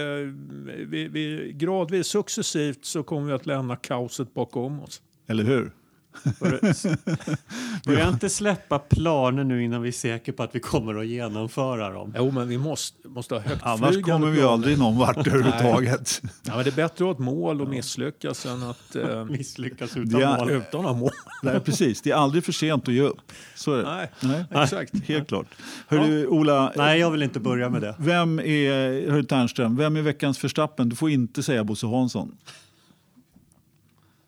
[SPEAKER 3] vi, vi, gradvis, successivt så kommer vi att lämna kaoset bakom oss.
[SPEAKER 1] Eller hur?
[SPEAKER 2] Börja inte släppa planer nu innan vi är säkra på att vi kommer att genomföra dem.
[SPEAKER 3] Jo, men vi måste, måste ha högtflygande
[SPEAKER 1] Annars kommer vi
[SPEAKER 3] planer.
[SPEAKER 1] aldrig någon vart överhuvudtaget.
[SPEAKER 3] Ja, men det är bättre att ha ett mål och misslyckas än att... Eh,
[SPEAKER 2] Misslyckas utan
[SPEAKER 1] är-
[SPEAKER 2] mål.
[SPEAKER 3] utan att mål.
[SPEAKER 1] Nej, precis. Det är aldrig för sent att ge upp. Så är.
[SPEAKER 3] Nej,
[SPEAKER 1] Nej.
[SPEAKER 3] exakt.
[SPEAKER 1] Helt klart. Hörru, Ola,
[SPEAKER 2] Nej, jag vill inte börja med det.
[SPEAKER 1] vem är, hörru Ternström, vem är veckans Verstappen? Du får inte säga Bosse Hansson.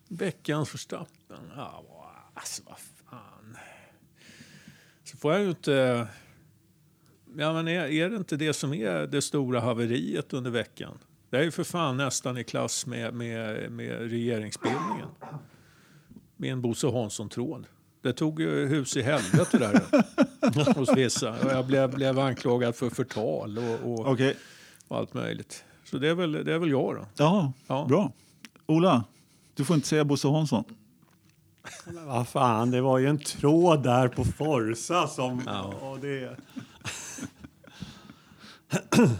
[SPEAKER 3] Veckans Verstappen. Ja, alltså vad fan. Så får jag ju inte... Ja, men är, är det inte det som är det stora haveriet under veckan? Det är ju för fan nästan i klass med, med, med regeringsbildningen. Med en Bosse Hansson-tråd. Det tog ju hus i helvete där hos vissa. Och jag blev, blev anklagad för förtal och, och,
[SPEAKER 1] Okej.
[SPEAKER 3] och allt möjligt. Så det är väl, det är väl jag då.
[SPEAKER 1] Ja,
[SPEAKER 3] Ja.
[SPEAKER 1] bra. Ola, du får inte säga Bosse Hansson.
[SPEAKER 2] Men vad fan, det var ju en tråd där på Forsa som... Ja. det...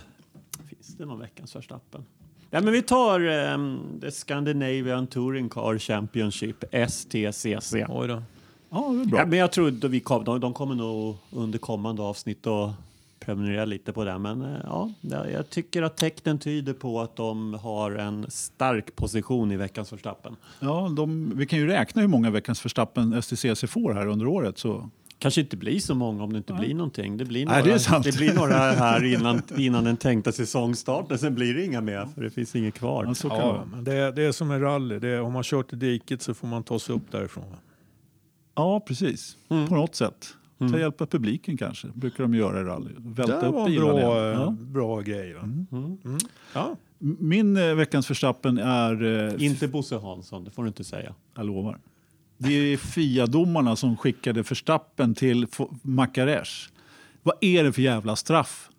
[SPEAKER 2] Finns det någon veckans Verstappen? Ja, men vi tar um, The Scandinavian Touring Car Championship, STCC.
[SPEAKER 3] Oj då.
[SPEAKER 1] Ja, det är bra.
[SPEAKER 2] Ja, men jag tror att vi kom, de, de kommer nog under kommande avsnitt att prenumerera lite på det. Men eh, ja, jag tycker att tecknen tyder på att de har en stark position i veckans Verstappen.
[SPEAKER 1] Ja, de, vi kan ju räkna hur många veckans Verstappen STCC får här under året. Så.
[SPEAKER 2] Kanske inte blir så många om det inte blir någonting. Det blir några,
[SPEAKER 1] Nej, det
[SPEAKER 2] det blir några här innan, innan den tänkta säsongstarten. Sen blir det inga mer för det finns inget kvar.
[SPEAKER 1] Ja, så kan det
[SPEAKER 3] Ja, men det, är- det är som en rally. Det är, om man kör till diket så får man ta sig upp därifrån.
[SPEAKER 1] Ja, precis.
[SPEAKER 3] Mm.
[SPEAKER 1] På något sätt. Ta hjälp av publiken kanske. brukar de göra i rally. Välta
[SPEAKER 3] det
[SPEAKER 1] upp
[SPEAKER 3] var en bra,
[SPEAKER 1] igen.
[SPEAKER 3] eh,
[SPEAKER 1] Ja.
[SPEAKER 3] bra grej. Va? Mm. Ja.
[SPEAKER 1] Min eh, veckans Verstappen är... Eh,
[SPEAKER 2] Inte Bosse Hansson, det får du inte säga.
[SPEAKER 1] Jag lovar. Det är FIA-domarna som skickade Verstappen till Macares. Vad är det för jävla straff?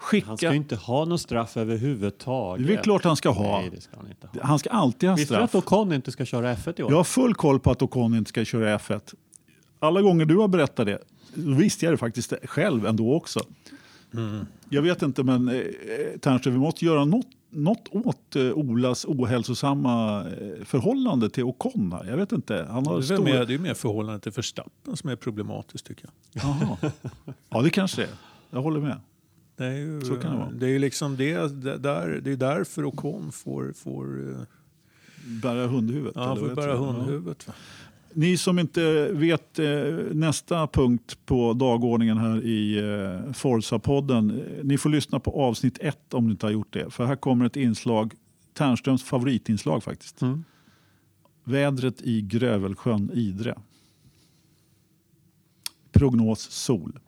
[SPEAKER 2] Han ska
[SPEAKER 1] Skicka...
[SPEAKER 2] ju inte ha någon straff överhuvudtaget.
[SPEAKER 1] Det är klart han ska ha.
[SPEAKER 2] Nej, det ska han inte ha.
[SPEAKER 1] Han ska alltid ha
[SPEAKER 2] Visste du
[SPEAKER 1] straff.
[SPEAKER 2] att Ocon inte ska köra F1 i år?
[SPEAKER 1] Jag har full koll på att Ocon inte ska köra F1. Alla gånger du har berättat det, då visste jag det faktiskt själv ändå också. Jag vet inte, men eh, Ternström, vi måste göra något, något åt eh, Olas ohälsosamma eh, förhållande till Ocon. här. Jag vet inte. Han har
[SPEAKER 3] Det, är
[SPEAKER 1] stor...
[SPEAKER 3] mer, det är mer förhållandet till Verstappen som är problematiskt tycker jag.
[SPEAKER 1] Ja, det kanske är. Jag håller med.
[SPEAKER 3] Det är ju,
[SPEAKER 1] Så kan det vara.
[SPEAKER 3] det är ju liksom det, det, där, det är därför Ocon får, får, eh,
[SPEAKER 1] Bära hundhuvudet.
[SPEAKER 3] ja, han får bära
[SPEAKER 1] heter det? Ja. Ni som inte vet eh, nästa punkt på dagordningen här i eh, Forza-podden. Eh, ni får lyssna på avsnitt ett om ni inte har gjort det. För här kommer ett inslag, Ternströms favoritinslag faktiskt.
[SPEAKER 2] Mm.
[SPEAKER 1] Vädret i Grövelsjön, Idre. Prognos sol.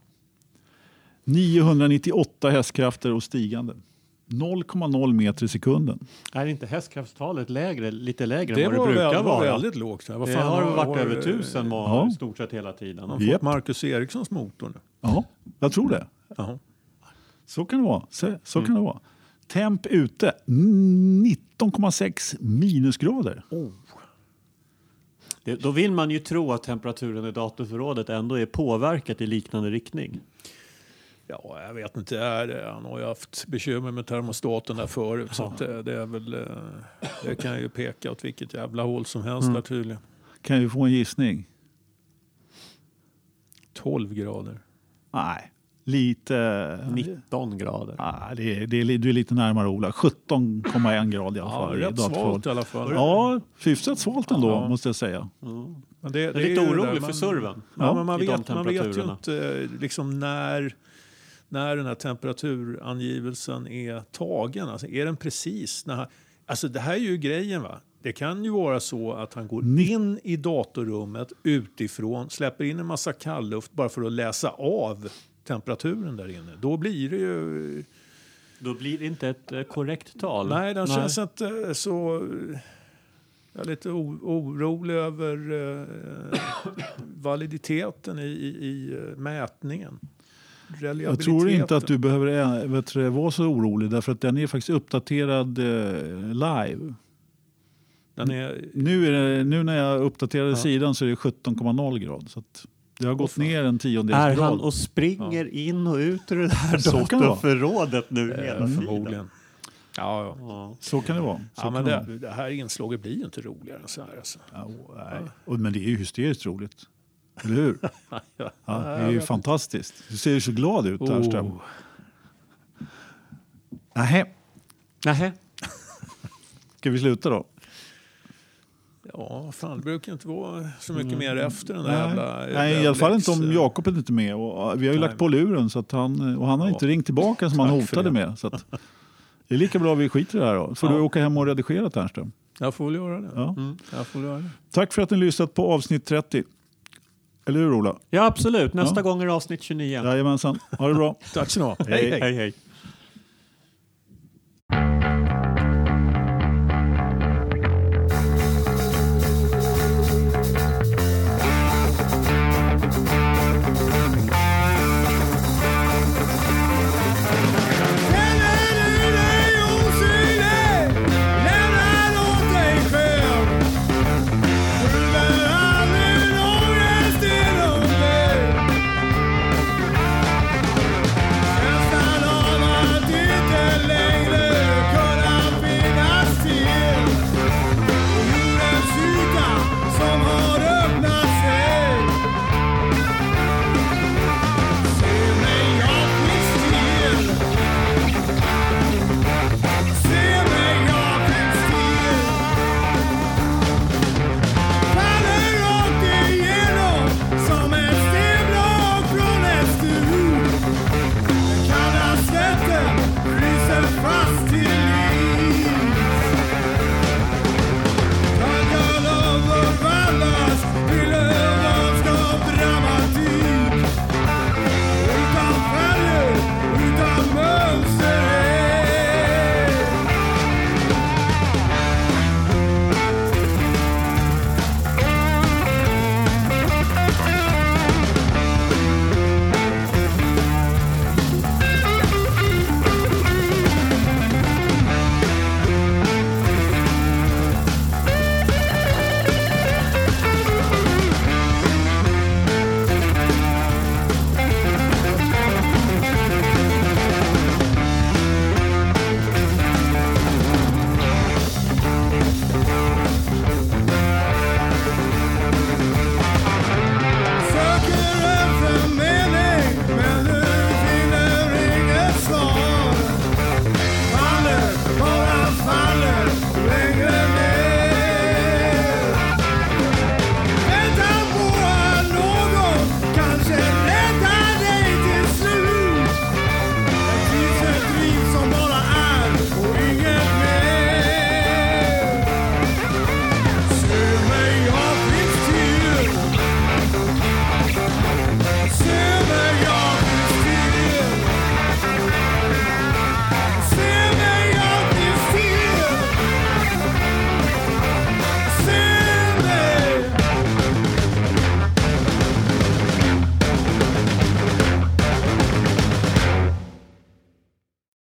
[SPEAKER 1] 998 hästkrafter och stigande. 0,0 meter i sekunden.
[SPEAKER 2] Är inte hästkraftstalet lägre, lite lägre
[SPEAKER 3] Det
[SPEAKER 2] än vad
[SPEAKER 3] var,
[SPEAKER 2] det brukar
[SPEAKER 3] väl, var
[SPEAKER 2] vara?
[SPEAKER 3] väldigt lågt. Vad
[SPEAKER 2] det har varit
[SPEAKER 3] har-
[SPEAKER 2] över tusen må-
[SPEAKER 1] Ja.
[SPEAKER 2] i stort sett hela tiden.
[SPEAKER 3] Han har
[SPEAKER 1] Japp.
[SPEAKER 3] fått Marcus Erikssons motor nu.
[SPEAKER 1] Ja, jag tror det.
[SPEAKER 3] Jaha.
[SPEAKER 1] Så kan det vara. Så, så kan det vara. Temp ute 19,6 minusgrader.
[SPEAKER 2] Det, då vill man ju tro att temperaturen i datorförrådet ändå är påverkat i liknande riktning.
[SPEAKER 3] Ja, jag vet inte. Det är, han har ju haft bekymmer med termostaten där förut. Så att det, det, är väl, eh, det kan ju peka åt vilket jävla håll som helst
[SPEAKER 1] Mm.
[SPEAKER 3] där tydligen.
[SPEAKER 1] Kan vi få en gissning?
[SPEAKER 3] 12 grader.
[SPEAKER 1] Nej, lite...
[SPEAKER 2] 19 grader.
[SPEAKER 1] Nej, det är, det är, du är lite närmare Ola. 17,1 grader i alla
[SPEAKER 3] Ja,
[SPEAKER 1] fall. i
[SPEAKER 3] rätt svalt i alla fall.
[SPEAKER 1] Ja, hyfsat svalt ändå
[SPEAKER 3] Ja.
[SPEAKER 1] måste jag säga.
[SPEAKER 3] Men det,
[SPEAKER 2] Jag är
[SPEAKER 3] det
[SPEAKER 2] lite
[SPEAKER 3] det
[SPEAKER 2] orolig för serven.
[SPEAKER 3] Ja, men man vet, man vet ju inte eh, liksom när, när den här temperaturangivelsen är tagen. Alltså, är den precis? När han, alltså, det här är ju grejen. va? Det kan ju vara så att han går
[SPEAKER 1] Ni-
[SPEAKER 3] in i datorrummet utifrån, släpper in en massa kallluft bara för att läsa av temperaturen där inne. Då blir det ju...
[SPEAKER 2] Då blir det inte ett eh, korrekt tal.
[SPEAKER 3] Nej, den känns inte så... Jag är lite orolig över eh, validiteten i, i, i eh, mätningen.
[SPEAKER 1] Jag tror inte att du behöver vet vara så orolig därför att den är faktiskt uppdaterad eh, live.
[SPEAKER 3] Den är,
[SPEAKER 1] Nu, är det, nu när jag uppdaterade sidan så är det 17,0 grad. Så att det har gått ner en tiondels
[SPEAKER 2] Är
[SPEAKER 1] grad.
[SPEAKER 2] han och springer in och ut ur det här
[SPEAKER 1] Så kan det vara.
[SPEAKER 2] datorförrådet nu
[SPEAKER 3] eh,
[SPEAKER 2] hela tiden?
[SPEAKER 3] förmodligen. Ja, ja.
[SPEAKER 2] Ja.
[SPEAKER 1] Så kan det vara. Så
[SPEAKER 3] ja
[SPEAKER 1] kan
[SPEAKER 3] men
[SPEAKER 1] det vara.
[SPEAKER 3] det, här inslaget blir ju inte roligare än så här. Alltså.
[SPEAKER 1] Ja, nej. Och, men det är ju hysteriskt roligt. Eller hur? Ja, det är ju fantastiskt. Du ser ju så glad ut, Ternström.
[SPEAKER 3] Oh.
[SPEAKER 1] Nähä,
[SPEAKER 2] Nähä.
[SPEAKER 1] ska vi sluta då?
[SPEAKER 3] Ja, fan, det brukar inte vara så mycket mer efter den där
[SPEAKER 1] Nej,
[SPEAKER 3] jävla...
[SPEAKER 1] Nej i alla fall inte om Jakob är inte med. Och vi har ju
[SPEAKER 3] Nej.
[SPEAKER 1] lagt på luren så att han, och han har inte
[SPEAKER 3] Ja.
[SPEAKER 1] ringt tillbaka som han
[SPEAKER 3] Tack för
[SPEAKER 1] hotade med. Så att, det är lika bra vi skiter i det här då. Får
[SPEAKER 3] Ja.
[SPEAKER 1] du åka hem och redigera Ternström.
[SPEAKER 3] Jag får väl göra det.
[SPEAKER 1] Ja.
[SPEAKER 3] Mm, jag får göra det.
[SPEAKER 1] Tack för att ni lyssnat på avsnitt 30. Eller hur Ola?
[SPEAKER 2] Ja, absolut. Nästa
[SPEAKER 1] Ja.
[SPEAKER 2] gång är det avsnitt 29.
[SPEAKER 1] Jajamensan. Ha det bra.
[SPEAKER 3] Tack så du ha.
[SPEAKER 1] Hej.
[SPEAKER 2] hej. hej.